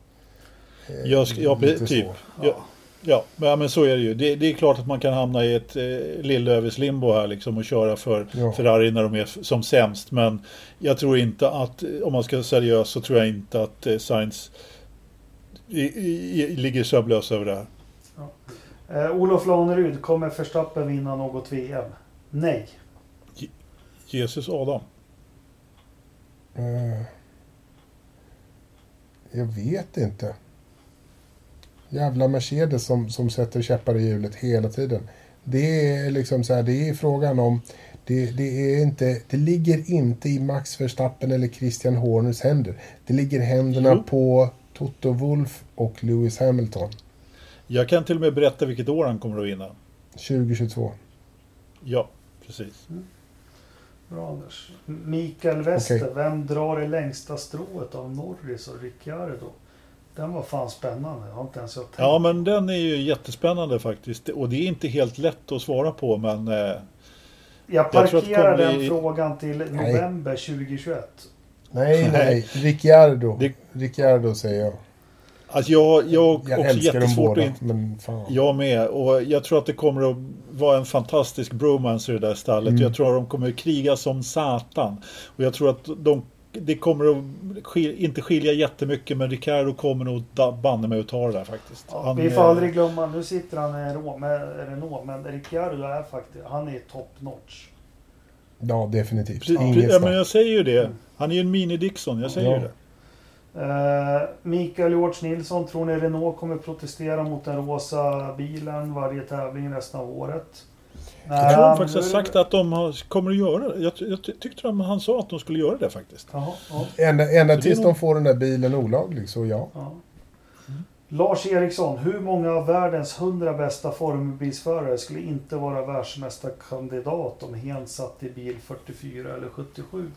Eh, Jag ja, lite typ. Ja, ja, men- ja, men så är det ju. Det, det är klart att man kan hamna i ett eh, lillöverslimbo här liksom och köra för Ja. Ferrari när de är som sämst. Men jag tror inte att, om man ska vara seriös, så tror jag inte att eh, Sainz i, i, i, ligger sömnlös över det här. Eh, Olof Lanerud, kommer Verstappen vinna något VM? Nej. Jesus Adam. Eh, jag vet inte. Jävla Mercedes som, som sätter käppar i hjulet hela tiden. Det är liksom så här, det är frågan om... Det, det, är inte, det ligger inte i Max Verstappen eller Christian Horners händer. Det ligger i händerna Jo. på Toto Wolff och Lewis Hamilton. Jag kan till och med berätta vilket år han kommer att vinna. 2022. Ja, precis. Bra Anders. Mikael Wester, Okej. vem drar det längsta strået av Norris och Ricciardo? Den var fan spännande. Jag har inte ens jag tänkt. Ja, men den är ju jättespännande faktiskt. Och det är inte helt lätt att svara på, men... Eh, jag jag parkerar kommer den frågan till november 2021. Nej, nej, Nej. nej. Ricciardo. Det- Ricciardo säger jag. Alltså jag, jag har Jag också älskar dem båda, att inte... men fan. Jag med. Och jag tror att det kommer att vara en fantastisk bromance i det där stallet. Mm. Jag tror att de kommer att kriga som satan. Och jag tror att de, det kommer att skil, inte skilja jättemycket, men Ricardo kommer nog banne mig att ta det där faktiskt. Ja, Han, vi får aldrig glömma, nu sitter han med Renault, men Ricciardo är faktiskt, han är top notch. Ja, definitivt. Ja, men jag säger ju det. Han är ju en mini-Dixon, jag säger Ja. ju det. Eh, Mikael George Nilsson, tror ni Renault kommer protestera mot den rosa bilen varje tävling resten av året? Jag tror Nej, de faktiskt har sagt att de har, kommer att göra det. Jag, jag tyckte de, han sa att de skulle göra det faktiskt. Jaha, ja, Ända, ända tills de får den där bilen olaglig, så ja. ja. Lars Eriksson, hur många av världens 100 bästa formelbilsförare skulle inte vara världsmästarkandidat om Hen satt i bil 44 eller 77?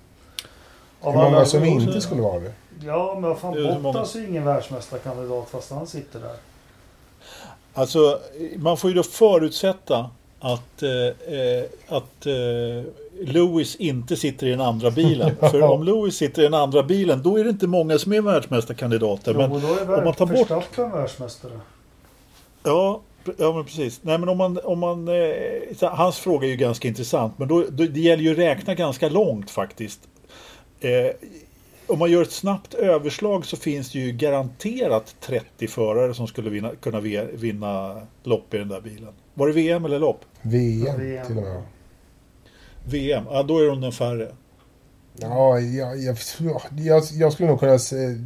Av Hur många alla- som inte skulle vara det. Ja, men vad fan, hur många- Bottas är ju ingen världsmästarkandidat fast han sitter där. Alltså, man får ju då förutsätta att, eh, eh, att eh, Lewis inte sitter i den andra bilen. För om Lewis sitter i den andra bilen, då är det inte många som är världsmästarkandidater. Men, jo, då är om man tar bort- Verstappen världsmästare. ja, ja, men precis. Nej, men om man, om man, eh, hans fråga är ju ganska intressant, men då, då, det gäller ju att räkna ganska långt faktiskt. Eh, om man gör ett snabbt överslag så finns det ju garanterat 30 förare som skulle vinna, kunna vinna lopp i den där bilen. Var det VM eller lopp? VM, VM. till och med. VM, ja då är de den färre. Ja, jag, jag, jag, jag skulle nog kunna säga...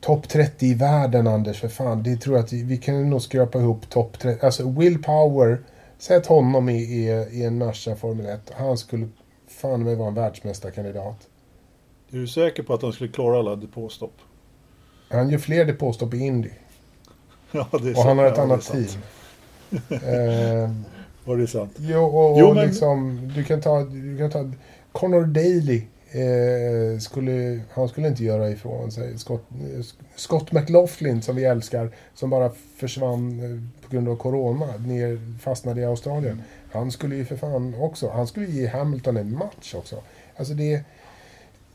Topp 30 i världen, Anders, för fan. Det tror jag att vi, vi kan nog skrapa ihop topp 30. Alltså, Will Power, sätt honom i, i, i en Merca Formel 1. Han skulle fan med vara en världsmästarkandidat. Är du säker på att de skulle klara alla depåstopp? Han gör fler depåstopp i Indy. Ja, det är Och sant. han har ett Ja, annat team. eh, Ja, det sant. jo, och, Jo, men- liksom, du kan ta, du kan ta Connor Daly. Eh, skulle, han skulle inte göra ifrån sig. Scott, Scott McLaughlin som vi älskar, som bara försvann eh, på grund av corona, ner, fastnade i Australien. Han skulle ju för fan också, han skulle ge Hamilton en match också. Alltså det,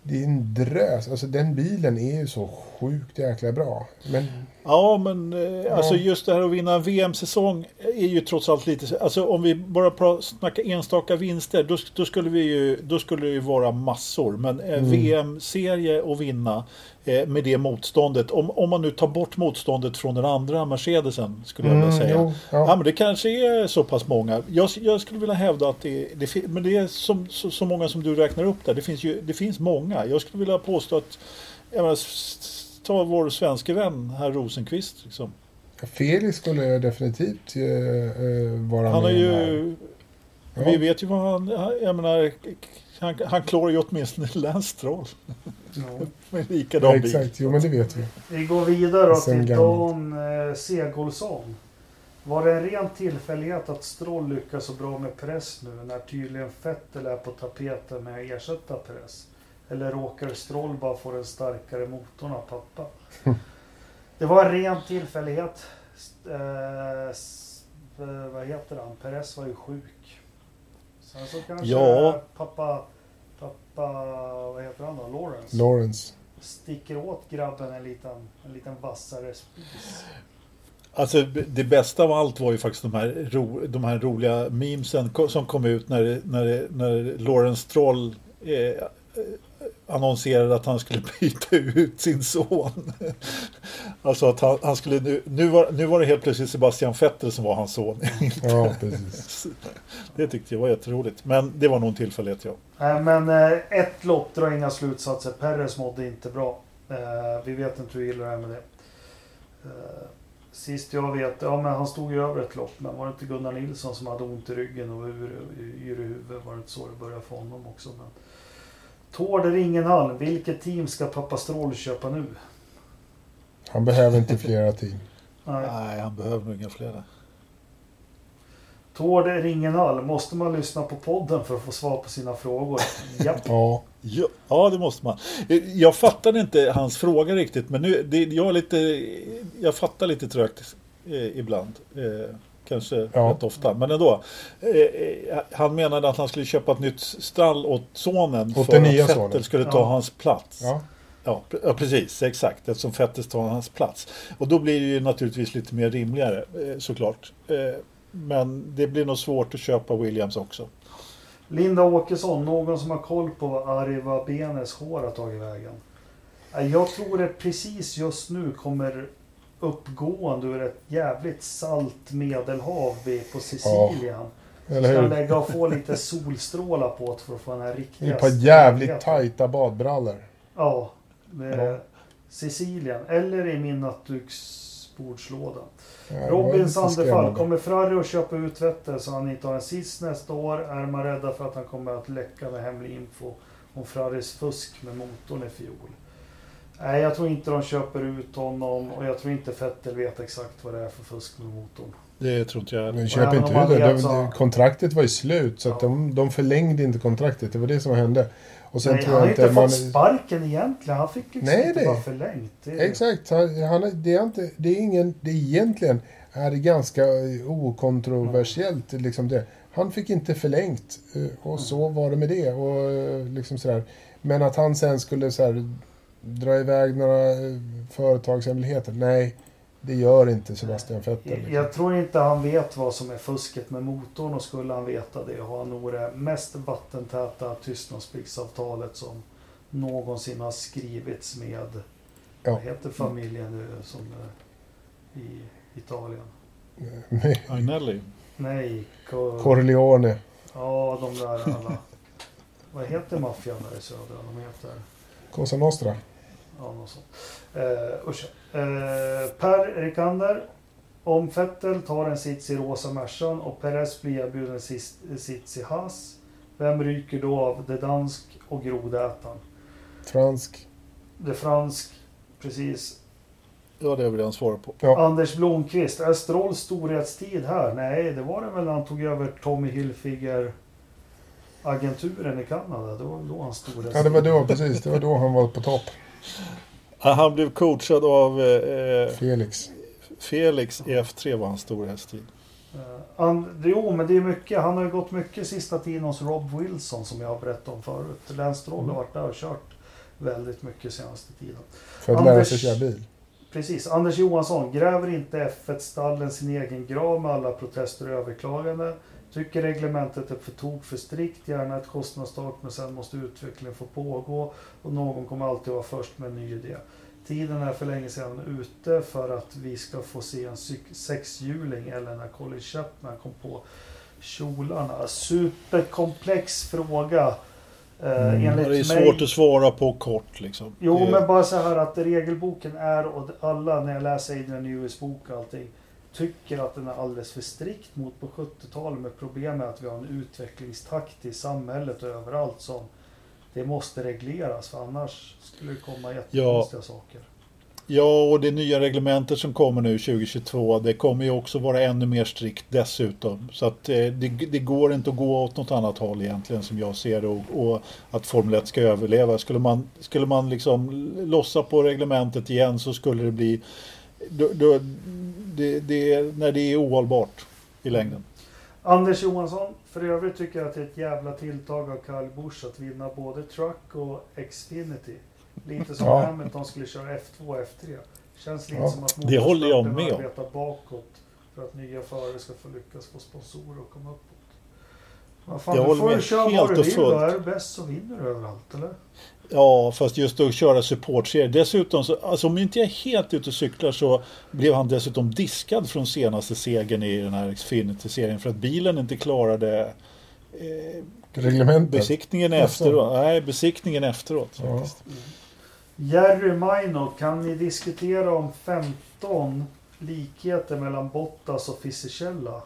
det är en drös, alltså den bilen är ju så sjukt jäkla bra. Men Ja, men eh, alltså just det här att vinna en VM-säsong är ju trots allt lite... Alltså om vi bara snackar enstaka vinster, då, då, skulle vi ju, då skulle det ju vara massor. Men eh, Mm. VM-serie att vinna med det motståndet, om, om man nu tar bort motståndet från den andra Mercedesen, skulle jag vilja Mm, säga. jo, ja. ja. men det kanske är så pass många. Jag, jag skulle vilja hävda att det, det, men det är som, så, så många som du räknar upp där. Det finns, ju, det finns många. Jag skulle vilja påstå att jag menar, ta vår svenska vän, herr Rosenqvist. Liksom. Felix skulle definitivt eh, eh, vara Han har med ju... här. Ja. Vi vet ju vad han... Jag menar, han, han klarar ju åtminstone Lance Stroll Ja. med Ja, likadan bil. exakt, jo men det vet vi. Vi går vidare då Sen till gammalt. Dan eh, Segolsson. Var det en ren tillfällighet att Stroll lyckas så bra med press nu när tydligen Vettel är på tapeten med att ersätta press? Eller råkar Stroll bara få den starkare motorn av pappa? Det var en ren tillfällighet. Eh, eh, vad heter han? Perez var ju sjuk. Sen så kanske Ja. pappa, pappa, vad heter han då? Lawrence? Lawrence. sticker åt grabben en liten, en liten vassare spis. Alltså det bästa av allt var ju faktiskt de här, ro, de här roliga memesen som kom ut när, när, när Lawrence Stroll eh, eh, annonserade att han skulle byta ut sin son. alltså att han, han skulle nu, nu var, nu var det helt plötsligt Sebastian Vettel som var hans son. Ja, precis. det tyckte jag var jätteroligt. Men det var nog en tillfällighet ja. Nej, men eh, ett lopp drar inga slutsatser. Perez mådde inte bra. Eh, vi vet inte hur illa det är med det. Eh, sist jag vet, ja men han stod ju över ett lopp. Men var det inte Gunnar Nilsson som hade ont i ryggen och ur, yr i huvudet? Var det inte så det började för honom också? Men, Tord Ringenhalm, vilket team ska pappa Strål köpa nu? Han behöver inte flera team. Nej. Nej, han behöver nog inga flera. Tord Ringenhalm, måste man lyssna på podden för att få svar på sina frågor? Japp. Ja, Ja, ja, det måste man. Jag fattade inte hans fråga riktigt, men nu, det, jag, är lite, jag fattar lite trögt eh, ibland. Eh, kanske Ja. rätt ofta, men ändå. Eh, eh, han menade att han skulle köpa ett nytt stall åt sonen Åt för den att Vettel sonen. skulle ta Ja. hans plats. ja. Ja, pre- ja, precis. Exakt. Eftersom Vettel tar hans plats. Och då blir det ju naturligtvis lite mer rimligare, eh, såklart. Eh, men det blir nog svårt att köpa Williams också. Linda Åkesson, någon som har koll på vad Ariva Benes hår har tagit vägen? Jag tror det precis just nu kommer uppgående ur ett jävligt salt medelhav på Sicilien. Eller Ska hur? lägga och få lite solstrålar på det för att få den här Det riktiga... är ett par jävligt tajta badbrallor. Ja. Ja. Sicilien. Eller i min nattduksbordslåda. Ja, det Robin Sandefall. Kommer Ferrari att köpa ut Vettel så han inte har en sist nästa år? Är man rädda för att han kommer att läcka med hemlig info om Ferraris fusk med motorn i fjol? Nej, jag tror inte de köper ut honom och jag tror inte Vettel vet exakt vad det är för fusk med motorn. Det tror inte jag. Men köp inte ut det. så- Kontraktet var ju slut så Ja. de, de förlängde inte kontraktet. Det var det som hände. Och sen Nej, tror han har inte inte man... fått sparken egentligen. Han fick liksom Nej, inte vara förlängt. Det Exakt. Han, det, är inte, det är ingen... Det är egentligen är det ganska okontroversiellt. Liksom det. Han fick inte förlängt eh, och så var det med det. Och, eh, liksom sådär. Men att han sen skulle så här, dra iväg några företagshemligheter. Nej, det gör inte Sebastian Vettel. Jag, Liksom. jag tror inte han vet vad som är fusket med motorn och skulle han veta det har han nog det mest vattentäta tystnadspliktsavtalet som någonsin har skrivits med, Ja. vad heter familjen nu som eh, i Italien? Agnelli. Nej, Co- Corleone. ja de där alla. vad heter maffian där i södra? De heter... Cosa Nostra. Ja, något sånt. Eh, usch. Eh, per Rikander. Om Vettel tar en sits i rosa Mercan och Perez blir erbjuden en sits i Haas. Vem ryker då av det dansk och grodätaren? Fransk. Det fransk, precis. Ja, det vill jag svara på. Ja. Anders Blomqvist. Är Strolls storhetstid här? Nej, det var det väl när han tog över Tommy Hilfiger agenturen i Kanada. Det var då hans storhetstid. Ja, det var då precis. Det var då han var på topp. Han blev coachad av eh, Felix. Felix i F3 var hans storhetstid. Uh, and, jo, men det är mycket. Han har ju gått mycket sista tiden hos Rob Wilson som jag har berättat om förut. Lance Stroll har varit där och kört väldigt mycket senaste tiden. För att lära Anders- sig köra bil. Precis. Anders Johansson. Gräver inte F1-stallen sin egen grav med alla protester och överklaganden? Tycker reglementet är för tok för strikt, gärna ett kostnadstak men sen måste utvecklingen få pågå och någon kommer alltid vara först med en ny idé. Tiden är för länge sedan ute för att vi ska få se en sexhjuling eller när Colin Chapman kom på kjolarna. Superkomplex fråga. Eh, Mm. Enligt det är mig- svårt att svara på kort liksom. Jo, det, men bara så här att regelboken är och alla när jag läser Adrian News bok och allting tycker att den är alldeles för strikt mot på 70-talet med problem med att vi har en utvecklingstakt i samhället och överallt som det måste regleras för annars skulle det komma jättekonstiga saker. Ja, och det nya reglementet som kommer nu 2022, det kommer ju också vara ännu mer strikt dessutom. Så att eh, det, det går inte att gå åt något annat håll egentligen som jag ser det och, och att Formel 1 ska överleva. Skulle man, skulle man liksom lossa på reglementet igen så skulle det bli då, då, det, det, när det är ohållbart i längden. Anders Johansson, för övrigt tycker jag att det är ett jävla tilltag av Kyle Busch att vinna både Truck och Xfinity. Lite som Ja. Hamilton skulle köra F2 och F3. Känns lite Ja. som att Det håller jag med om. bakåt för att nya förare ska få lyckas få sponsorer och komma uppåt. Vad fan, Jag du får med köra vad du vill. Är du bäst så vinner du överallt, eller? Ja, fast just att köra supportserie. Dessutom, så, alltså om inte jag är helt ute och cyklar så blev han dessutom diskad från senaste segern i den här Xfinity-serien för att bilen inte klarade eh, Reglementet. besiktningen Jaså? efteråt. Nej, besiktningen efteråt. Ja. Faktiskt. Jerry Maino, kan ni diskutera om 15 likheter mellan Bottas och Fisichella?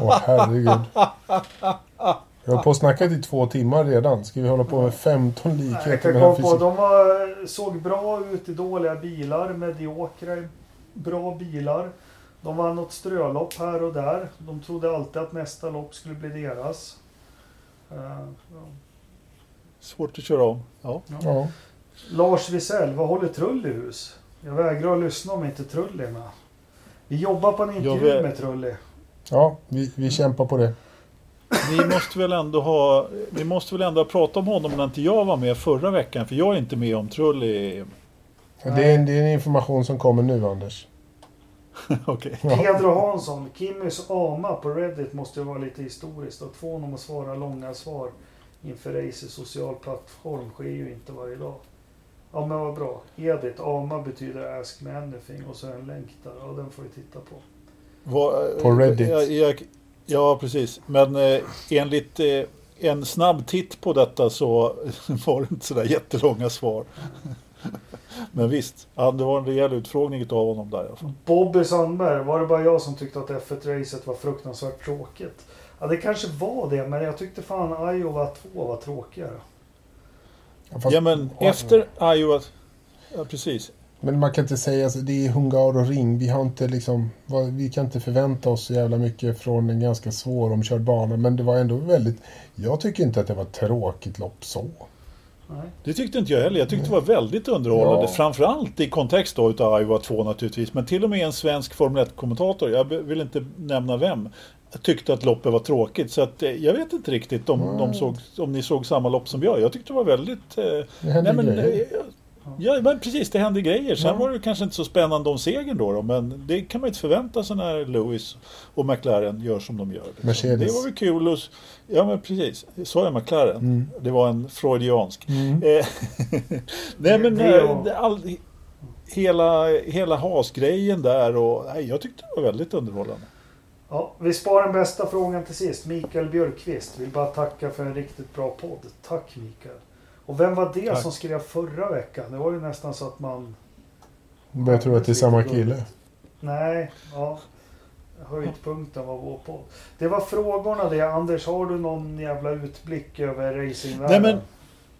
Åh herregud. Jag har på och snackat i två timmar redan. Ska vi hålla på med 15 Nej, jag likheter kan med den på, fysik? de var, såg bra ut i dåliga bilar, mediokra i bra bilar. De vann något strölopp här och där. De trodde alltid att nästa lopp skulle bli deras. Eh, ja. Svårt att köra om. Ja. Ja. Lars Wisell, vad håller Trull i hus? Jag vägrar att lyssna om inte Trull är med. Vi jobbar på en intervju med Trulli. ja, vi, vi kämpar på det. Ni måste väl ändå ha, ni måste väl ändå ha pratat om honom när inte jag var med förra veckan. För jag är inte med om Trulli. Det är, en- det är en information som kommer nu, Anders. Okej. Ja. Pedro Hansson, Kimmys ama på Reddit måste ju vara lite historiskt. Att få honom att svara långa svar inför Racer social plattform sker ju inte varje dag. Ja men vad bra. Edith, ama betyder ask me anything och så en länk där. Ja den får vi titta på. Vad- På Reddit. Jag, jag, ja, precis. Men eh, enligt eh, en snabb titt på detta så var det inte sådär jättelånga svar. Men visst, ja, det var en rejäl utfrågning av honom där i alla fall. Bobby Sandberg, var det bara jag som tyckte att F1-racet var fruktansvärt tråkigt? Ja det kanske var det, men jag tyckte fan Iowa 2 var tråkigare. Fast- Ja, men efter Iowa... Ja, precis. Men man kan inte säga att det är Hungar och Ring. Vi har inte liksom, vi kan inte förvänta oss så jävla mycket från en ganska svåromkörd bana. Men det var ändå väldigt, jag tycker inte att det var ett tråkigt lopp så. Nej. Det tyckte inte jag heller. Jag tyckte det var väldigt underhållande. Ja. Framförallt i kontext då utav Iowa 2 naturligtvis. Men till och med en svensk Formel 1-kommentator, jag vill inte nämna vem, tyckte att loppet var tråkigt. Så att, eh, jag vet inte riktigt om, de såg, om ni såg samma lopp som jag. Jag tyckte det var väldigt... Eh, Det nej, men, grejer. Ja, men precis, det hände grejer. Sen Ja. var det kanske inte så spännande om segern då, då. Men det kan man inte förvänta sig när Lewis och McLaren gör som de gör. Liksom. Mercedes. Det var väl kul att... Ja men precis, sa jag McLaren? Mm. Det var en freudiansk. Mm. Eh, Nej men det eh, och- all, hela, hela hasgrejen där och nej, jag tyckte det var väldigt underhållande. Ja, vi sparar den bästa frågan till sist. Mikael Björkqvist vill bara tacka för en riktigt bra podd. Tack Mikael. Och vem var det Tack. som skrev förra veckan? Det var ju nästan så att man... Jag tror att det är samma kille. Nej, ja. Höjdpunkten var vår podd. Det var frågorna det. Anders, har du någon jävla utblick över racingvärlden? Nej, men-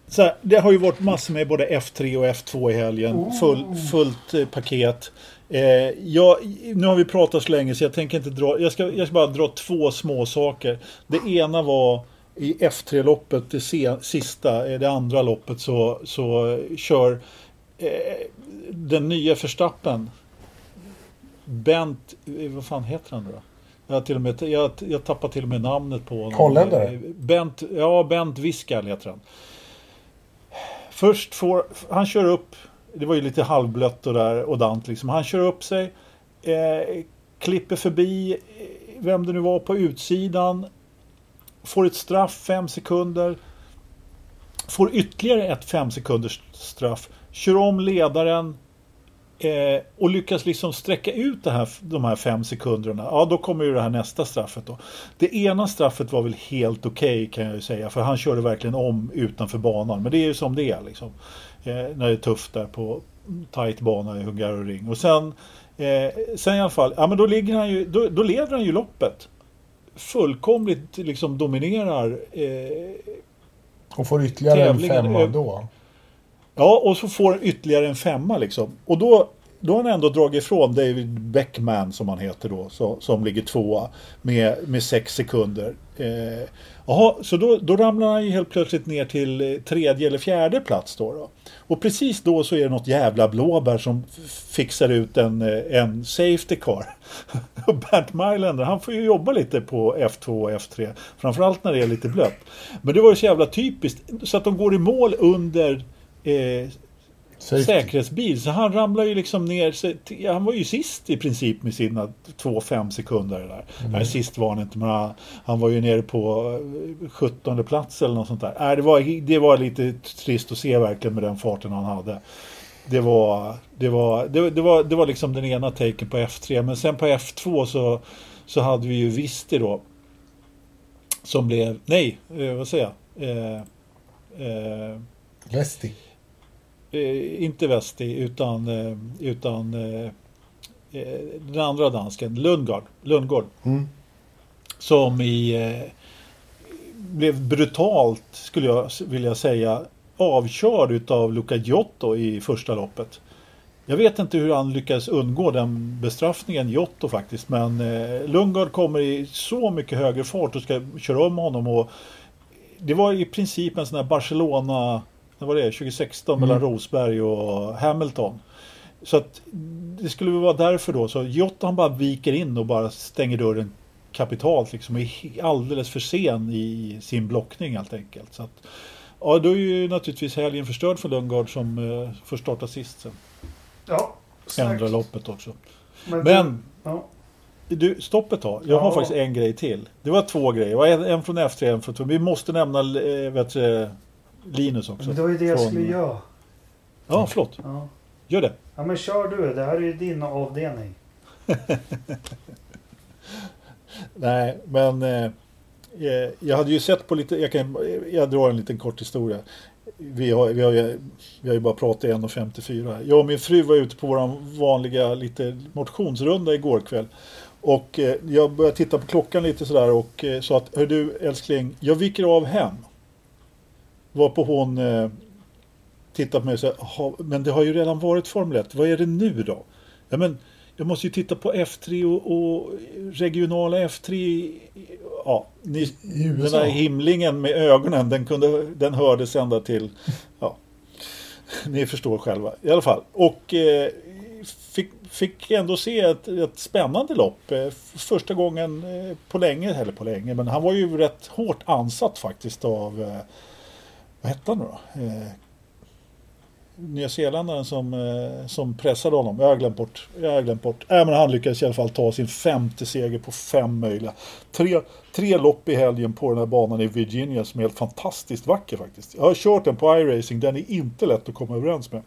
Så här, det har ju varit massor med både F3 och F2 i helgen. Oh. Full, fullt eh, paket. Eh, jag, nu har vi pratat så länge så jag tänker inte dra. Jag ska, jag ska bara dra två små saker. Det ena var i F3-loppet, det sista, eh, det andra loppet så, så eh, kör eh, den nya förstappen Bent, vad fan heter han då? Jag, till och med, jag, jag tappar till och med namnet på honom. Holländare? Bent, ja, Bent Wiskal heter han. Först får, han kör upp, det var ju lite halvblött och där och dant liksom. Han kör upp sig, eh, klipper förbi vem det nu var på utsidan. Får ett straff, fem sekunder. Får ytterligare ett fem sekunders straff. Kör om ledaren. Eh, och lyckas liksom sträcka ut det här, de här fem sekunderna. Ja, då kommer ju det här nästa straffet då. Det ena straffet var väl helt okej kan jag ju säga. För han körde verkligen om utanför banan. Men det är ju som det är liksom. Eh, när det är tufft där på tight bana i Hungaroring. Och sen, eh, sen i alla fall, ja men då ligger han ju, då, då leder han ju loppet. Fullkomligt liksom dominerar. Eh, Och får ytterligare en femma eh, då. Ja, och så får han ytterligare en femma liksom. Och då, då har han ändå dragit ifrån David Beckman som han heter då, så, som ligger tvåa med, med sex sekunder. Eh, jaha, så då, då ramlar han ju helt plötsligt ner till eh, tredje eller fjärde plats då, då. Och precis då så är det något jävla blåbär som fixar ut en, eh, en safety car. Och Bernt Mailänder, han får ju jobba lite på F2 och F3. Framförallt när det är lite blött. Men det var ju så jävla typiskt. Så att de går i mål under eh, Safety. säkerhetsbil. Så han ramlar ju liksom ner. Han var ju sist i princip med sina 2-5 sekunder. Där. Nej, sist var han inte, men han, han var ju nere på eh, 17 plats eller något sånt där. Nej, det, var, det var lite trist att se verkligen med den farten han hade. Det var, det var, det, det var, det var liksom den ena taken på F3. Men sen på F2 så, så hade vi ju Visti då. Som blev, nej, eh, vad säger jag? Eh, eh, Vesti. Eh, inte Vesti utan, eh, utan eh, den andra dansken, Lundgård. Lundgård Mm. som i, blev brutalt, skulle jag vilja säga, avkörd utav Luca Giotto i första loppet. Jag vet inte hur han lyckades undgå den bestraffningen, Giotto faktiskt. Men eh, Lundgard kommer i så mycket högre fart och ska köra om honom. Och det var i princip en sån här Barcelona, vad var det, 2016 mm. mellan Rosberg och Hamilton. Så att det skulle vara därför då. Så Giotto han bara viker in och bara stänger dörren kapitalt liksom. Är alldeles för sen i sin blockning helt enkelt. Så att, ja, då är ju naturligtvis helgen förstörd för Lundgard som eh, får starta sist sen. Ja, Ändra loppet också. Men, Men ja. du, stopp ett tag. Jag ja. har faktiskt en grej till. Det var två grejer. En, en från F3, en från 2. Vi måste nämna äh, vet du, Linus också. Men det var ju det jag skulle göra. Ja, förlåt. Ja. Gör det. Ja, men kör du. Det här är ju din avdelning. Nej, men eh, eh, jag hade ju sett på lite, jag, kan, jag drar en liten kort historia. Vi har, vi har, vi har ju bara pratat i 1.54. Jag och min fru var ute på vår vanliga lite motionsrunda igår kväll. Och eh, jag började titta på klockan lite sådär och eh, sa att Hör du älskling, jag viker av hem. Varpå hon eh, tittade på mig och sa Men det har ju redan varit Formel 1, vad är det nu då? Ja, men, jag måste ju titta på F3 och, och regionala F3. Ja, ni, den där himlingen med ögonen, den, kunde, den hördes ända till... Ja, ni förstår själva. I alla fall. Och eh, fick, fick ändå se ett, ett spännande lopp. Eh, första gången eh, på länge, eller på länge, men han var ju rätt hårt ansatt faktiskt av... Eh, vad hette han nu då? Eh, nyzeeländaren som, eh, som pressade honom. Jag har glömt bort. Jag har glömt bort. Äh, men han lyckades i alla fall ta sin femte seger på fem möjliga. Tre, tre lopp i helgen på den här banan i Virginia som är helt fantastiskt vacker faktiskt. Jag har kört den på iRacing. Den är inte lätt att komma överens med.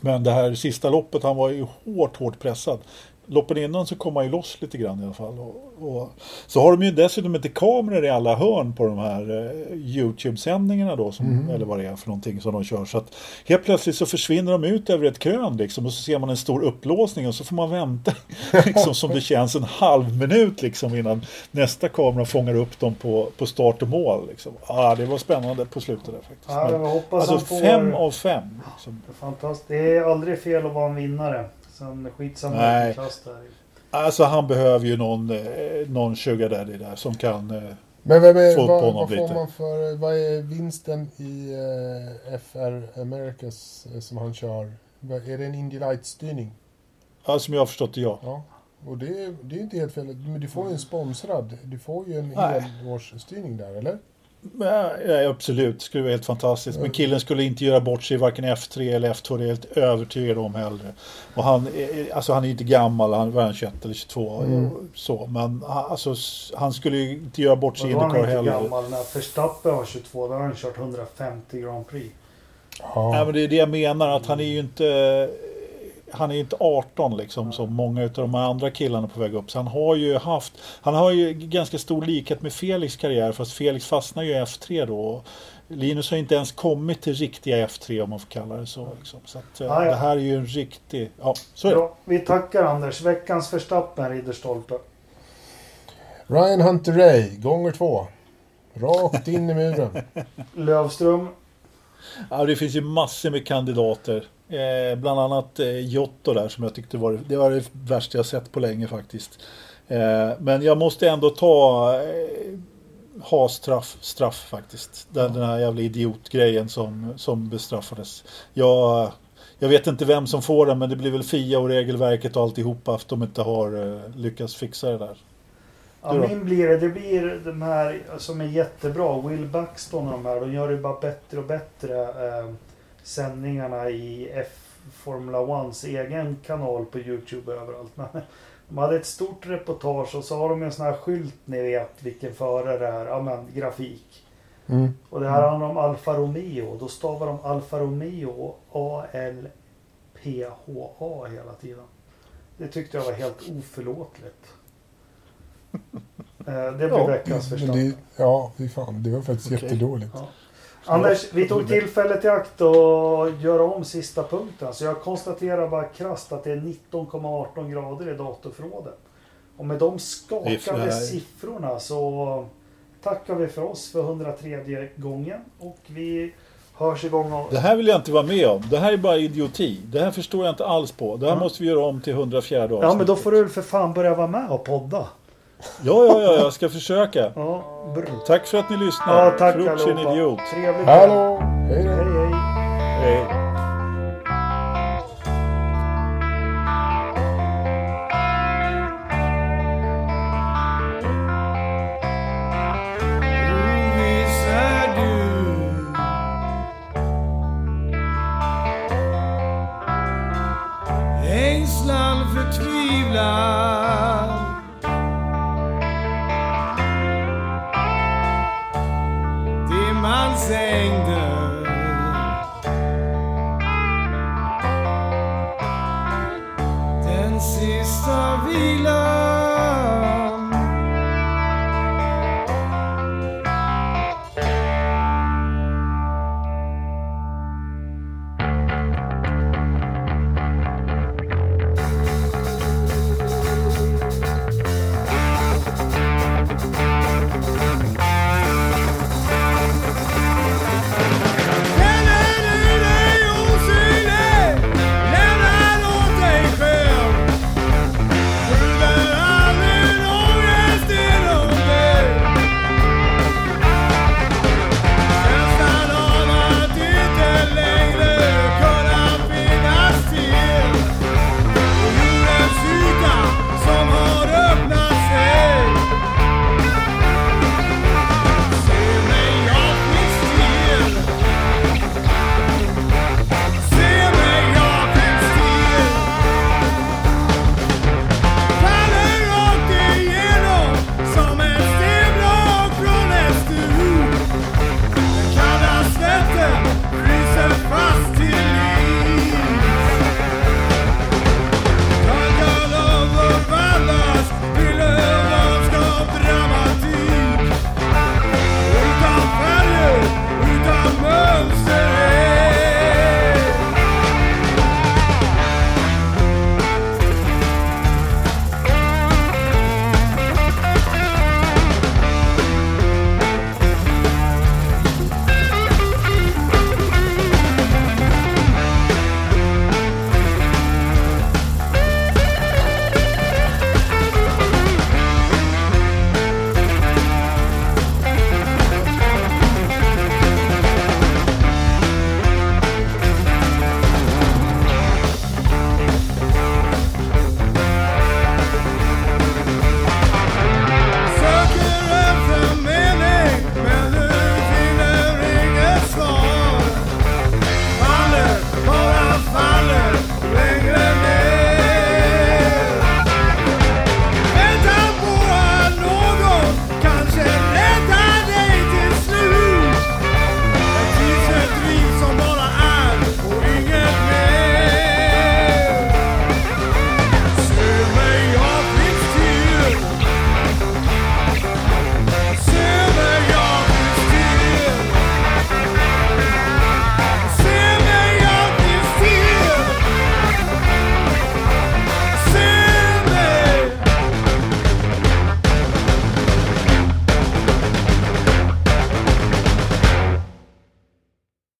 Men det här sista loppet, han var ju hårt, hårt pressad loppen innan så kom man ju loss lite grann i alla fall. Och, och, så har de ju dessutom inte kameror i alla hörn på de här eh, Youtube-sändningarna då, som, mm. eller vad det är för någonting som de kör. Så att helt plötsligt så försvinner de ut över ett krön liksom och så ser man en stor upplåsning och så får man vänta liksom, som det känns en halv minut liksom innan nästa kamera fångar upp dem på, på start och mål. Liksom. Ah, det var spännande på slutet där faktiskt. Ja, Men, alltså får... fem av fem. Liksom. Fantastiskt. Det är aldrig fel att vara en vinnare. Sen skitsamma Nej. klass där. Alltså han behöver ju någon, eh, någon sugar daddy där som kan eh, Men vem är, få vad, på honom vad lite. får man för, vad är vinsten i uh, FR Americas som han kör? Är det en Indy Light-styrning? Ja, som jag har förstått det, ja. ja. Och det, det är inte helt fel. Men du får ju en sponsrad. Du får ju en helårsstyrning där, eller? Ja, absolut, det skulle vara helt fantastiskt. Men killen skulle inte göra bort sig i varken F3 eller F2, det är helt övertygad om heller. Och han, alltså han är inte gammal, han var 21 eller 22. Mm. Så, men alltså, han skulle inte göra bort sig i Indycar heller. Han är inte gammal, när Verstappen var 22 då har han kört 150 Grand Prix. Ja. ja, men det är det jag menar, att han är ju inte han är inte 18 liksom som många av de andra killarna på väg upp. Så han har ju haft, han har ju ganska stor likhet med Felix karriär fast Felix fastnar ju i F3 då. Linus har inte ens kommit till riktiga F3 om man får kalla det så. Liksom. Så att, ah, ja. det här är ju en riktig, ja så är det. vi tackar Anders. Veckans Verstappen Ridderstolpe. Ryan Hunter Ray, gånger två. Rakt in i muren. Lövström. Ja, det finns ju massor med kandidater. Eh, bland annat eh, Giotto där som jag tyckte var det, var det värsta jag sett på länge faktiskt. Eh, men jag måste ändå ta eh, ha straff, straff faktiskt. Den, den här jävla idiotgrejen som, som bestraffades. Jag, jag vet inte vem som får den men det blir väl FIA och regelverket och alltihopa att de inte har eh, lyckats fixa det där. Ja, min blir det. Det blir de här som är jättebra. Will Buxton och de här. De gör det bara bättre och bättre. Sändningarna i F Formula Ones egen kanal på Youtube överallt. Men de hade ett stort reportage och så har de en sån här skylt ni vet vilken förare det är. Ja men grafik. Mm. Och det här handlar om Alfa Romeo. Då stavar de Alfa Romeo A-L-P-H-A hela tiden. Det tyckte jag var helt oförlåtligt. Eh, det blir ja, veckans förslag. Ja, fy fan. Det var faktiskt okay. jättedåligt. Ja. Anders, vi tog tillfället i akt att göra om sista punkten. Så jag konstaterar bara krasst att det är 19,18 grader i datorförrådet. Och med de skakande siffrorna så tackar vi för oss för 103 gången. Och vi hörs igång. Och... Det här vill jag inte vara med om. Det här är bara idioti. Det här förstår jag inte alls på. Det här Ja. måste vi göra om till 104 avsnitt. Ja, men då får du för fan börja vara med och podda. Ja, ja, ja, jag ska försöka. Ja, brr. Tack för att ni lyssnar. ja tack en allihopa. idiot. Trevligt. Hallå! Hej! Hej, hej. Hej.